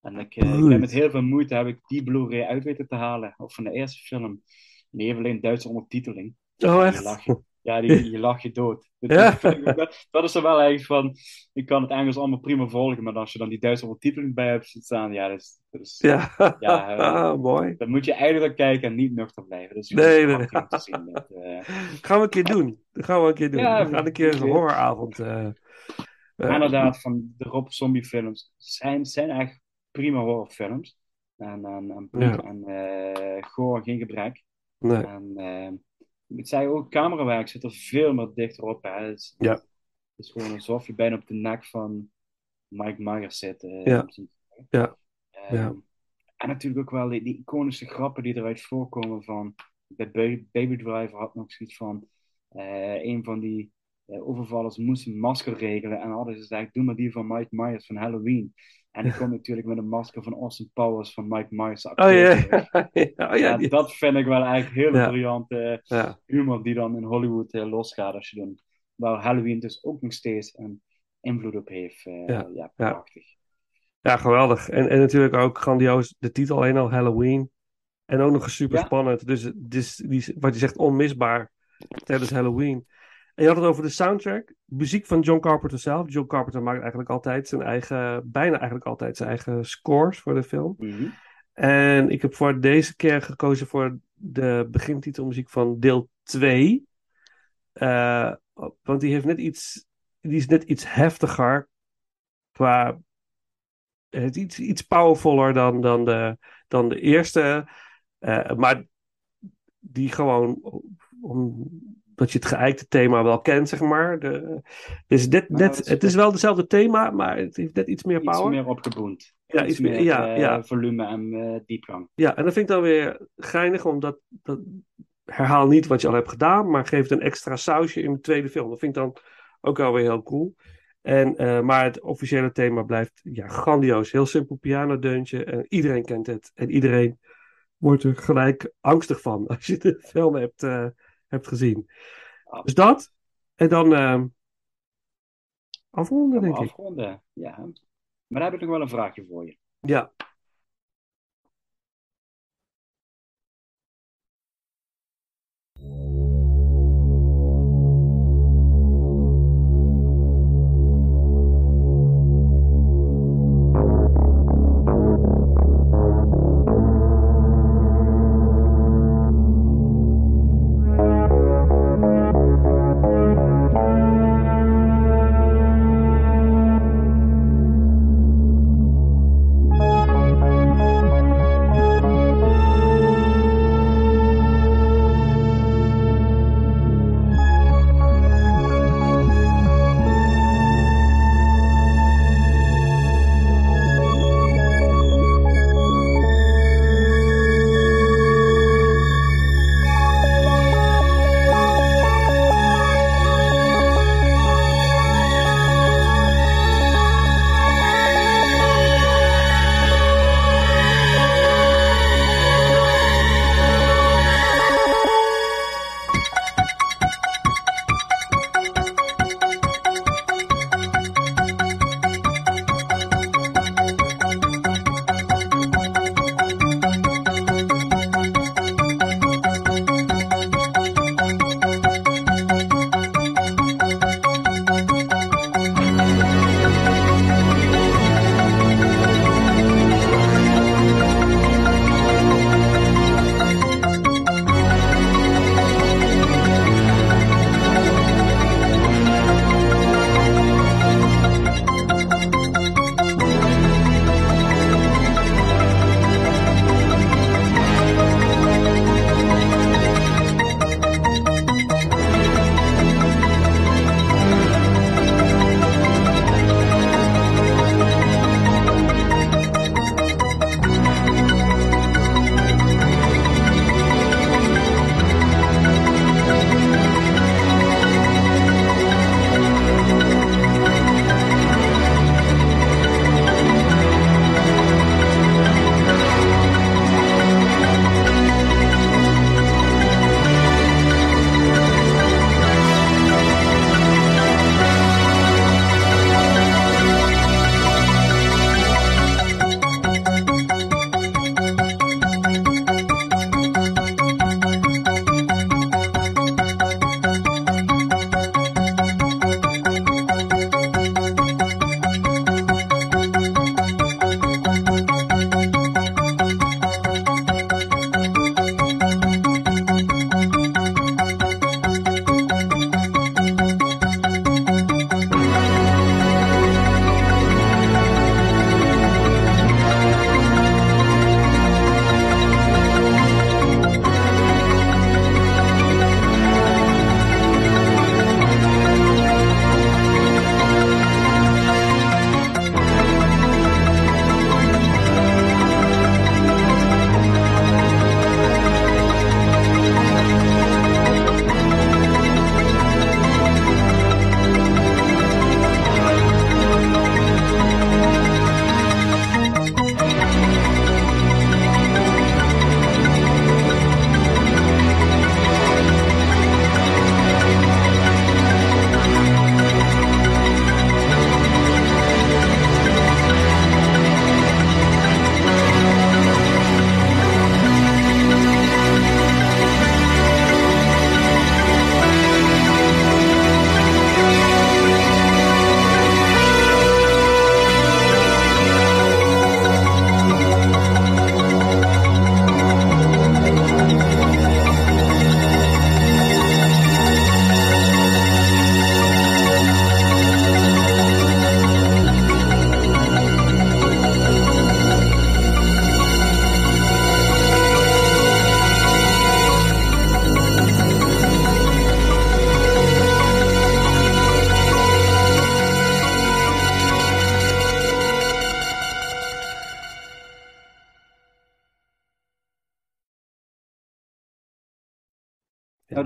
En ik, heb met heel veel moeite heb ik die Blu-ray uit weten te halen. Of van de eerste film. En die heeft alleen Duitse ondertiteling. Oh, echt? Lach ja, die, je lacht je dood. Dat, Ja. dat is er wel eigenlijk van. Ik kan het Engels allemaal prima volgen, maar als je dan die Duitse ondertiteling bij hebt staan, ja, dat is. Dat is Ja, ja, [laughs] eh, ah, mooi. Dan moet je eigenlijk kijken en niet nuchter blijven. Dat is Nee, nee. prachtig om te zien. Dat, eh, [laughs] Gaan we een keer doen. Dat gaan we een keer doen. Ja, we gaan een keer een horroravond. eh, inderdaad, van de Rob Zombie films zijn, zijn echt prima horrorfilms. En, en, en Ja. en goor, geen gebrek. Nee. En ik zei ook, camerawerk zit er veel meer dichter op. Hè. Het, is, Ja. het is gewoon alsof je bijna op de nek van Mike Myers zit. eh, Ja. Ja. Ehm, Ja. En natuurlijk ook wel die, die iconische grappen die eruit voorkomen van... Bij Ba- Baby Driver had nog zoiets van... eh, een van die eh, overvallers moest een masker regelen. En hadden ze gezegd, doe maar die van Mike Myers van Halloween. En die komt natuurlijk met een masker van Austin Powers van Mike Myers. Oh ja, [laughs] oh, ja, dat vind ik wel eigenlijk hele Ja. briljante Ja. humor die dan in Hollywood eh, losgaat als je dan... Waar Halloween dus ook nog steeds een invloed op heeft. eh, Ja. prachtig. ja, geweldig. En, en natuurlijk ook grandioos. De titel alleen al Halloween. En ook nog super spannend. Dus, dus die, wat je zegt, onmisbaar tijdens Halloween. En je had het over de soundtrack. Muziek van John Carpenter zelf. John Carpenter maakt eigenlijk altijd zijn eigen, bijna eigenlijk altijd zijn eigen scores voor de film. Mhm. En ik heb voor deze keer gekozen voor de begintitelmuziek van deel 2. Eh, want die heeft net iets, die is net iets heftiger qua het iets, iets powervoller dan, dan, de, dan de eerste. Eh, maar die gewoon, omdat je het geëikte thema wel kent, zeg maar. De, dus net, Nou, net, het is- het is wel hetzelfde thema, maar het heeft net iets meer Iets power. meer opgeboend. Ja, iets meer- ja, eh, ja. volume en eh, diepgang. Ja, en dat vind ik dan weer geinig, omdat dat, herhaal niet wat je al hebt gedaan, maar geeft een extra sausje in de tweede film. Dat vind ik dan ook wel weer heel cool. En, eh, maar het officiële thema blijft ja, grandioos. Heel simpel pianodeuntje. En iedereen kent het. En iedereen wordt er gelijk angstig van [laughs] als je de film hebt, hebt gezien. Dus dat. En dan eh, afronden, denk ik. afronden. Ja. Maar daar heb ik nog wel een vraagje voor je. Ja.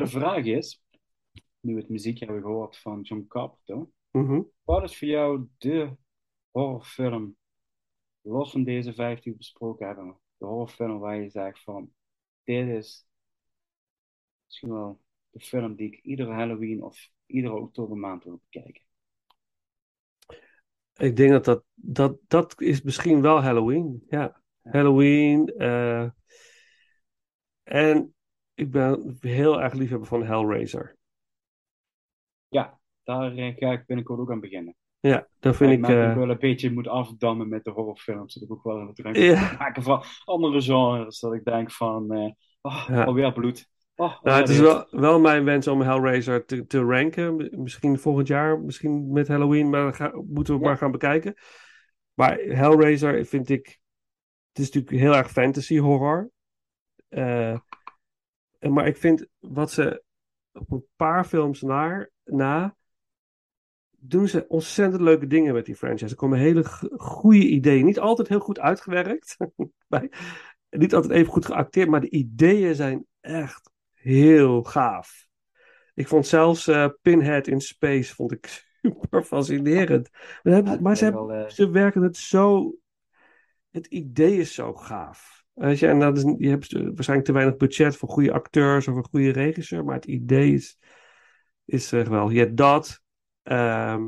Vraag is, nu we het muziekje hebben gehoord van John Carpenter, Mhm. wat is voor jou de horrorfilm, los van deze vijf die we besproken hebben, de horrorfilm waar je zegt van, dit is misschien wel de film die ik iedere Halloween of iedere oktobermaand wil bekijken. Ik denk dat dat, dat dat is misschien wel Halloween. Ja, Halloween. eh, en ik ben heel erg liefhebber van Hellraiser. Ja, daar eh, ga ik binnenkort ook aan beginnen. Ja, dat vind ik dat eh, ik wel een beetje moet afdammen met de horrorfilms. Dat ik ook wel Ja. moet maken van andere genres. Dat ik denk van, eh oh, Ja. alweer bloed. Oh, Nou, het is wel, wel mijn wens om Hellraiser te, te ranken. Misschien volgend jaar, misschien met Halloween, maar dat ga- moeten we Ja. maar gaan bekijken. Maar Hellraiser vind ik. Het is natuurlijk heel erg fantasy horror. Eh, en- maar ik vind wat ze op een paar films naar, na. doen ze ontzettend leuke dingen met die franchise. Er komen hele goede ideeën. Niet altijd heel goed uitgewerkt. [laughs] bij, niet altijd even goed geacteerd, maar de ideeën zijn echt heel gaaf. Ik vond zelfs eh, Pinhead in Space vond ik [laughs] super fascinerend. Maar, hebben- maar ze, hebben- eh, ze werken het zo. Het idee is zo gaaf. Weet je, en dat is, je hebt waarschijnlijk te weinig budget voor goede acteurs of een goede regisseur, maar het idee is, is eh, geweldig. Je hebt dat, ehm,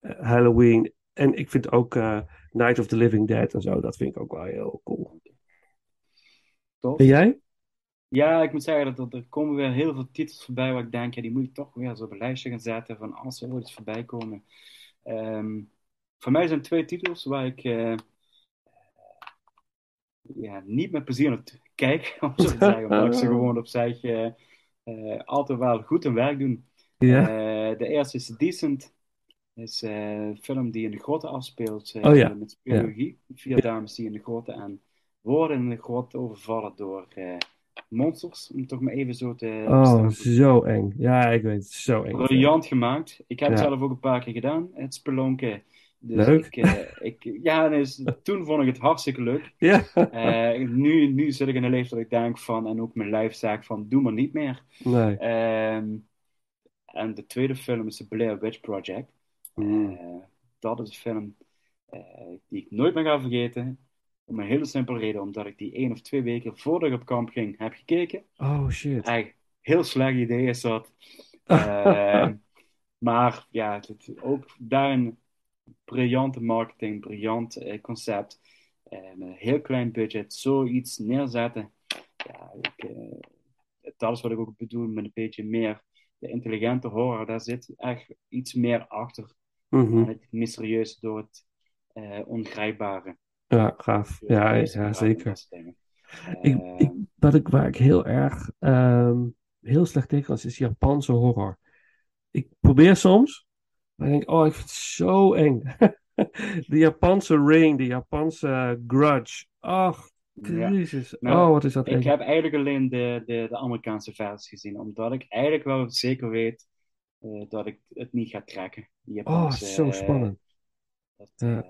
eh, Halloween, en ik vind ook eh, Night of the Living Dead en zo, dat vind ik ook wel heel cool. tof. En jij? Ja, ik moet zeggen dat, dat er komen weer heel veel titels voorbij waar ik denk, ja, die moet ik toch weer zo op een lijstje gaan zetten van als er ooit eens voorbij komen. Ehm, voor mij zijn twee titels waar ik eh, ja, niet met plezier naar kijk, [laughs] om zo te [laughs] zeggen, omdat ik ze gewoon op zich eh, eh, altijd wel goed hun werk doen. Eh, de eerste is Decent. is eh, een film die in de grotten afspeelt Oh met speleologie. Vier dames die in de grotten en worden in de grot overvallen door monsters, om toch maar even zo te Oh, zo eng. Ja, ik weet het, zo eng. Briljant gemaakt. Ik heb het zelf ook een paar keer gedaan, het spelonken. Dus Leuk. Ik, eh, ik, ja, dus, toen vond ik het hartstikke leuk. [laughs] Ja. Eh, nu, nu zit ik in een leeftijd dat ik denk van, en ook mijn lijf zegt van, doe maar niet meer. Nee. Ehm, en de tweede film is The Blair Witch Project. Mm. Eh, dat is een film die ik nooit meer ga vergeten. Om een hele simpele reden, omdat ik die één of twee weken voordat ik op kamp ging, heb gekeken. Oh shit. Echt heel slecht idee is dat. [laughs] Ehm, maar ja, het, ook daarin briljante marketing, briljant eh, concept. Met een heel klein budget, zoiets neerzetten. Ja, ik, eh, dat is wat ik ook bedoel met een beetje meer de intelligente horror. Daar zit echt iets meer achter. Dan het mysterieuze door het eh, ongrijpbare. Ja, gaaf. Ja, Dus, ja ja, zeker. Ik, Ehm, ik, wat ik, waar ik heel erg ehm, heel slecht tegen was, is Japanse horror. Ik probeer soms, maar ik denk, oh, ik vind het zo eng. [laughs] De Japanse Ring, de Japanse Grudge. Ach, Ja. Jezus. Nou, oh, wat is dat eng. Ik heb eigenlijk alleen de, de, de Amerikaanse versies gezien, omdat ik eigenlijk wel zeker weet eh, dat ik het niet ga trekken. Die Oh, zo eh, spannend. dat, Ja. eh,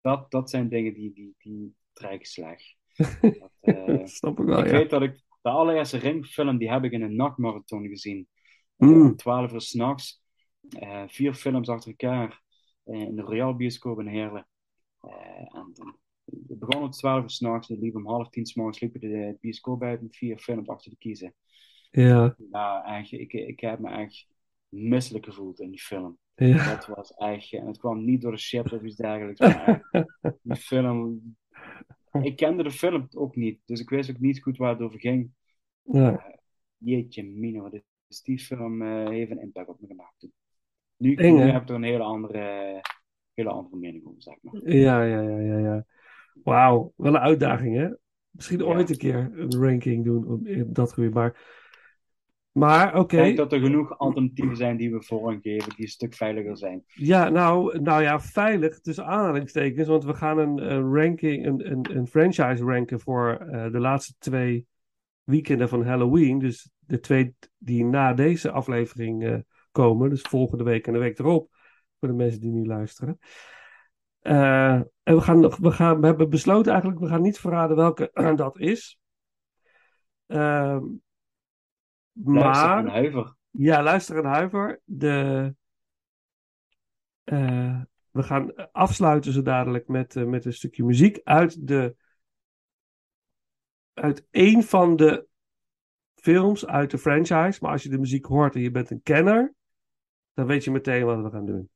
dat, dat zijn dingen die, die, die trek ik slecht. [laughs] Dat, eh, Dat snap ik wel, ik ja. weet dat ik de allereerste Ringfilm, die heb ik in een nachtmarathon gezien. Mm. Om 12 uur s'nachts. Eh vier films achter elkaar eh, in de Royal Bioscoop in Heerlen. Eh, en dan- het begon om 12 uur s'nachts, het liep om half tien s'morgens, liepen de, bioscoop uit met vier films achter de kiezen. Ja. Nou, eigenlijk, ik, ik heb me echt misselijk gevoeld in die film. Ja. Dat was echt, en het kwam niet door de chips of iets dergelijks, maar [laughs] die film, ik kende de film ook niet, dus ik wist ook niet goed waar het over ging. Ja. Jeetje mino, is die film heeft een impact op me gemaakt toen. Nu, Eng, nu hè? heb ik er een hele andere, hele andere mening over, zeg maar. Ja, ja, ja, ja, ja. Wauw, wel een uitdaging, hè? Misschien ooit een keer een ranking doen op in dat gebied. Maar, maar oké. Ik denk dat er genoeg alternatieven zijn die we vormgeven, die een stuk veiliger zijn. Ja, nou, nou ja, veilig tussen aanhalingstekens. Want we gaan een, een ranking, een, een, een franchise ranken voor eh, de laatste twee weekenden van Halloween. Dus de twee die na deze aflevering eh, komen. Dus volgende week en de week erop. Voor de mensen die nu luisteren. Eh, en we, gaan, nog- we, gaan, we hebben besloten eigenlijk, we gaan niet verraden welke [clears throat] dat is. Ehm, Luister en huiver. ja, luister en huiver. De, eh, we gaan afsluiten zo dadelijk met, eh, met een stukje muziek uit de uit één van de films uit de franchise. Maar als je de muziek hoort en je bent een kenner, dan weet je meteen wat we gaan doen.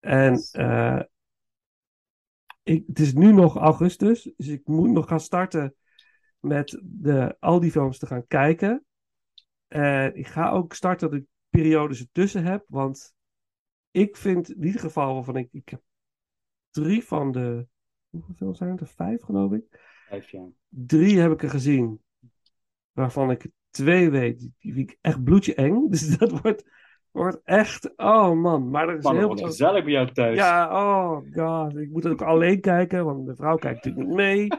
En eh, ik, het is nu nog augustus, dus ik moet nog gaan starten met de, al die films te gaan kijken. En ik ga ook starten dat ik periodes ertussen heb, want ik vind in ieder geval waarvan ik, ik heb drie van de, hoeveel films zijn het? Er vijf geloof ik. Vijf jaar. Drie heb ik er gezien, waarvan ik twee weet, die vind ik echt bloedje eng. [laughs] Dus dat wordt, wordt echt, oh man. Maar er is Man, het heel gezellig bij jou thuis. Ja, oh god. Ik moet het ook alleen kijken, want mijn vrouw kijkt natuurlijk niet mee. [laughs]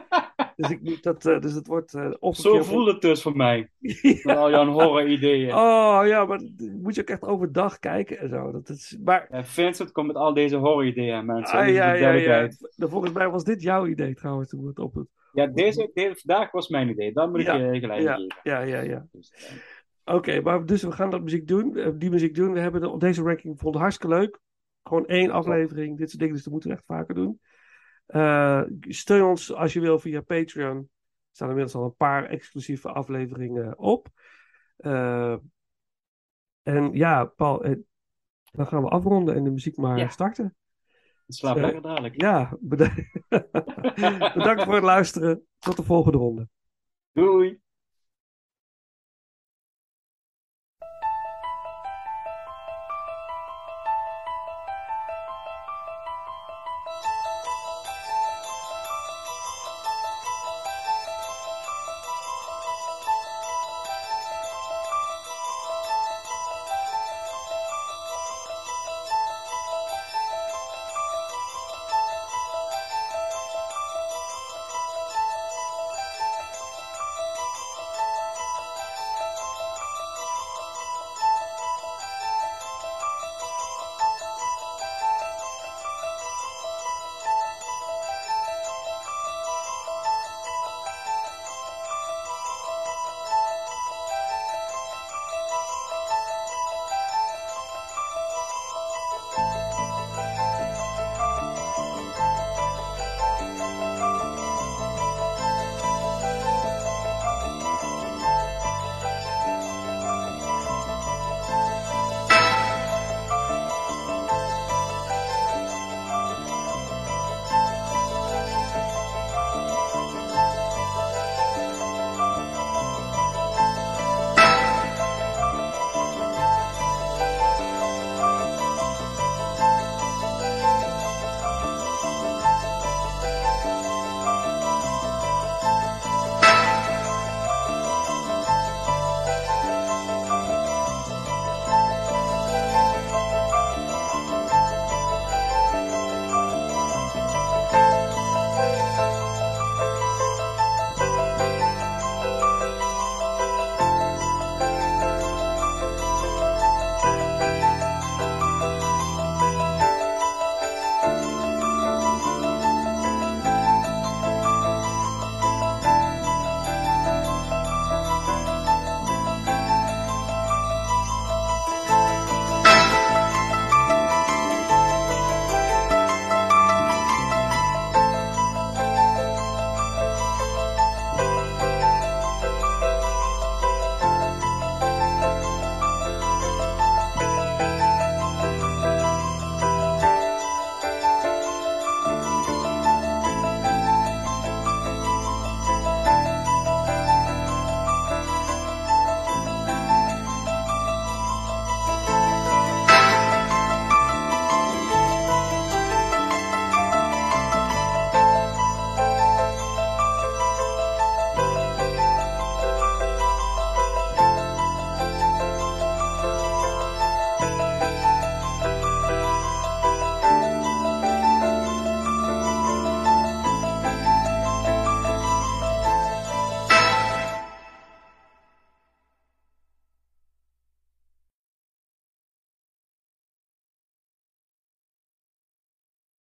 Dus, ik moet dat, eh, dus het wordt eh een Zo voelt het dus voor mij. Met al jouw horror ideeën. Oh ja, maar moet je ook echt overdag kijken en zo. Dat is, maar Ja, Vincent komt met al deze horror ideeën, mensen. ah, ja, de ja, ja. Nou, Volgens mij was dit jouw idee trouwens toen we het op het... Ja, deze, deze vandaag was mijn idee. Dat moet Ja, ik je gelijk ja, geven. ja, ja, ja. Dus, Oké, maar dus we gaan dat muziek doen, die muziek doen. We hebben de, deze ranking vond ik hartstikke leuk. Gewoon één aflevering, dit soort dingen, dus dat moeten we echt vaker doen. Eh, steun ons als je wil via Patreon. Er staan inmiddels al een paar exclusieve afleveringen op. Eh, en ja, Paul, eh, dan gaan we afronden en de muziek maar Ja. starten. slaap lekker dadelijk. Ja, beda- [laughs] bedankt voor het luisteren. Tot de volgende ronde. Doei!